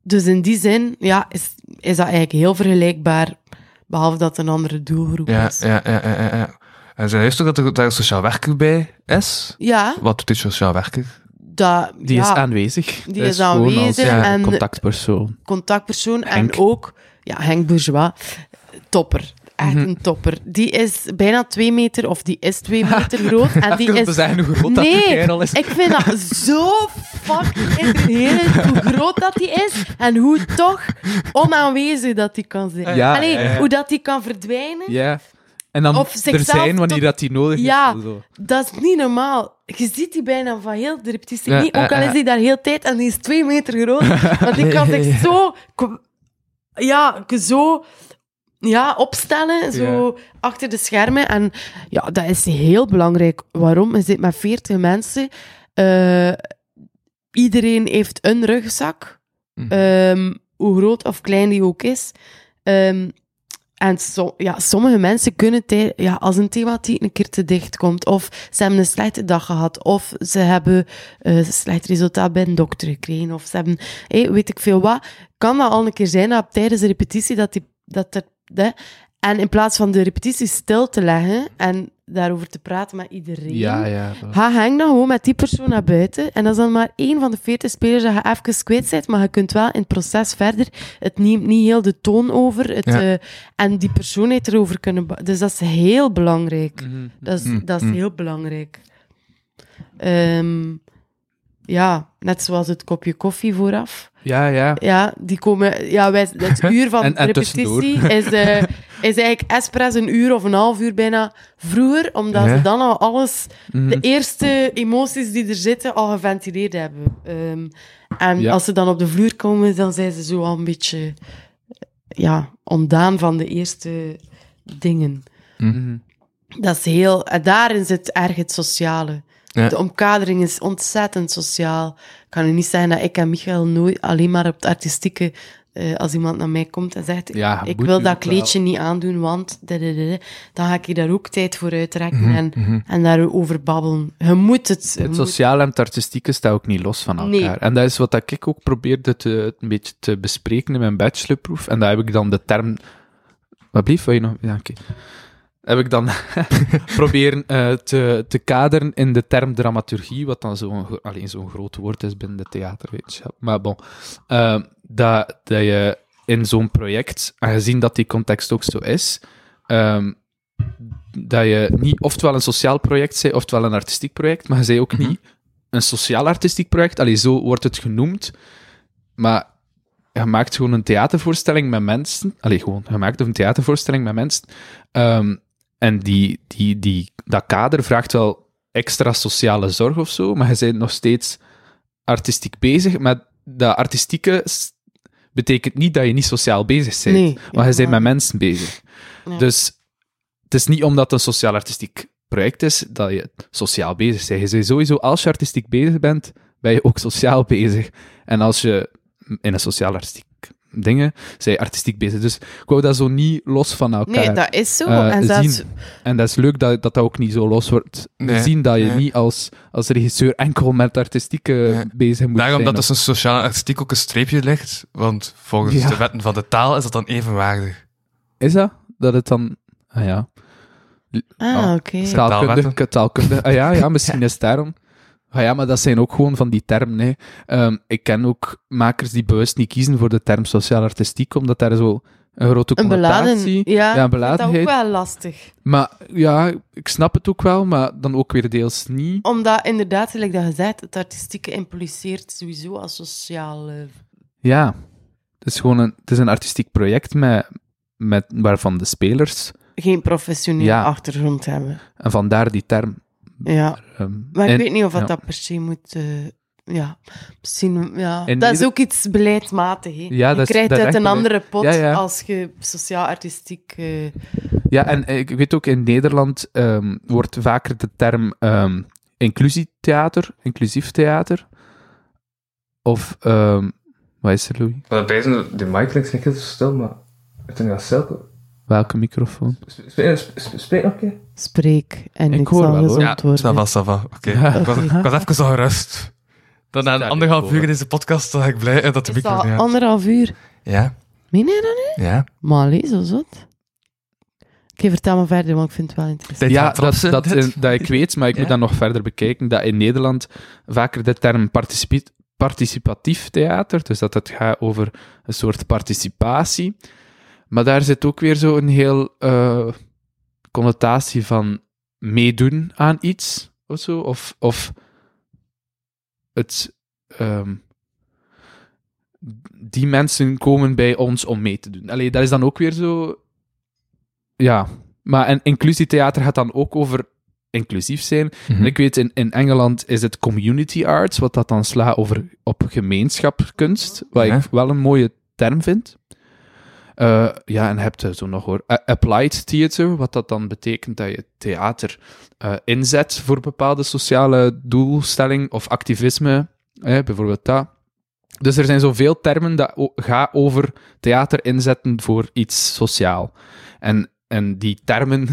D: dus in die zin ja, is, is dat eigenlijk heel vergelijkbaar, behalve dat het een andere doelgroep
B: Ja,
D: is.
B: ja, ja, ja, ja, ja. En zei juist ook dat er daar een sociaal werker bij is?
D: Ja,
B: Wat doet dit sociaal werker?
D: dat,
C: Die
D: ja,
C: is aanwezig.
D: die
C: Dat
D: is
C: als
D: aanwezig
B: ja,
D: en
C: contactpersoon.
D: contactpersoon.
C: Henk.
D: En ook, ja, Henk Bourgeois, topper. Echt
C: Mhm.
D: een topper. Die is bijna twee meter, of die is twee meter groot. En die is
C: zeggen hoe groot dat die
D: Nee,
C: kerel is.
D: ik vind dat zo fucking intrigerend hoe groot dat die is en hoe toch onaanwezig dat die kan zijn.
C: Ja,
D: Allee,
C: ja, ja.
D: hoe dat die kan verdwijnen,
C: Ja. En dan
D: Of
C: er zijn wanneer
D: tot-
C: dat die nodig
D: Ja.
C: is. Zo.
D: dat is niet normaal. Je ziet die bijna van heel de repetitie
B: Ja,
D: niet, ook al is die daar heel tijd en die is twee meter groot. Want die kan zich zo, ja, zo ja, opstellen, zo achter de schermen. En ja, dat is heel belangrijk. Waarom? Je zit met 40 mensen. eh, iedereen heeft een rugzak.
B: Mhm.
D: Ehm, hoe groot of klein die ook is. Ehm, en ja, sommige mensen kunnen tij- ja, als een thematiek een keer te dicht komt, of ze hebben een slechte dag gehad, of ze hebben een slecht resultaat bij een dokter gekregen, of ze hebben, hé, weet ik veel wat, kan dat al een keer zijn dat tijdens de repetitie dat, die, dat er... hè, en in plaats van de repetitie stil te leggen en daarover te praten met iedereen,
C: Ja, ja. dat-
D: Ga hang dan gewoon met die persoon naar buiten. En dat is dan maar één van de veertig spelers dat je even kwijt bent, maar je kunt wel in het proces verder. Het neemt niet heel de toon over. Het,
B: Ja.
D: eh, en die persoon heeft erover kunnen... Dus dat is heel belangrijk.
C: Mhm.
D: Dat is,
B: Mm,
D: dat is
B: mm.
D: heel belangrijk. Ehm, ja, net zoals het kopje koffie vooraf.
C: Ja, ja.
D: Ja, die komen... Ja, wij, het uur van
C: En- en
D: repetitie is, eh, is eigenlijk expres een uur of een half uur bijna vroeger, omdat
B: Ja.
D: ze dan al alles
C: Mhm.
D: de eerste emoties die er zitten al geventileerd hebben. Ehm, en
C: Ja.
D: als ze dan op de vloer komen, dan zijn ze zo al een beetje ja, ontdaan van de eerste dingen.
C: Mhm.
D: Dat is heel... En daarin zit erg het sociale.
B: Ja.
D: De omkadering is ontzettend sociaal. Ik kan u niet zeggen dat ik en Michael nooit alleen maar op het artistieke... eh, als iemand naar mij komt en zegt,
C: Ja,
D: ik wil dat
C: wel.
D: kleedje niet aandoen, want... dadadada, Dan ga ik je daar ook tijd voor uitrekken
B: Mhm,
D: en,
B: mhm.
D: en daarover babbelen. Je moet het... je
C: Het
D: moet-
C: sociale en het artistieke staan ook niet los van elkaar.
D: Nee.
C: En dat is wat ik ook probeerde te, een beetje te bespreken in mijn bachelorproef. En daar heb ik dan de term... Wat blieft? Wil je nog... Ja, oké. Heb ik dan proberen eh, te, te kaderen in de term dramaturgie, wat dan zo'n alleen zo'n groot woord is binnen de theaterwetenschap. Maar bon, eh, dat, dat je in zo'n project, aangezien dat die context ook zo is, ehm, dat je niet oftewel een sociaal project zei, oftewel een artistiek project, maar je zei ook niet een sociaal-artistiek project. Allee, zo wordt het genoemd. Maar je maakt gewoon een theatervoorstelling met mensen. Allee, gewoon, je maakt een theatervoorstelling met mensen. Ehm, en die, die, die, dat kader vraagt wel extra sociale zorg of zo, maar je bent nog steeds artistiek bezig. Maar dat artistieke betekent niet dat je niet sociaal bezig bent.
D: Nee,
C: maar je bent met mensen bezig.
D: Ja.
C: Dus het is niet omdat het een sociaal-artistiek project is, dat je sociaal bezig bent. Je bent sowieso, als je artistiek bezig bent, ben je ook sociaal bezig. En als je in een sociaal-artistiek dingen, zijn je artistiek bezig. Dus ik wou dat zo niet los van elkaar
D: Nee, dat is zo.
C: eh,
D: en
C: zien. En dat is leuk dat dat, dat ook niet zo los wordt
B: Nee,
C: gezien, dat je
B: nee.
C: niet als, als regisseur enkel met artistieke
B: Nee.
C: bezig moet
B: Daarom
C: zijn.
B: dat dus een sociaal artistiek ook een streepje ligt, want volgens
C: Ja.
B: de wetten van de taal is dat dan evenwaardig.
C: Is dat? Dat het dan... Ah ja.
D: ah,
B: Oh,
D: oké.
B: Zo.
C: Taalkunde, taalkunde. Ah ja, ja, misschien is het daarom. Ah ja, maar dat zijn ook gewoon van die termen. Hè. Ehm, ik ken ook makers die bewust niet kiezen voor de term sociaal-artistiek, omdat daar zo een grote
D: Een beladen...
C: connotatie.
D: Ja,
C: een
D: ik dat ook
C: beladenheid.
D: wel lastig.
C: Maar ja, ik snap het ook wel, maar dan ook weer deels niet.
D: Omdat inderdaad, zoals dat je zei, het artistieke impliceert sowieso als sociaal...
C: Ja, het is gewoon een, het is een artistiek project met, met, waarvan de spelers,
D: geen professionele
C: Ja.
D: achtergrond hebben.
C: en vandaar die term.
D: Ja,
C: ehm,
D: maar ik
C: en-
D: weet niet of dat,
C: ja.
D: dat per se moet... eh, ja, misschien... Ja. Dat is
C: ieder-
D: ook iets beleidsmatig.
C: Ja,
D: je
C: dat
D: krijgt
C: dat
D: uit een andere pot
C: Ja, ja.
D: als je sociaal-artistiek... eh,
C: Ja, en ik weet ook in Nederland ehm, wordt vaker de term ehm inclusietheater, inclusief theater. Of, ehm wat is er, Louis?
B: Bij zijn de mic links niet heel stil, maar ik denk dat zelf...
C: Welke microfoon?
B: Spreek nog een keer?
D: spreek en
C: Ik
D: ik,
C: hoor
D: zal
C: wel, hoor.
D: gezond
B: Ja,
D: worden.
B: ça va, ça va. Oké. Ik, was, ik was even al gerust. Dan na een anderhalf uur in deze podcast ben ik blij dat de
D: Is
B: micro
D: dat
B: niet had.
D: anderhalf uur?
B: Ja,
D: Meen je dat nu?
B: ja.
D: Maar allee, zo zot. Oké, vertel me verder, want ik vind het wel interessant.
C: Ja, dat, dat, in- dat ik weet, maar ik
B: Ja.
C: moet dat nog verder bekijken, dat in Nederland vaker de term participatief theater, dus dat het gaat over een soort participatie, maar daar zit ook weer zo een heel eh, connotatie van meedoen aan iets, of zo, of, of het... ehm, die mensen komen bij ons om mee te doen. Allee, dat is dan ook weer zo... Ja, maar en inclusietheater gaat dan ook over inclusief zijn.
B: Mhm.
C: En ik weet, in, in Engeland is het community arts, wat dat dan slaat over, op gemeenschapskunst, wat
B: Ja.
C: ik wel een mooie term vind. Eh, ja, en je hebt eh, zo nog hoor, a- applied theater, wat dat dan betekent dat je theater eh, inzet voor bepaalde sociale doelstelling of activisme, eh, bijvoorbeeld dat. Dus er zijn zoveel termen dat gaan over theater inzetten voor iets sociaal. En, en die termen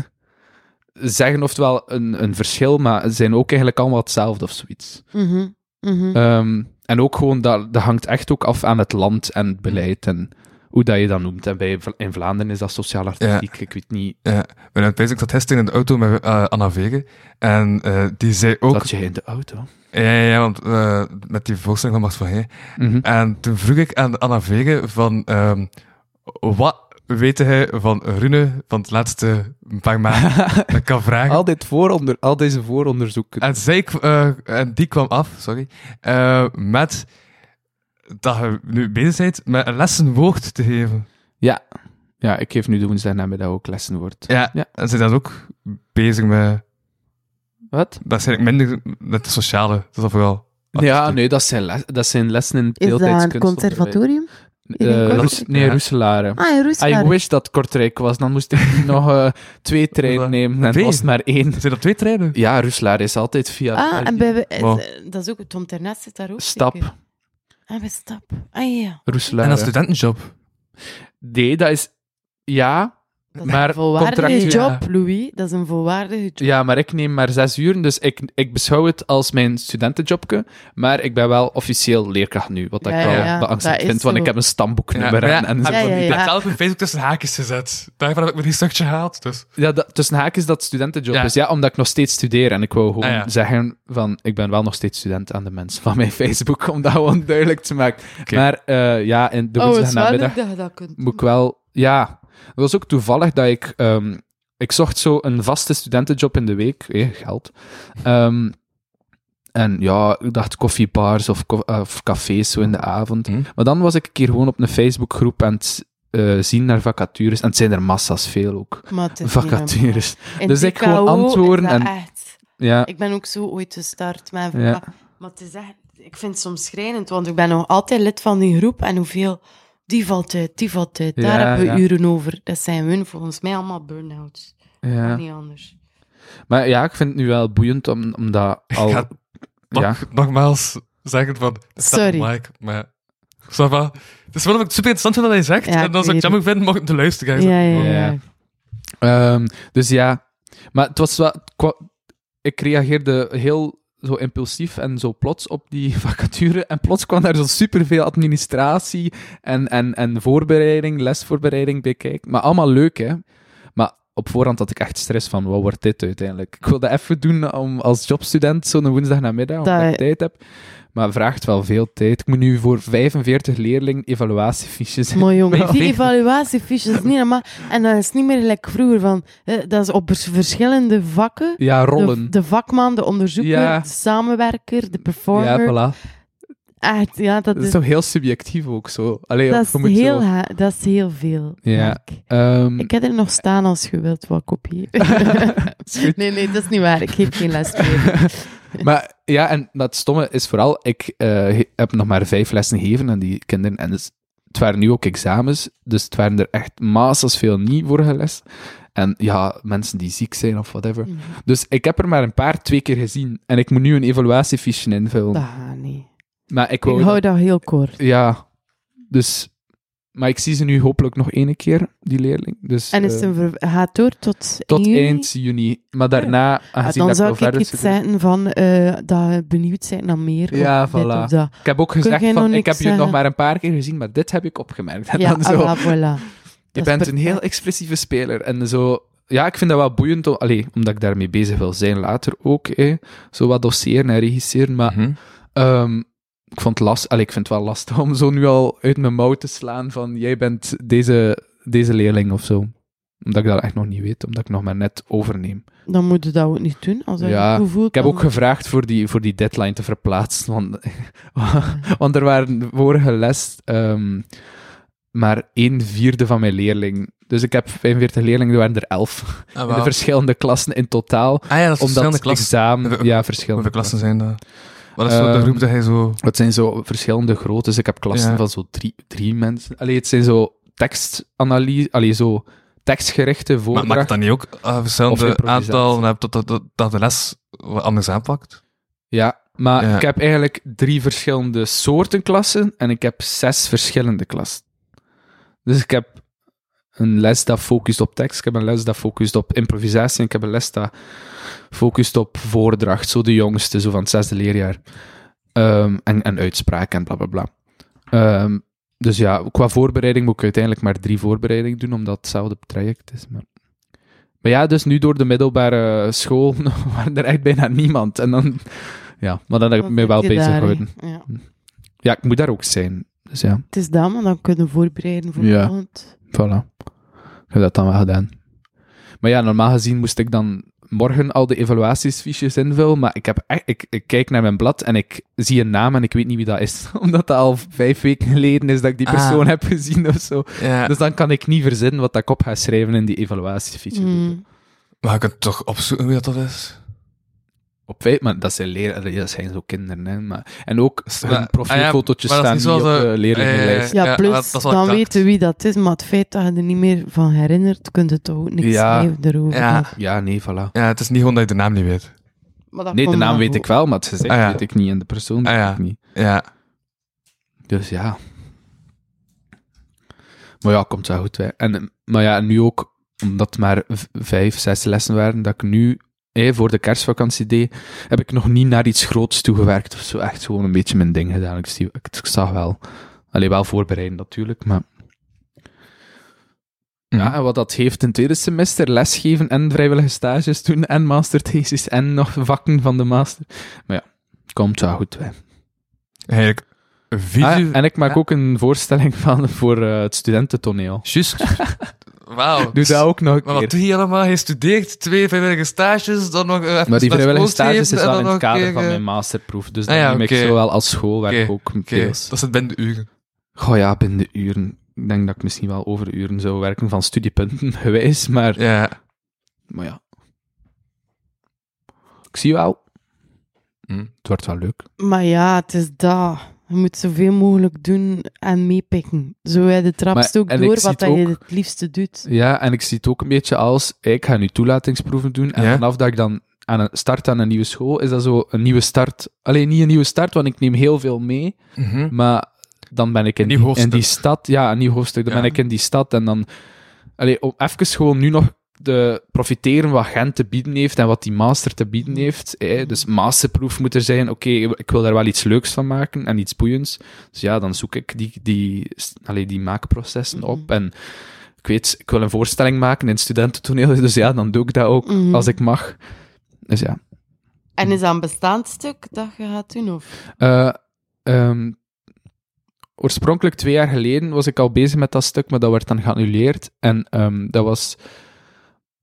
C: zeggen oftewel een, een verschil, maar zijn ook eigenlijk allemaal hetzelfde of zoiets.
D: Mhm, mhm.
C: Ehm, en ook gewoon, dat, dat hangt echt ook af aan het land en het beleid en hoe dat je dat noemt. En bij, in Vlaanderen is dat sociaal artistiek, ik weet niet,
B: Ja, maar het ik zat gisteren in de auto met eh, Anna Vegen. En eh, die zei ook...
C: zat jij in de auto?
B: Ja, ja, ja, want eh, met die voorstelling van Max van Hey.
C: Mhm.
B: En toen vroeg ik aan Anna Vegen van... ehm, wat weet hij van Rune van het laatste paar maanden? dat kan vragen.
C: al, dit vooronder, al deze vooronderzoeken.
B: En, zij, en die kwam af, sorry, met dat je nu bezig bent met een lessenwoord te geven.
C: Ja. ja, ik geef nu de woensdag namiddag ook lessen wordt.
B: Ja,
C: Ja.
B: en ze zijn ook bezig met...
C: Wat?
B: Dat is eigenlijk minder met de sociale, dat is al vooral...
C: Ja, nee, dat zijn, les, dat zijn lessen in het
D: Is dat een conservatorium?
C: Roes-
D: Kortrijk?
C: nee,
B: Ja.
C: Roeselare.
D: Ah, in
C: I wish dat Kortrijk was, dan moest ik nog eh, twee treinen nemen en
B: Twee?
C: was maar één.
B: Zijn er twee treinen?
C: Ja, Roeselare is altijd via...
D: Ah, en bij,
B: Wow.
D: eh, dat is ook, Tom Ternet zit daar ook
C: Stap.
D: zeker? Ah, bij Stap. Ah, ja.
C: Roeselare.
B: En dat studentenjob.
C: Nee, dat is... Ja,
D: Dat is
C: Maar
D: een volwaardige job, Louis. Dat is een volwaardige job.
C: ja, maar ik neem maar zes uur, dus ik, ik beschouw het als mijn studentenjobje. Maar ik ben wel officieel leerkracht nu, wat
D: Ja,
C: ik wel
D: ja, ja,
C: beangstigend vind, want ik heb een stamboeknummer en, zo
D: Ja, ja,
B: Ik
D: ja.
B: heb zelf op Facebook tussen haakjes gezet. Daarvan heb ik me die stukje gehaald. Dus.
C: Ja, dat, tussen haakjes dat studentenjob
B: Ja.
C: is. Ja, omdat ik nog steeds studeer. En ik wou gewoon
B: Ah, ja.
C: zeggen van, ik ben wel nog steeds student aan de mensen van mijn Facebook, om dat gewoon duidelijk te maken. Maar eh, ja, in de
D: Oh, je dat kunt.
C: moet ik wel... Ja, het was ook toevallig dat ik... ehm, ik zocht zo een vaste studentenjob in de week. Eh, geld. Ehm, en ja, ik dacht koffiebars of, ko- of cafés zo in de avond.
B: Hm.
C: Maar dan was ik een keer gewoon op een Facebookgroep aan het eh, zien naar vacatures. En het zijn er massa's veel ook.
D: Maar
C: Vacatures. Dus ik gewoon antwoorden
D: dat
C: en-
D: echt-
C: Ja,
D: Ik ben ook zo ooit gestart met
C: Ja.
D: ja. Maar het is echt... Ik vind het soms schrijnend, want ik ben nog altijd lid van die groep en hoeveel... Die valt uit, die valt uit. Daar
C: Ja,
D: hebben we
C: ja.
D: uren over. Dat zijn hun volgens mij allemaal burn-outs.
C: ja.
D: Niet anders.
C: Maar ja, ik vind het nu wel boeiend om, om dat al...
B: ga- Nog,
C: Ja.
B: Nogmaals zeggen van...
D: Sorry.
B: op Mike, maar... Ça va. Het is wel dat ik het super interessant vind wat hij zegt.
D: Ja,
B: en dan
D: ik
B: jammer vinden mocht ik te luisteren.
D: Ja, ja, ja.
C: Ja. Ehm, dus ja, maar het was wel... Ik reageerde heel zo impulsief en zo plots op die vacature. En plots kwam daar zo superveel administratie en, en, en voorbereiding, lesvoorbereiding bij kijken. Maar allemaal leuk, hè. Op voorhand had ik echt stress van, wat wordt dit uiteindelijk? Ik wil dat even doen om, als jobstudent, zo'n woensdag namiddag, omdat
D: Dat-
C: ik tijd heb. Maar het vraagt wel veel tijd. Ik moet nu voor 45 leerlingen evaluatiefiches
D: Mooi jongen. Die evaluatiefiches niet normaal. En dat is niet meer gelijk vroeger van... dat is op vers- verschillende vakken.
C: Ja,
D: De,
C: rollen.
D: de vakman, de onderzoeker,
C: Ja.
D: de samenwerker, de
C: ja,
D: performer.
C: voilà.
D: Echt, ja, dat
C: Dat is
D: is,
C: toch heel subjectief ook zo. Allee,
D: dat is, heel,
C: zo-
D: dat is heel veel
C: Ja. Ehm,
D: Ik heb er nog staan als je wilt wat kopiëren. nee, nee, dat is niet waar. Ik geef geen les meer.
C: Maar ja, en dat stomme is vooral, ik eh, he- heb nog maar vijf lessen gegeven aan die kinderen. En dus, het waren nu ook examens, dus het waren er echt massas veel niet vorige les. En ja, mensen die ziek zijn of whatever.
D: Mhm.
C: Dus ik heb er maar een paar twee keer gezien. En ik moet nu een evaluatiefiche invullen.
D: Dat gaat niet.
C: Maar ik
D: Ik
C: wou...
D: hou dat heel kort.
C: Ja, dus... Maar ik zie ze nu hopelijk nog één keer, die leerling. Dus,
D: En is het ver- gaat door tot,
C: tot
D: juni?
C: eind juni. Maar daarna,
D: Ah,
C: aangezien
D: dan
C: dat ik
D: zou
C: wel
D: ik
C: verder
D: iets zeggen van eh, dat je benieuwd bent naar meer.
C: Ja,
D: of dit
C: voilà.
D: of dat.
C: Ik heb ook
D: Kun
C: gezegd van,
D: nog
C: ik heb je nog maar een paar keer gezien, maar dit heb ik opgemerkt. En
D: Ja,
C: dan zo,
D: ah, voilà.
C: je bent een heel expressieve speler. En zo, ja, ik vind dat wel boeiend, om- allee, omdat ik daarmee bezig wil zijn later ook. hè. Zo wat doseren en regisseren, maar
B: Mhm.
C: ehm, ik, vond het last, allee, ik vind het wel lastig om zo nu al uit mijn mouw te slaan van, jij bent deze, deze leerling of zo. Omdat ik dat echt nog niet weet, omdat ik nog maar net overneem.
D: Dan moet je dat ook niet doen. Als
C: Ja,
D: voelt,
C: Ik heb ook gevraagd voor die, voor die deadline te verplaatsen. Want, want er waren vorige les ehm, maar een vierde van mijn leerling. Dus ik heb 45 leerlingen, er waren er 11.
B: Ah,
C: In de verschillende klassen in totaal.
B: Ah ja, dat is
C: Omdat
B: verschillende
C: het
B: klassen.
C: examen... Ja, verschillende
B: Hoeveel klassen zijn dat? Wat is zo de
C: Ehm,
B: groep dat hij zo...
C: Het zijn zo verschillende groottes. Ik heb klassen
B: Ja.
C: van zo drie, drie mensen. Allee, het zijn zo tekstanalyse... Allee, zo tekstgerichte
B: Maar
C: voordracht.
B: maakt dat niet ook uh,
C: Of
B: verschillende aantal... Dat, dat, dat, dat de les wat anders aanpakt?
C: Ja, maar
B: Ja.
C: ik heb eigenlijk drie verschillende soorten klassen en ik heb zes verschillende klassen. Dus ik heb een les dat focust op tekst, ik heb een les dat focust op improvisatie en ik heb een les dat focust op voordracht, zo de jongste, zo van het zesde leerjaar. Ehm, en, en uitspraak en bla bla bla. Ehm, dus ja, qua voorbereiding moet ik uiteindelijk maar drie voorbereidingen doen, omdat het hetzelfde traject is. Maar... maar ja, dus nu door de middelbare school waren er echt bijna niemand. En dan, ja, maar dan heb ik me wel bezig
D: daar,
C: gehouden.
D: Ja.
C: Ja, ik moet daar ook zijn. Dus ja,
D: Het is dat, maar dan kunnen we voorbereiden voor
C: Ja. Voilà. Ik heb dat dan wel gedaan. Maar ja, normaal gezien moest ik dan morgen al de evaluatiesfiches invullen, maar ik, heb echt, ik, ik kijk naar mijn blad en ik zie een naam en ik weet niet wie dat is. Omdat dat al vijf weken geleden is dat ik die
B: Ah.
C: persoon heb gezien of zo.
B: Ja.
C: Dus dan kan ik niet verzinnen wat dat ik op ga schrijven in die evaluatiefiches.
D: Mm.
B: Maar je kunt toch opzoeken wie dat, dat is?
C: Op feit, maar dat zijn, leren, dat zijn zo kinderen. Hè. Maar, en ook profielfotootje
B: ah ja, maar
C: staan niet op de
B: eh,
C: leerlingenlijst.
B: Ja,
D: Ja,
B: ja,
D: plus,
B: dat- dat
D: dan weten wie dat is, maar het feit dat je er niet meer van herinnert, kun je toch ook niks
C: Ja.
D: schrijven erover.
B: Ja.
C: Ja, nee, voilà.
B: Ja, het is niet gewoon dat je de naam niet weet.
D: Maar dat
C: Nee, de naam weet
D: goed.
C: ik wel, maar het gezicht
B: Ah, ja.
C: weet ik niet en de persoon
B: Ah,
C: weet
B: ja.
C: ik niet.
B: Ja.
C: Dus ja. Maar ja, komt wel goed. Hè. En, maar ja, nu ook, omdat het maar vijf, zes lessen waren, dat ik nu eh, voor de kerstvakantie deed, heb ik nog niet naar iets groots toegewerkt of zo. Echt gewoon een beetje mijn ding gedaan. Ik, ik, ik zag wel. Alleen wel voorbereiden natuurlijk, maar... Ja, en wat dat heeft in het tweede semester, lesgeven en vrijwillige stages doen en masterthesis en nog vakken van de master. Maar ja, komt wel goed. Hè.
B: Eigenlijk.
C: Ah, en ik maak
B: Ja.
C: ook een voorstelling van voor eh, het studententoneel.
B: Juist. Wauw.
C: Doe dat ook nog een
B: Maar wat
C: keer.
B: doe je allemaal? Je studeert twee vrijwillige stages, dan nog eh, even
C: Maar die vrijwillige stages is wel in het
B: een
C: kader
B: keer,
C: van
B: eh,
C: mijn masterproef. Dus
B: Ah
C: dan
B: ja,
C: neem ik
B: oké.
C: zowel als schoolwerk ook deels.
B: dat zit binnen de uren.
C: Goh ja, binnen de uren. Ik denk dat ik misschien wel over uren zou werken van studiepunten gewijs, maar,
B: Ja.
C: maar ja. Ik zie wel.
B: Hm.
C: Het wordt wel leuk.
D: Maar ja, het is dat. Je moet zoveel mogelijk doen en meepikken. Zo je de trapst
C: Maar-
D: ook
C: en ik
D: door wat dat je
C: ook-
D: het liefste doet.
C: Ja, en ik zie het ook een beetje als, ik ga nu toelatingsproeven doen, en
B: Ja.
C: vanaf dat ik dan aan een start aan een nieuwe school, is dat zo een nieuwe start. Alleen niet een nieuwe start, want ik neem heel veel mee,
B: Mhm.
C: maar dan ben ik in, die, in die stad, ja, een nieuw hoofdstuk, dan
B: Ja.
C: ben ik in die stad en dan, allee, om even gewoon nu nog te profiteren wat Gent te bieden heeft en wat die master te bieden heeft. hè. Dus masterproef moet er zijn, oké, ik wil daar wel iets leuks van maken en iets boeiends. Dus ja, dan zoek ik die, die, allee, die maakprocessen op
D: Mhm.
C: en ik weet, ik wil een voorstelling maken in studententoneel, dus ja, dan doe ik dat ook
D: Mhm.
C: als ik mag. Dus ja.
D: En is dat een bestaand stuk dat je gaat doen? Of?
C: Eh, ehm, oorspronkelijk twee jaar geleden was ik al bezig met dat stuk, maar dat werd dan geannuleerd. En ehm, dat was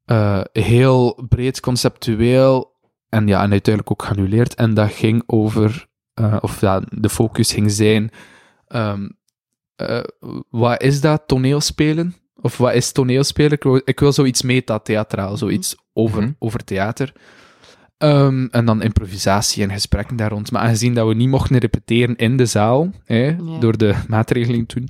C: eh, heel breed conceptueel en, ja, en uiteindelijk ook geannuleerd. En dat ging over, eh, of ja, de focus ging zijn, ehm, eh, wat is dat toneelspelen? Of wat is toneelspelen? Ik wil, ik wil zoiets meta-theatraal, zoiets over,
B: Mhm.
C: over theater. Ehm, en dan improvisatie en gesprekken daar rond. Maar aangezien dat we niet mochten repeteren in de zaal, hè,
D: Ja.
C: door de maatregeling toen,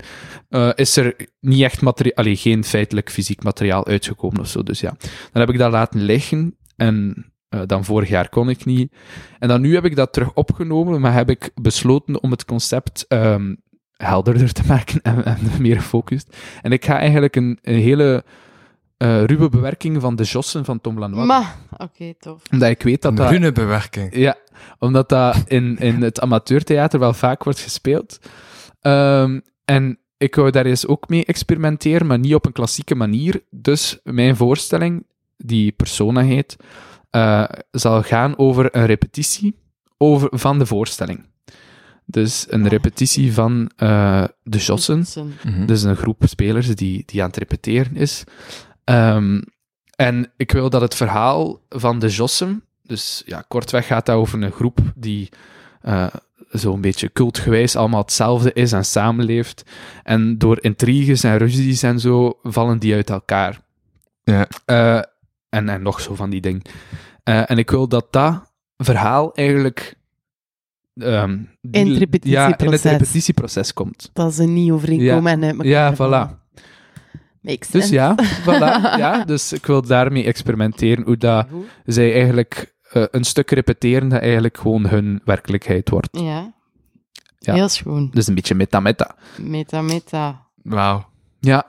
C: eh, is er niet echt materiaal, allee, geen feitelijk fysiek materiaal uitgekomen of zo. Dus ja, dan heb ik dat laten liggen en eh, dan vorig jaar kon ik niet. En dan nu heb ik dat terug opgenomen, maar heb ik besloten om het concept ehm, helderder te maken en, en meer gefocust. En ik ga eigenlijk een, een hele eh, ruwe bewerking van de Jossen van Tom Lanois.
D: Maar, oké, tof.
C: Omdat ik weet dat
B: Een
C: dat...
B: groene bewerking.
C: Ja, omdat dat in, in het amateurtheater wel vaak wordt gespeeld. Ehm, en ik wou daar eens ook mee experimenteren, maar niet op een klassieke manier. Dus mijn voorstelling, die Persona heet, eh, zal gaan over een repetitie over, van de voorstelling. Dus een repetitie van eh, de Jossen.
B: Mhm.
C: Dus een groep spelers die, die aan het repeteren is. Ehm, en ik wil dat het verhaal van de Jossem, dus ja, kortweg gaat dat over een groep die eh zo'n beetje cultgewijs allemaal hetzelfde is en samenleeft. En door intriges en ruzies en zo vallen die uit elkaar.
B: Ja.
C: Eh, en, en nog zo van die dingen. Eh, en ik wil dat dat verhaal eigenlijk... ehm, die-
D: In het
C: Ja, in het
D: repetitieproces.
C: komt.
D: Dat ze niet overeenkomen en uit elkaar
C: Ja, voilà.
D: Makes
C: Dus
D: sense.
C: ja, voilà. Ja, dus ik wil daarmee experimenteren hoe dat
D: Goed.
C: zij eigenlijk eh, een stuk repeteren dat eigenlijk gewoon hun werkelijkheid wordt.
D: Ja.
C: Ja.
D: Heel schoon.
C: Dus een beetje meta-meta.
D: Meta, meta.
B: Wauw.
C: Ja.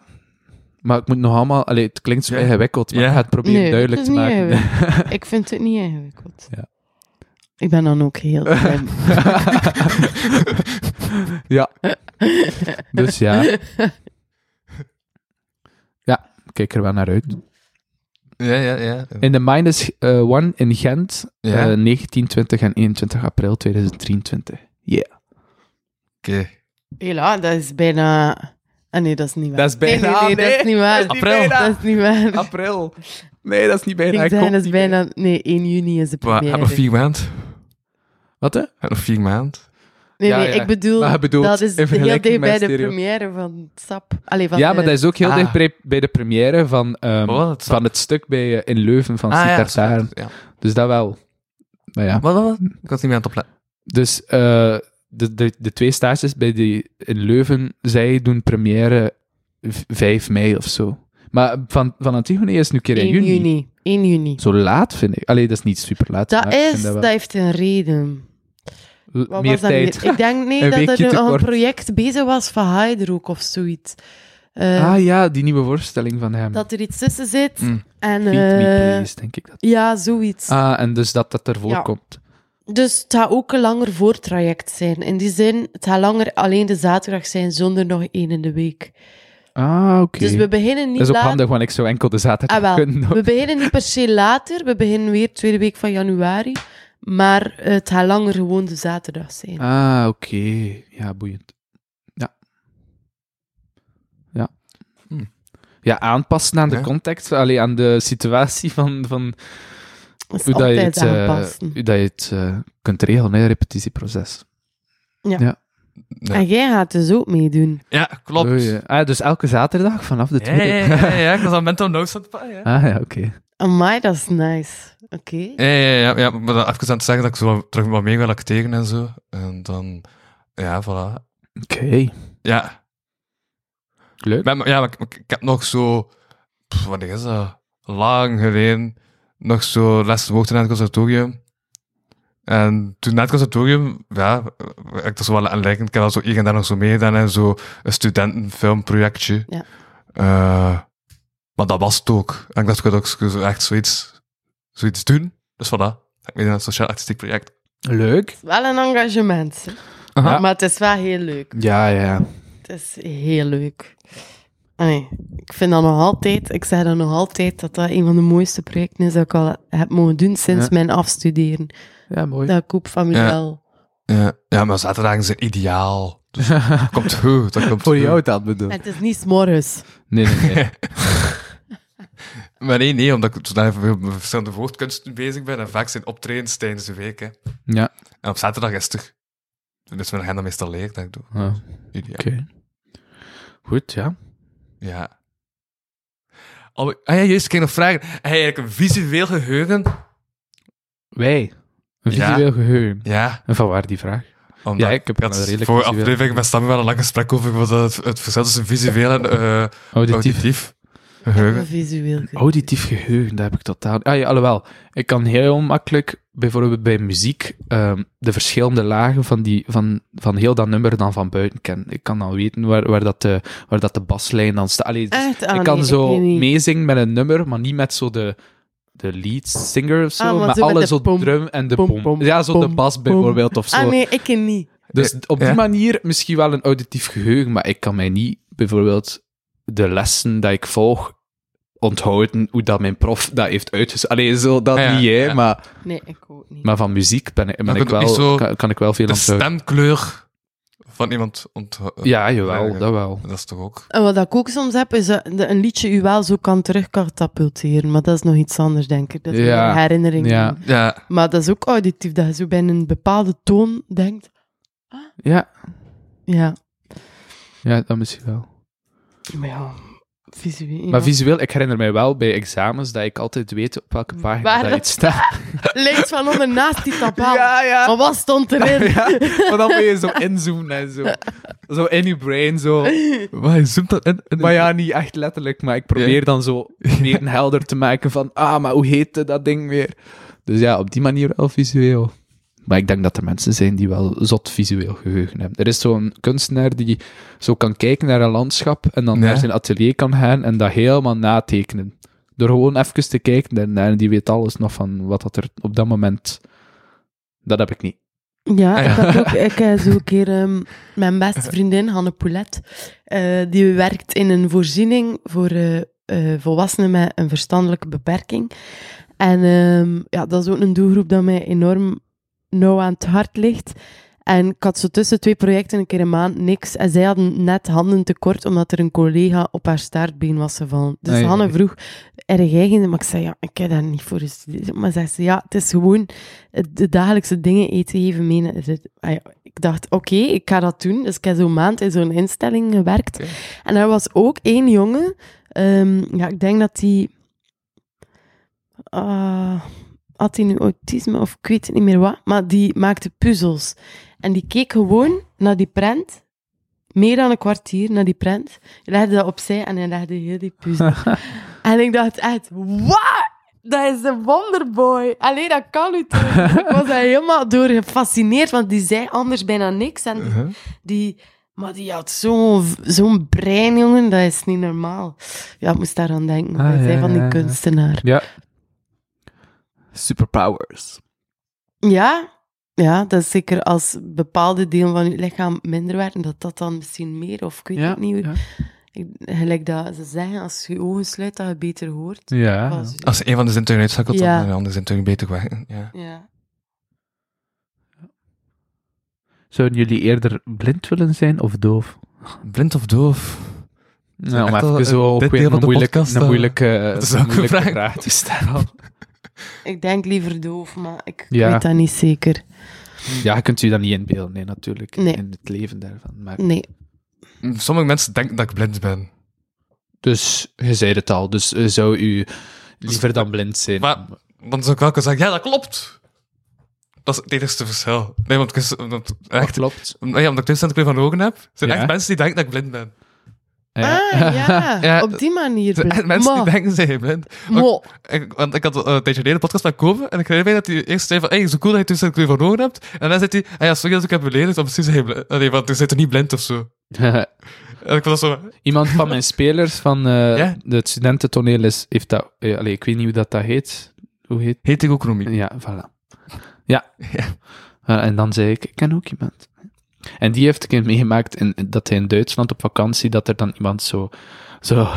C: Maar ik moet nog allemaal... Allee, het klinkt zo
B: Ja.
C: ingewikkeld, maar
B: Ja.
C: ik ga het proberen
D: Nee,
C: duidelijk
D: het
C: te
D: is
C: maken.
D: Ik vind het niet ingewikkeld.
C: Ja.
D: Ik ben dan ook heel slim.
C: ja. Dus ja. Ja, kijk er wel naar uit.
B: Ja, ja, ja.
C: In de Minus eh, One in Gent,
B: Ja.
C: eh, 19, 20 en 21 april 2023. Yeah.
B: Oké.
D: Hela, dat is bijna... Ah nee, dat is niet waar.
C: Dat is bijna,
D: Nee, nee, nee, dat is
C: nee.
D: niet waar.
C: Dat is niet
B: April.
C: bijna.
D: Dat is niet waar.
C: April. Nee, dat is niet bijna.
D: Ik zei, dat is bijna... Nee, 1 juni is de
B: Wat, heb
D: première.
B: nog vier maanden?
C: Wat, hè?
B: Heb nog vier maanden?
D: Nee,
C: Ja,
D: nee,
C: ja.
D: ik bedoel,
C: Maar je bedoelt
D: dat is heel dicht bij de première van SAP. Allee, van
C: Ja,
D: de-
C: maar dat is ook heel
B: Ah.
C: dicht bij, bij de première van, ehm,
B: Oh, het
C: van het stuk bij, eh, in Leuven van
B: Ah, ja.
C: Dus dat wel. Maar ja.
B: Wat, wat, wat? Ik was niet meer aan het opletten.
C: Dus eh, de, de, de twee stages bij die in Leuven, zij doen première v- 5 mei of zo. Maar van, van Antigone is het nu een keer in
D: 1
C: juni.
D: juni. 1 juni.
C: Zo laat, vind ik. Allee, dat is niet super laat.
D: Dat, is, dat, heeft een reden. Wat
C: meer tijd.
D: Ik denk nee, dat er nog een project bezig was van Heideroek of zoiets. Eh,
C: Ah ja, die nieuwe voorstelling van hem.
D: Dat er iets tussen zit.
B: Mm.
D: En, eh,
C: please, denk ik dat.
D: ja, zoiets.
C: Ah, en dus dat dat ervoor
D: Ja.
C: komt.
D: Dus het gaat ook een langer voortraject zijn. In die zin, het gaat langer alleen de zaterdag zijn zonder nog één in de week.
C: Ah, oké.
D: Dus we beginnen niet
C: Dat is ook
D: laat-
C: handig, want ik zou enkel de zaterdag
D: Ah, wel.
C: kunnen.
D: We beginnen niet per se later. We beginnen weer tweede week van januari. Maar eh, het gaat langer gewoon de zaterdag zijn.
C: Ah, oké. Ja, boeiend. Ja. Ja.
B: Hm.
C: Ja, aanpassen aan de
B: Ja.
C: context, allee, aan de situatie van, van
D: is
C: hoe, dat je het, eh, hoe dat je het eh, kunt regelen, hè, repetitieproces.
B: Ja.
D: En jij gaat dus ook meedoen.
B: Ja, klopt.
C: Eh. ah, dus elke zaterdag vanaf de
B: Ja,
C: tweede.
B: ja, ja, ja, ja, ik was aan mental notes aan het pakken, ja.
C: ah, ja, oké.
D: Amai, dat is nice. Oké.
B: Ja, ja, ja, ja, maar dan even aan het zeggen dat ik zo terug wat mee wil acteren en zo. En dan, ja, voilà.
C: Oké.
B: Ja,
C: Leuk.
B: maar, ja, maar ik, ik heb nog zo, pff, wat is dat, lang geleden, nog zo les woord in het conservatorium. En toen na het conservatorium, ja, ik er zo wel aan lijken. Ik heb al zo hier en daar nog zo meegedaan en zo een studentenfilmprojectje.
D: Ja.
B: Eh, maar dat was het ook. En ik dacht, ik ook echt zoiets, zoiets doen. Dus voilà. Ik ben in een sociaal-artistiek project.
C: Leuk.
D: Wel een engagement.
C: Aha.
D: Maar het is wel heel leuk.
C: Ja, ja.
D: Het is heel leuk. Allee, ik vind dat nog altijd, ik zeg dat nog altijd, dat dat een van de mooiste projecten is dat ik al heb mogen doen sinds
C: Ja.
D: mijn afstuderen.
C: Ja, mooi.
D: Dat Koep van
B: Ja.
D: Miguel.
B: Ja, ja maar zaterdagen zijn ideaal. Dus dat komt goed, dat komt
C: Voor
B: goed.
C: jou dat bedoel.
D: Het is niet s'morgens.
C: Nee, nee, nee.
B: Maar nee, nee, omdat ik zodanig veel met verschillende woordkunsten bezig ben en vaak zijn optredens tijdens de week. Hè.
C: ja.
B: En op zaterdag is het er. Dus mijn agenda meestal leeg, dat ik doe.
C: Ah,
B: Ideaal.
C: Oké. Goed, ja.
B: Ja. Al, ah ja, juist, ik nog vragen. Heb je eigenlijk een visueel geheugen?
C: Wij. Een
B: Ja.
C: visueel geheugen.
B: Ja.
C: En van waar die vraag?
B: Omdat
C: Ja, ik heb een redelijk
B: voor aflevering met Stammy wel een lang gesprek over wat het, het verschil tussen visueel en
C: Auditief.
B: auditief geheugen.
D: Visueel.
C: Auditief geheugen, dat heb ik totaal... Ah ja, alhoewel. Ik kan heel makkelijk, bijvoorbeeld bij muziek, ehm, de verschillende lagen van, die, van, van heel dat nummer dan van buiten kennen. Ik kan dan weten waar, waar, dat, de, waar dat de baslijn dan staat. Allee, dus
D: Echt? Ah,
C: ik kan
D: nee,
C: zo meezingen met een nummer, maar niet met zo de, de lead singer of zo,
D: Ah, maar
C: maar
D: zo met
C: alle
D: de
C: zo
D: pom,
C: drum en de
D: pom,
C: pom.
D: pom,
C: Ja, zo de bas bijvoorbeeld of zo.
D: Ah nee, ik niet.
C: Dus op die
B: Ja.
C: manier misschien wel een auditief geheugen, maar ik kan mij niet bijvoorbeeld de lessen dat ik volg onthouden hoe dat mijn prof dat heeft uitgezet. Allee, zo dat
B: Ah ja,
C: niet, hè,
B: ja.
C: maar,
D: Nee, ik ook niet.
C: maar van muziek ben ik, ben wel, kan, kan ik wel veel
B: De
C: onthouden.
B: stemkleur van iemand onthouden.
C: Ja, jawel, dat wel.
B: Dat is toch ook...
D: En wat ik ook soms heb, is dat de- een liedje u wel zo kan terugkatapulteren. Maar dat is nog iets anders, denk ik. Dat is
C: Ja,
D: een herinnering.
C: ja.
B: Ja,
D: Maar dat is ook auditief, dat je zo bij een bepaalde toon denkt.
C: Ja,
D: Ja,
C: ja, dat misschien wel.
D: maar ja, visueel.
C: Maar
D: ja.
C: visueel, ik herinner mij wel bij examens dat ik altijd weet op welke pagina
D: Waar
C: dat staat.
D: Links van onder naast die tabel.
C: ja.
D: Maar wat stond erin?
C: ja, maar dan moet je zo inzoomen en zo. Zo in je brain, zo.
B: maar je zoomt dat in. in-
C: Maar ja, niet echt letterlijk, maar ik probeer
B: Ja.
C: dan zo meer helder te maken van, ah, maar hoe heette dat ding weer? Dus ja, op die manier wel visueel. Maar ik denk dat er mensen zijn die wel zot visueel geheugen hebben. Er is zo'n kunstenaar die zo kan kijken naar een landschap en dan
B: Ja.
C: naar zijn atelier kan gaan en dat helemaal natekenen. Door gewoon even te kijken daarnaar en die weet alles nog van wat dat er op dat moment... Dat heb ik niet.
D: Ja,
B: Ah,
D: ik, had ook, ik heb zo een keer ehm, mijn beste vriendin, Hanne Poulet, eh, die werkt in een voorziening voor eh, eh, volwassenen met een verstandelijke beperking. En ehm, ja, dat is ook een doelgroep dat mij enorm nauw aan het hart ligt. En ik had zo tussen twee projecten een keer een maand niks. En zij hadden net handen tekort, omdat er een collega op haar staartbeen was gevallen. Dus
C: ja.
D: Hanne vroeg, erg eigen? Maar ik zei, ja, ik heb daar niet voor gestudeerd. Maar zei ze, ja, het is gewoon de dagelijkse dingen eten even mee. het- Ah ik dacht, oké, ik ga dat doen. Dus ik heb zo'n maand in zo'n instelling gewerkt. En er was ook één jongen, ehm, ja, ik denk dat die... ah, had hij nu autisme of ik weet het niet meer wat, maar die maakte puzzels. En die keek gewoon naar die prent, meer dan een kwartier naar die prent. Legde dat opzij en hij legde heel die puzzel. en ik dacht echt, wat? Dat is een wonderboy. Alleen dat kan u toch? ik was daar helemaal door gefascineerd, want die zei anders bijna niks. En die,
B: Uh-huh.
D: die, maar die had zo'n zo'n brein, jongen, dat is niet normaal. Ja, ik moest daaraan denken.
C: Ah,
D: Hij zei
C: ja,
D: van die
C: ja.
D: kunstenaar.
C: Ja. Superpowers.
D: Ja, ja, dat is zeker als bepaalde delen van je lichaam minder werden, dat dat dan misschien meer, of ik weet
C: Ja,
D: het niet.
C: ja.
D: Ik, gelijk dat ze zeggen, als je je ogen sluit, dat je beter hoort.
C: Ja.
D: Als-
B: een van de zintuigen uitschakelt,
D: Ja.
B: dan de andere zintuigen beter werken. Ja.
D: ja.
C: Zouden jullie eerder blind willen zijn of doof?
B: Blind of doof?
C: Nou, om
B: echt wel,
C: even zo
B: eh, deel
C: een moeilijke, een
B: eh,
C: moeilijke,
B: dat is
C: een
B: ook een
C: moeilijke
B: vraag
C: te stellen.
D: Ik denk liever doof, maar ik
C: Ja.
D: weet dat niet zeker.
C: Ja, je kunt je dat niet inbeelden, nee, natuurlijk.
D: Nee.
C: In het leven daarvan. Maar...
D: Nee.
B: Sommige mensen denken dat ik blind ben.
C: Dus, je zei het al, dus eh, zou u liever dan blind zijn?
B: Maar- Dan zou ik wel kunnen zeggen, ja, dat klopt. Dat is het enigste verschil. Nee, want, ik want
C: Dat
B: echt,
C: klopt.
B: ja, omdat ik tussen kleur van ogen heb, zijn
C: Ja.
B: echt mensen die denken dat ik blind ben.
C: Ja.
D: Ah, ja.
B: Ja,
D: Op die manier.
B: Er
D: blind.
B: mensen die denken, zijn blind.
D: maar-
B: Ik, want ik had uh, een tijdje geleden een podcast met Koven en ik herinner mij dat hij eerst zei van, hey, zo cool dat je tussen kleur van ogen hebt. En dan zei hij, ah ja, sorry als ik heb beledigd, want je blind. Nee, want je zit er niet blind of zo. En ik vond dat zo,
C: Iemand van mijn spelers van eh
B: Ja?
C: de studententoneel is, heeft dat... eh, allee, ik weet niet hoe dat, dat heet. Hoe heet
B: heterochronomie.
C: Ja, voilà. Ja.
B: Ja.
C: Eh, en dan zei ik, ik ken ook iemand. En die heeft een keer meegemaakt in, dat hij in Duitsland op vakantie, dat er dan iemand zo, zo,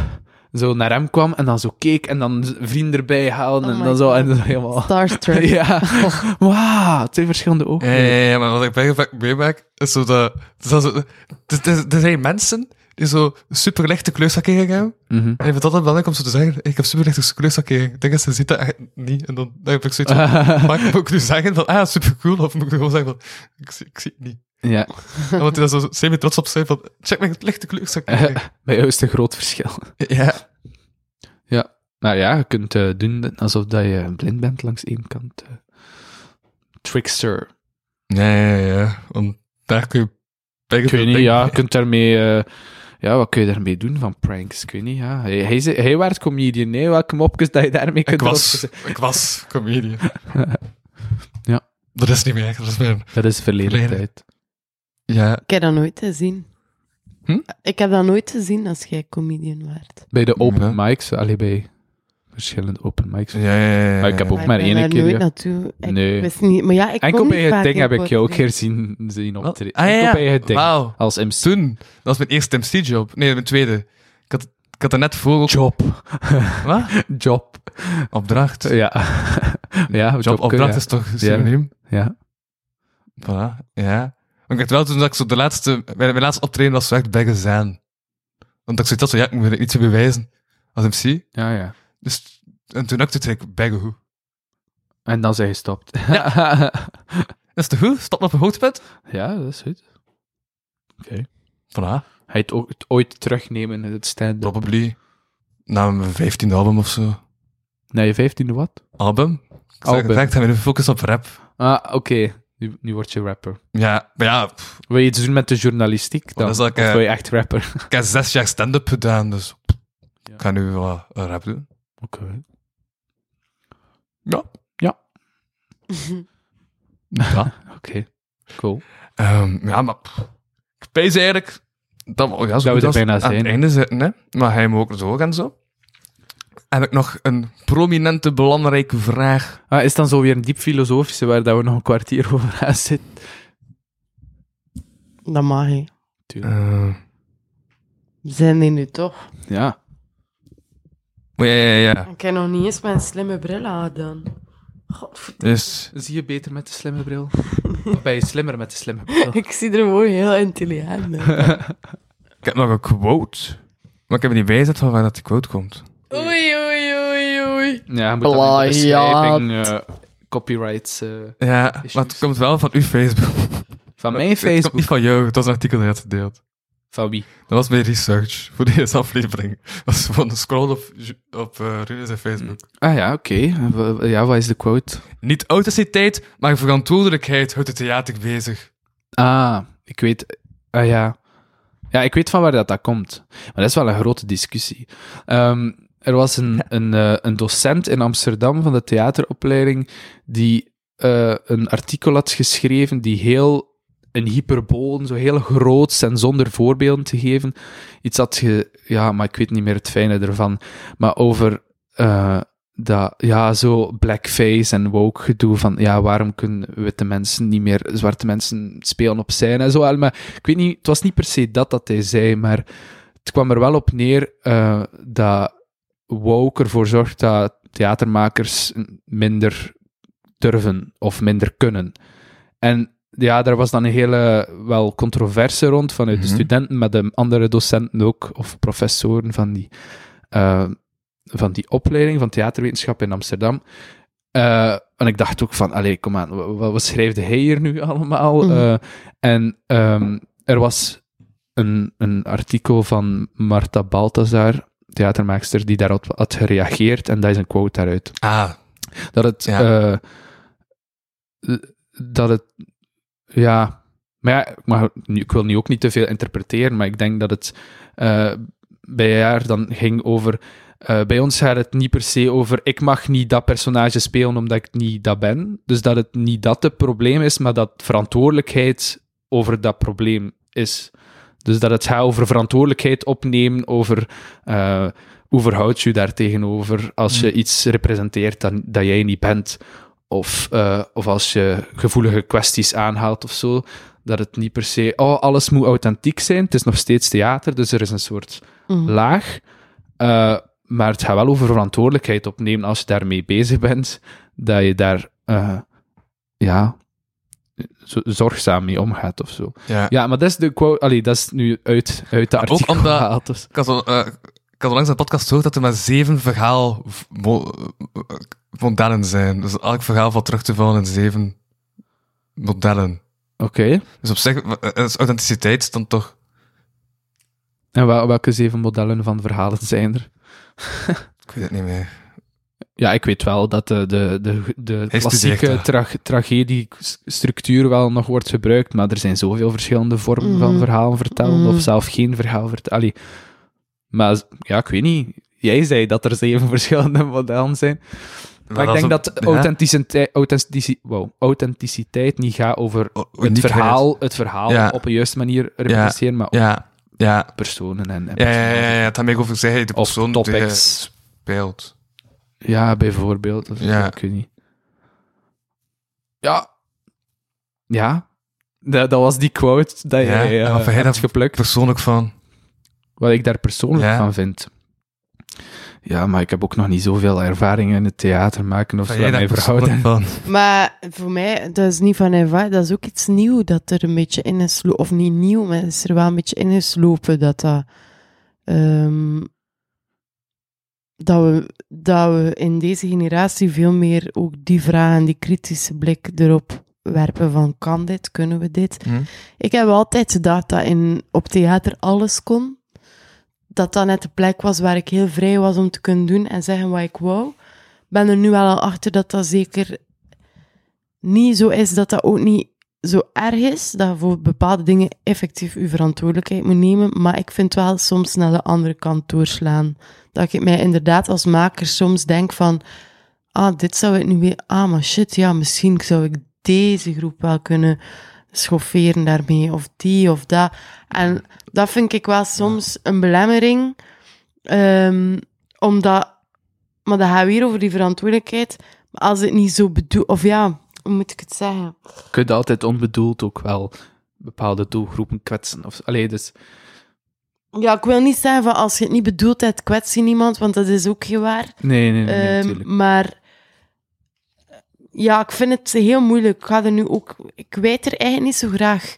C: zo naar hem kwam en dan zo keek en dan vrienden erbij haalde
D: Oh
C: en dan zo, en dan helemaal...
D: Starstruck.
C: Ja, wauw, twee verschillende ogen.
B: Ja, ja, ja, maar wat ik bij vaak meemaak, is zo dat... Er zijn mensen die zo super lichte kleurschakering hebben.
C: Mhm.
B: En ik vind het altijd belangrijk om zo te zeggen, ik heb super lichte kleurschakering. Ik denk dat ze ziet dat echt niet. En dan, dan heb ik zoiets van, mag ik ook nu zeggen van, ah, super cool? Of moet ik gewoon zeggen van, ik zie, ik zie het niet.
C: Ja,
B: want hij daar zo semi trots op zijn van, check mijn lichte kleurschakering.
C: bij jou is het een groot verschil.
B: ja.
C: Ja, maar ja, je kunt eh, doen alsof dat je blind bent langs één kant. eh. trickster.
B: Ja, ja, ja. Want daar kun je...
C: Ik weet niet, ja, je kunt daarmee... eh, ja, wat kun je daarmee doen van pranks? Ik weet niet, ja. Hij, hij, hij werd comedian, nee. Welke mopjes dat je daarmee kunt
B: Ik was,
C: opzetten?
B: ik was comedian.
C: Ja.
B: Dat is niet meer, dat is.
C: Dat is verleden
B: Verleden.
C: tijd.
B: Ja,
D: Ik heb dat nooit gezien.
B: Hm?
D: Ik heb dat nooit gezien als jij comedian werd.
C: Bij de open
B: Ja.
C: mics, allee, bij verschillende open mics.
B: ja, ja, ja, ja.
C: Maar ik heb ook
D: Maar
C: maar
D: ik ben
C: één keer,
D: nooit naartoe. Ik
C: Nee.
D: wist niet, maar ja, ik
C: Enkel
D: kom
C: bij
D: niet
C: het ding
D: in
C: heb ik jou ook
D: Kortrijk.
C: gezien zien optreden.
B: Ah, ja,
C: Enkel bij het ding.
B: Wauw.
C: Als MC.
B: Toen, dat was mijn eerste MC-job. Nee, mijn tweede. Ik had, ik had er net voor ook...
C: Job.
B: Wat?
C: Job.
B: Opdracht.
C: Ja. ja,
B: Job,
C: job,
B: opdracht
C: ja.
B: is toch synoniem?
C: Ja.
B: Voilà, ja. Ik dacht wel toen dat ik zo de laatste... Mijn, mijn laatste optreden was zo echt bij gezaan. Want ik zoiets had zo, ja, ik moet iets te bewijzen als MC.
C: Ja, ja.
B: Dus, en toen ook toen zei ik, bij hoe.
C: En dan zijn je gestopt.
B: Is het goed? Stop op een hoogtepunt?
C: ja, dat is goed. Oké.
B: Voilà,
C: Hij het ook het ooit terugnemen in het stand-up.
B: probably. Na mijn vijftiende album of zo.
C: Na je vijftiende wat?
B: Album? Ik zeg
C: Album.
B: direct, gaan we nu focussen op rap.
C: Ah, oké. Nu, nu word je rapper.
B: Ja, maar ja, pff,
C: Wil je iets doen met de journalistiek dan?
B: dat is ook,
C: of
B: eh,
C: wil je echt rapper?
B: ik heb zes jaar stand-up gedaan, dus ik ga nu wel eh, rap doen.
C: Oké.
B: Ja.
C: Ja.
B: Ja.
C: Oké. Cool.
B: Ehm, ja, maar pff, ik pees eigenlijk dat, we- ja, zo
C: Dat we
B: goed
C: er
B: als
C: bijna
B: aan
C: zijn.
B: het einde zitten, hè. Maar hij moet ook zo en zo. Heb ik nog een prominente, belangrijke vraag.
C: Ah, is dan zo weer een diep filosofische waar dat we nog een kwartier over gaan zitten?
D: Dat mag je. We zijn die nu toch.
C: Ja.
B: ja, ja, ja.
D: Ik heb nog niet eens mijn slimme bril aangedaan. Godverdomme.
B: Dus,
C: Zie je beter met de slimme bril? of ben je slimmer met de slimme bril?
D: Ik zie er gewoon heel intelligent uit.
B: ik heb nog een quote. Maar ik heb niet bij gezet van waar dat die quote komt.
D: Oei, oei, oei, oei.
C: Ja, moet dan in de beschrijving eh, copyrights eh,
B: Ja,
C: Issues.
B: maar het komt wel van uw Facebook.
C: van mijn
B: Het komt
C: Facebook.
B: niet van jou, het was een artikel dat je had gedeeld.
C: Van wie?
B: Dat was mijn research voor deze aflevering. Dat was gewoon een scroll op, op uh, Rune's Facebook.
C: Ah ja, oké. Ja, wat is de quote?
B: Niet authenticiteit, maar verantwoordelijkheid houdt het theater bezig.
C: Ah, ik weet... Ah ja. Ja, ik weet van waar dat, dat komt. Maar dat is wel een grote discussie. Ehm, er was een, een, eh, een docent in Amsterdam van de theateropleiding die eh, een artikel had geschreven die heel een hyperbool, zo heel groots en zonder voorbeelden te geven, iets had ge... Ja, maar ik weet niet meer het fijne ervan. Maar over eh, dat, ja, zo blackface en woke gedoe van, ja, waarom kunnen witte mensen niet meer zwarte mensen spelen op scène en zo. Maar ik weet niet, het was niet per se dat dat hij zei, maar het kwam er wel op neer dat woke ervoor zorgt dat theatermakers minder durven of minder kunnen. En ja, daar was dan een hele wel controverse rond vanuit de
B: Mhm.
C: studenten, met de andere docenten ook, of professoren van die, eh, van die opleiding van theaterwetenschap in Amsterdam. Eh, en ik dacht ook van, allee, kom aan, wa- wa- wat, schrijfde hij hier nu allemaal?
D: Mhm.
C: Eh, en ehm, er was een, een artikel van Marta Balthazar, theatermaakster, die daarop had gereageerd, en dat is een quote daaruit.
B: Ah,
C: Dat het,
B: Ja.
C: eh, dat het, ja, maar ja, ik wil nu ook niet te veel interpreteren, maar ik denk dat het eh, bij haar dan ging over, eh, bij ons gaat het niet per se over, ik mag niet dat personage spelen omdat ik niet dat ben, dus dat het niet dat het probleem is, maar dat verantwoordelijkheid over dat probleem is. Dus dat het gaat over verantwoordelijkheid opnemen, over eh, hoe verhoud je daar tegenover als je iets representeert dat, dat jij niet bent, of, eh, of als je gevoelige kwesties aanhaalt of zo, dat het niet per se, oh, alles moet authentiek zijn. Het is nog steeds theater, dus er is een soort
D: Mhm.
C: laag. Eh, maar het gaat wel over verantwoordelijkheid opnemen als je daarmee bezig bent, dat je daar, ja, zorgzaam mee omgaat of zo.
B: Ja.
C: Ja, maar dat is de quote, allee, dat is nu uit, uit de
B: ook
C: artikel
B: omdat-
C: gehaald, dus.
B: Ik had, zo, eh, ik had onlangs een podcast gehoord dat er maar zeven verhaal eh, modellen zijn. Dus elk verhaal valt terug te vallen in zeven modellen.
C: Oké.
B: Dus op zich, eh, is authenticiteit dan toch...
C: En wel- welke zeven modellen van verhalen zijn er?
B: Ik weet het niet meer.
C: Ja, ik weet wel dat de, de, de, de klassieke tra tragediestructuur wel nog wordt gebruikt, maar er zijn zoveel verschillende vormen van
D: Mhm.
C: verhalen vertellen,
D: Mhm.
C: of zelf geen verhaal vertellen. Allee, Maar ja, ik weet niet. Jij zei dat er zeven verschillende modellen zijn. Maar, ik denk dat authenticiteit, authenticiteit, wow, authenticiteit niet gaat over
B: O-
C: het verhaal, het verhaal
B: Ja.
C: op een juiste manier reproduceren, maar ook
B: Ja, ja.
C: personen en, en
B: Ja, ja, ja, ja, het gaat meer over zeggen, de
C: Of
B: persoon die speelt.
C: Ja, bijvoorbeeld. Of,
B: Ja.
C: Ik weet niet. Ja. Ja. Dat, dat was die quote dat
B: Ja,
C: jij
B: en
C: eh,
B: jij
C: hebt
B: daar
C: geplukt.
B: Persoonlijk van.
C: Wat ik daar persoonlijk
B: Ja.
C: van vind. Ja, maar ik heb ook nog niet zoveel ervaring in het theater maken of
B: Van
C: zo. mij verhouden.
B: van.
D: Maar voor mij, dat is niet van ervaring, dat is ook iets nieuw dat er een beetje in is Of niet nieuw, maar is er wel een beetje in geslopen dat dat... ehm, dat, we, dat we in deze generatie veel meer ook die vragen, die kritische blik erop werpen van kan dit, kunnen we dit?
B: Hm?
D: Ik heb altijd gedacht dat in, op theater alles kon. Dat dat net de plek was waar ik heel vrij was om te kunnen doen en zeggen wat ik wou. ben er nu wel al achter dat dat zeker niet zo is, dat dat ook niet zo erg is, dat je voor bepaalde dingen effectief je verantwoordelijkheid moet nemen, maar ik vind wel soms naar de andere kant doorslaan. Dat ik mij inderdaad als maker soms denk van, ah, dit zou ik nu weer, ah, maar shit, ja, misschien zou ik deze groep wel kunnen schofferen daarmee, of die of dat. En dat vind ik wel soms een belemmering, ehm, omdat, maar dat gaat weer over die verantwoordelijkheid, maar als het niet zo bedoel, of ja, hoe moet ik het zeggen?
C: Je kunt altijd onbedoeld ook wel bepaalde doelgroepen kwetsen. Of, allee, dus,
D: Ja, ik wil niet zeggen van als je het niet bedoelt hebt, kwets je niemand, want dat is ook geen waar.
C: nee, nee, nee, nee,
D: Ehm, maar ja, ik vind het heel moeilijk. Ik ga er nu ook. Ik weet er eigenlijk niet zo graag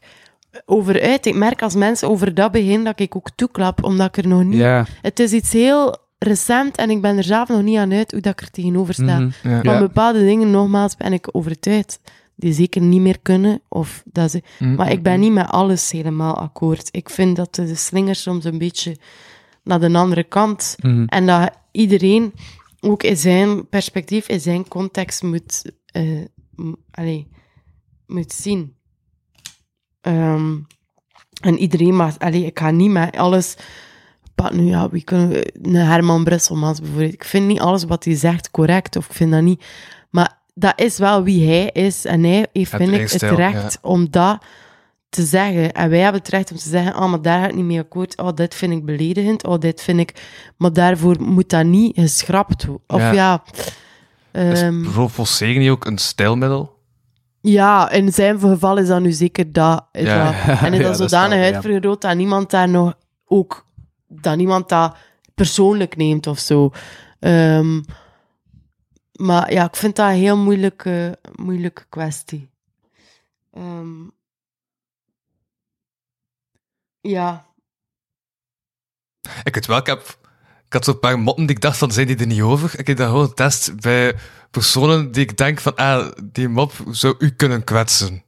D: over uit. Ik merk als mensen over dat beginnen dat ik ook toeklap, omdat ik er nog niet.
C: Ja.
D: Het is iets heel recent en ik ben er zelf nog niet aan uit hoe dat ik er tegenover sta.
C: mhm.
B: Ja.
D: Van
C: Ja.
D: bepaalde dingen, nogmaals, ben ik overtuigd. Die zeker niet meer kunnen. Of dat ze...
B: Hm.
D: Maar ik ben niet met alles helemaal akkoord. Ik vind dat de slinger soms een beetje naar de andere kant.
C: Mhm.
D: En dat iedereen ook in zijn perspectief, in zijn context moet, eh, allee, moet zien. Ehm, en iedereen mag... Allee, ik ga niet met alles... Nu, ja, wie kunnen we... Een Herman Brusselmans bijvoorbeeld. Ik vind niet alles wat hij zegt correct, of ik vind dat niet... Maar dat is wel wie hij is. En hij heeft,
B: Het
D: vind ik, het recht om dat te zeggen. En wij hebben het recht om te zeggen, ah, maar daar ga ik niet mee akkoord. Oh, dit vind ik beledigend. Oh, dit vind ik... Maar daarvoor moet dat niet geschrapt worden. Of
B: Ja.
D: ja...
B: Is bijvoorbeeld volsegen niet ook een stijlmiddel?
D: ja, in zijn geval is dat nu zeker dat. Is
B: Ja.
D: dat. En is dat
C: is
D: zodanig uitvergroot dat niemand daar nog ook... Dat niemand dat persoonlijk neemt of zo. Ehm, maar ja, ik vind dat een heel moeilijke, moeilijke kwestie. Ehm, ja.
B: Ik weet wel, ik, heb, ik had zo'n paar motten die ik dacht van, zijn die er niet over? Ik heb dat gewoon getest bij personen die ik denk van, ah, die mop zou u kunnen kwetsen.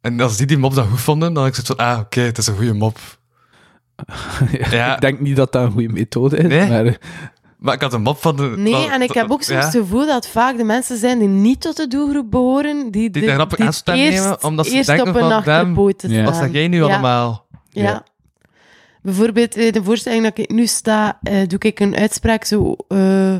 B: En als die die mop dan goed vonden, dan had ik zoiets van, ah, oké, het is een goede mop. Ja.
C: Ik denk niet dat dat een goede methode is,
B: Nee?
C: maar
B: Maar ik had een mop van de...
D: Nee,
B: van-
D: en ik heb ook soms
B: ja.
D: het gevoel dat vaak de mensen zijn die niet tot de doelgroep behoren, die,
B: Die
D: de- die
B: aanstaan
D: eerst,
B: nemen, omdat ze
D: eerst
B: denken
D: op een
B: van,
D: achterpoot
C: Ja.
B: Wat
D: staan.
B: zeg jij nu
D: Ja.
B: allemaal?
D: Ja.
C: Ja.
D: Bijvoorbeeld in de voorstelling dat ik nu sta, eh, doe ik een uitspraak zo eh,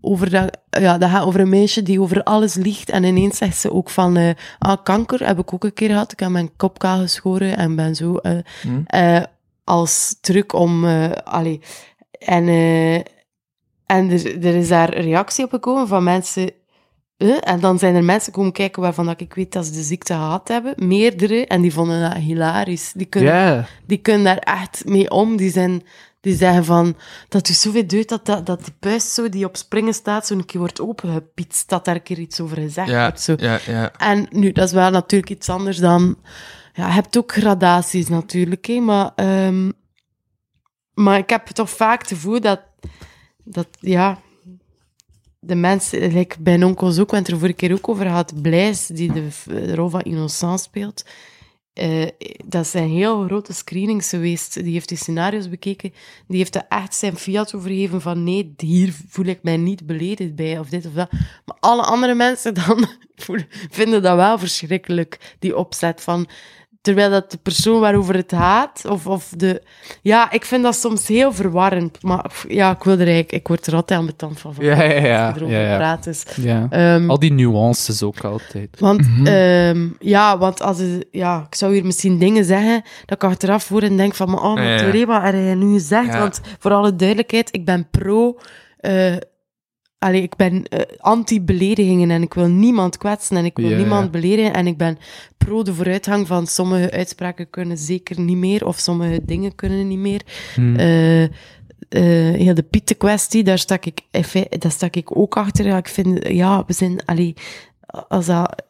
D: over dat, ja, dat gaat over een meisje die over alles liegt en ineens zegt ze ook van eh, ah, kanker heb ik ook een keer gehad. Ik heb mijn kop kaal geschoren en ben zo eh,
B: Hm.
D: Als truc om eh allee, en, eh, en er, er is daar reactie op gekomen van mensen eh, en dan zijn er mensen komen kijken waarvan dat ik weet dat ze de ziekte gehad hebben. Meerdere. En die vonden dat hilarisch. Die kunnen, die kunnen daar echt mee om. Die, zijn, die zeggen van, dat doet zoveel deugd dat, dat, dat die puist zo, die op springen staat, zo een keer wordt opengepietst. Dat daar een keer iets over gezegd
B: Ja,
D: wordt. Zo.
B: ja, ja.
D: En nu, dat is wel natuurlijk iets anders dan... Ja, je hebt ook gradaties natuurlijk, hè, maar... ehm, maar ik heb toch vaak het gevoel dat... Dat, ja... De mensen, like bij een onkels ook, het er vorige keer ook over gehad, Blaise, die de, de rol van Innocent speelt. eh, dat zijn heel grote screenings geweest. Die heeft die scenario's bekeken. Die heeft er echt zijn fiat overgegeven van nee, hier voel ik mij niet beledigd bij, of dit of dat. Maar alle andere mensen dan vinden dat wel verschrikkelijk, die opzet van... Terwijl dat de persoon waarover het gaat, of, of de... Ja, ik vind dat soms heel verwarrend. Maar ja, ik wil er eigenlijk... Ik word er altijd aan betand van. van
C: Ja, ja, ja.
D: als je erover
C: ja, ja.
D: praat. Dus,
C: Ja.
D: ehm,
C: Al die nuances ook altijd.
D: want, ehm, ja, want als het- ja, ik zou hier misschien dingen zeggen dat ik achteraf voor en denk van, maar oh, maar
B: Ja, ja.
D: Thierry, wat heb je nu gezegd?
B: Ja.
D: Want voor alle duidelijkheid, ik ben pro... eh, allee, ik ben eh, anti-beledigingen en ik wil niemand kwetsen en ik wil
C: Ja,
D: niemand
C: ja.
D: beledigen en ik ben pro de vooruitgang van sommige uitspraken kunnen zeker niet meer of sommige dingen kunnen niet meer.
C: Hm.
D: Eh, eh, heel de Pieten-kwestie, daar stak ik, daar stak ik ook achter. Ja, ik vind, ja, we zijn, allee, als dat,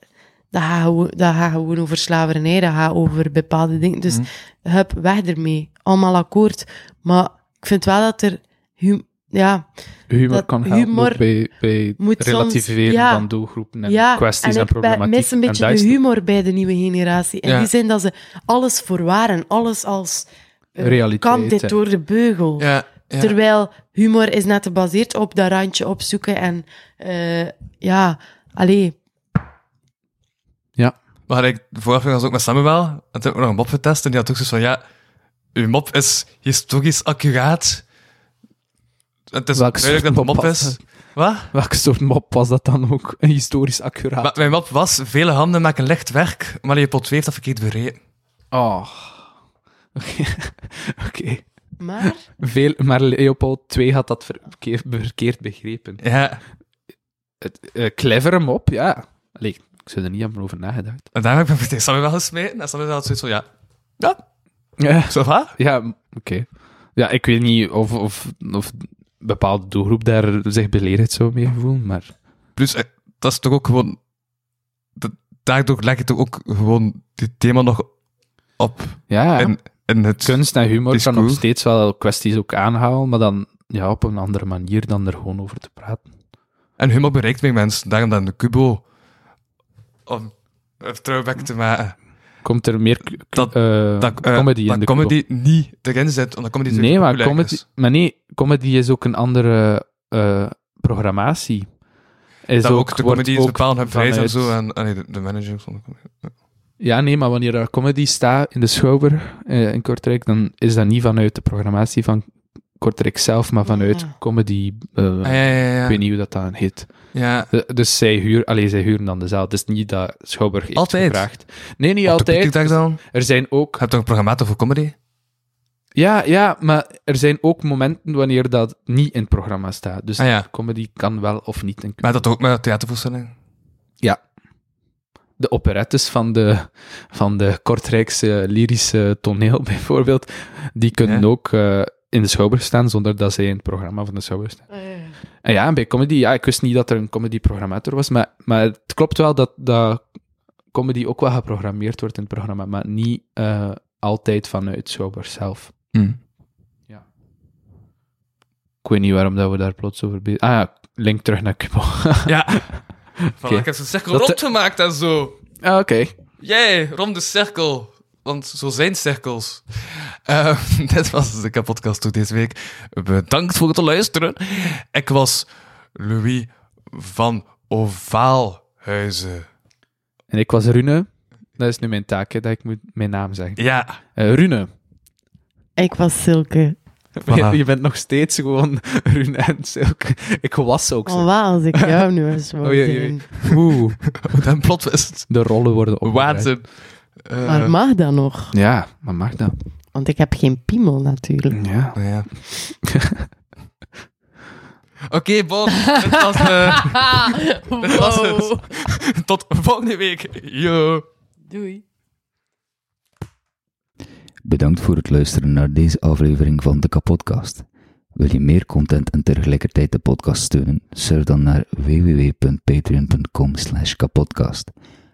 D: dat gaat gewoon, dat gaat gewoon over slavernij, dat gaat over bepaalde dingen. Dus, hup, weg ermee. Allemaal akkoord. Maar ik vind wel dat er, hum- ja,
C: Humor kan helpen
D: humor
C: ook bij, bij
D: moet soms-
C: relativeren
D: ja.
C: van doelgroepen en
D: ja,
C: kwesties en,
D: en
C: problematiek.
D: mis een
C: En
D: beetje de humor bij de nieuwe generatie. In
B: Ja.
D: die zin dat ze alles verwaren, alles als eh,
C: Realiteit,
D: kan dit door de beugel.
B: Ja, ja.
D: Terwijl humor is net gebaseerd op dat randje opzoeken en eh, ja, allee,
B: Maar ik, de vorige was ook met Samuel, en toen heb ik nog een mop getest, en die had ook zoiets van, ja, uw mop is historisch accuraat. Het is
C: Welke
B: duidelijk dat het
C: mop
B: mop
C: was
B: is. Wat?
C: Welke soort mop was dat dan ook? Historisch accuraat.
B: Maar mijn mop was, vele handen maken licht werk, maar Leopold 2 heeft dat verkeerd bereden.
C: Oh. Oké. Oké.
D: maar
C: Veel, maar Leopold 2 had dat verkeerd, verkeerd begrepen.
B: Ja,
C: Het, eh, clevere mop, ja. Allee, ik zou er niet hebben over nagedacht.
B: en daar heb ik me meteen Samuel gesmeten, en Samuel had zoiets van, ja, ja,
C: Ja,
B: zo va?
C: ja oké. Ja, ik weet niet of, of, of bepaalde doelgroep daar zich beledigd zou mee voelen, maar...
B: Plus, eh, dat is toch ook gewoon, dat- daardoor leg je toch ook gewoon dit thema nog op
C: Ja,
B: in, in het...
C: kunst en humor kan nog steeds wel kwesties ook aanhalen, maar dan ja, op een andere manier dan er gewoon over te praten.
B: En humor bereikt meer mensen, daarom dan de Kubo, om een throwback te maken.
C: Komt er meer
B: Dat-
C: eh,
B: dat eh,
C: comedy
B: dat
C: in de
B: comedy niet erin zit, omdat comedy
C: Nee, maar comedy,
B: is.
C: maar nee, comedy is ook een andere eh, programmatie. Is
B: Dat ook de comedy is
C: ook
B: bepaald hun prijs en zo, en, de, de managers van de comedy.
C: Ja, nee, maar wanneer er comedy staat in de Schouwer eh, in Kortrijk, dan is dat niet vanuit de programmatie van Kortrijk zelf, maar vanuit
D: Ja.
C: comedy. eh,
B: Ah, ja, ja, ja.
C: Ik weet niet hoe dat dan heet.
B: Ja,
C: De- dus zij, huur, allee, zij huren dan de zaal. Het is niet dat Schouwburg heeft
B: Altijd?
C: gevraagd. Nee, niet
B: Op de
C: altijd.
B: Pieterdag dan?
C: Er zijn ook...
B: Je hebt toch een programmator voor comedy?
C: Ja, ja, maar er zijn ook momenten wanneer dat niet in het programma staat. Dus
B: Ah, ja.
C: comedy kan wel of niet in
B: Maar dat ook met theatervoorstelling?
C: de operettes van de, van de Kortrijkse lyrische toneel bijvoorbeeld, die kunnen
B: Ja.
C: ook eh, in de Schouwburg staan zonder dat zij in het programma van de Schouwburg staan.
D: eh,
C: En ja, en bij comedy, ja, ik wist niet dat er een comedy-programmator was, maar, maar het klopt wel dat, dat comedy ook wel geprogrammeerd wordt in het programma, maar niet eh, altijd vanuit Schouwburg zelf.
B: Hm.
C: Ik weet niet waarom dat we daar plots over bezig Ah ja, link terug naar Kubo.
B: Ja. Voilà,
C: Oké.
B: Ik heb zo'n cirkel
C: Dat-
B: rondgemaakt en zo.
C: ah, oké.
B: Jee, rond de cirkel. Want zo zijn cirkels. Eh, dit was de kapotkast voor deze week. Bedankt voor het luisteren. Ik was Louis van Ovaalhuizen.
C: En ik was Rune. Dat is nu mijn taak, hè, dat ik moet mijn naam zeggen.
B: Ja,
C: Eh, Rune.
D: ik was Silke.
B: Voilà.
C: Je bent nog steeds gewoon Rune en Silke. Ik was ook
D: Oh,
C: zo.
D: wat als ik jou nu eens wou
C: Oh, jee. Oeh,
B: dan plot is het.
C: de rollen worden opgedraaid.
B: Waanzin. Eh,
D: Maar mag dat nog?
C: Ja, maar mag dat?
D: Want ik heb geen piemel natuurlijk.
C: Ja.
B: ja. Oké, Bon. Dit was, eh, was het. Tot volgende week. Yo.
D: Doei.
E: Bedankt voor het luisteren naar deze aflevering van de Kapodcast. Wil je meer content en tegelijkertijd de podcast steunen? Surf dan naar www.patreon.com slash kapodcast.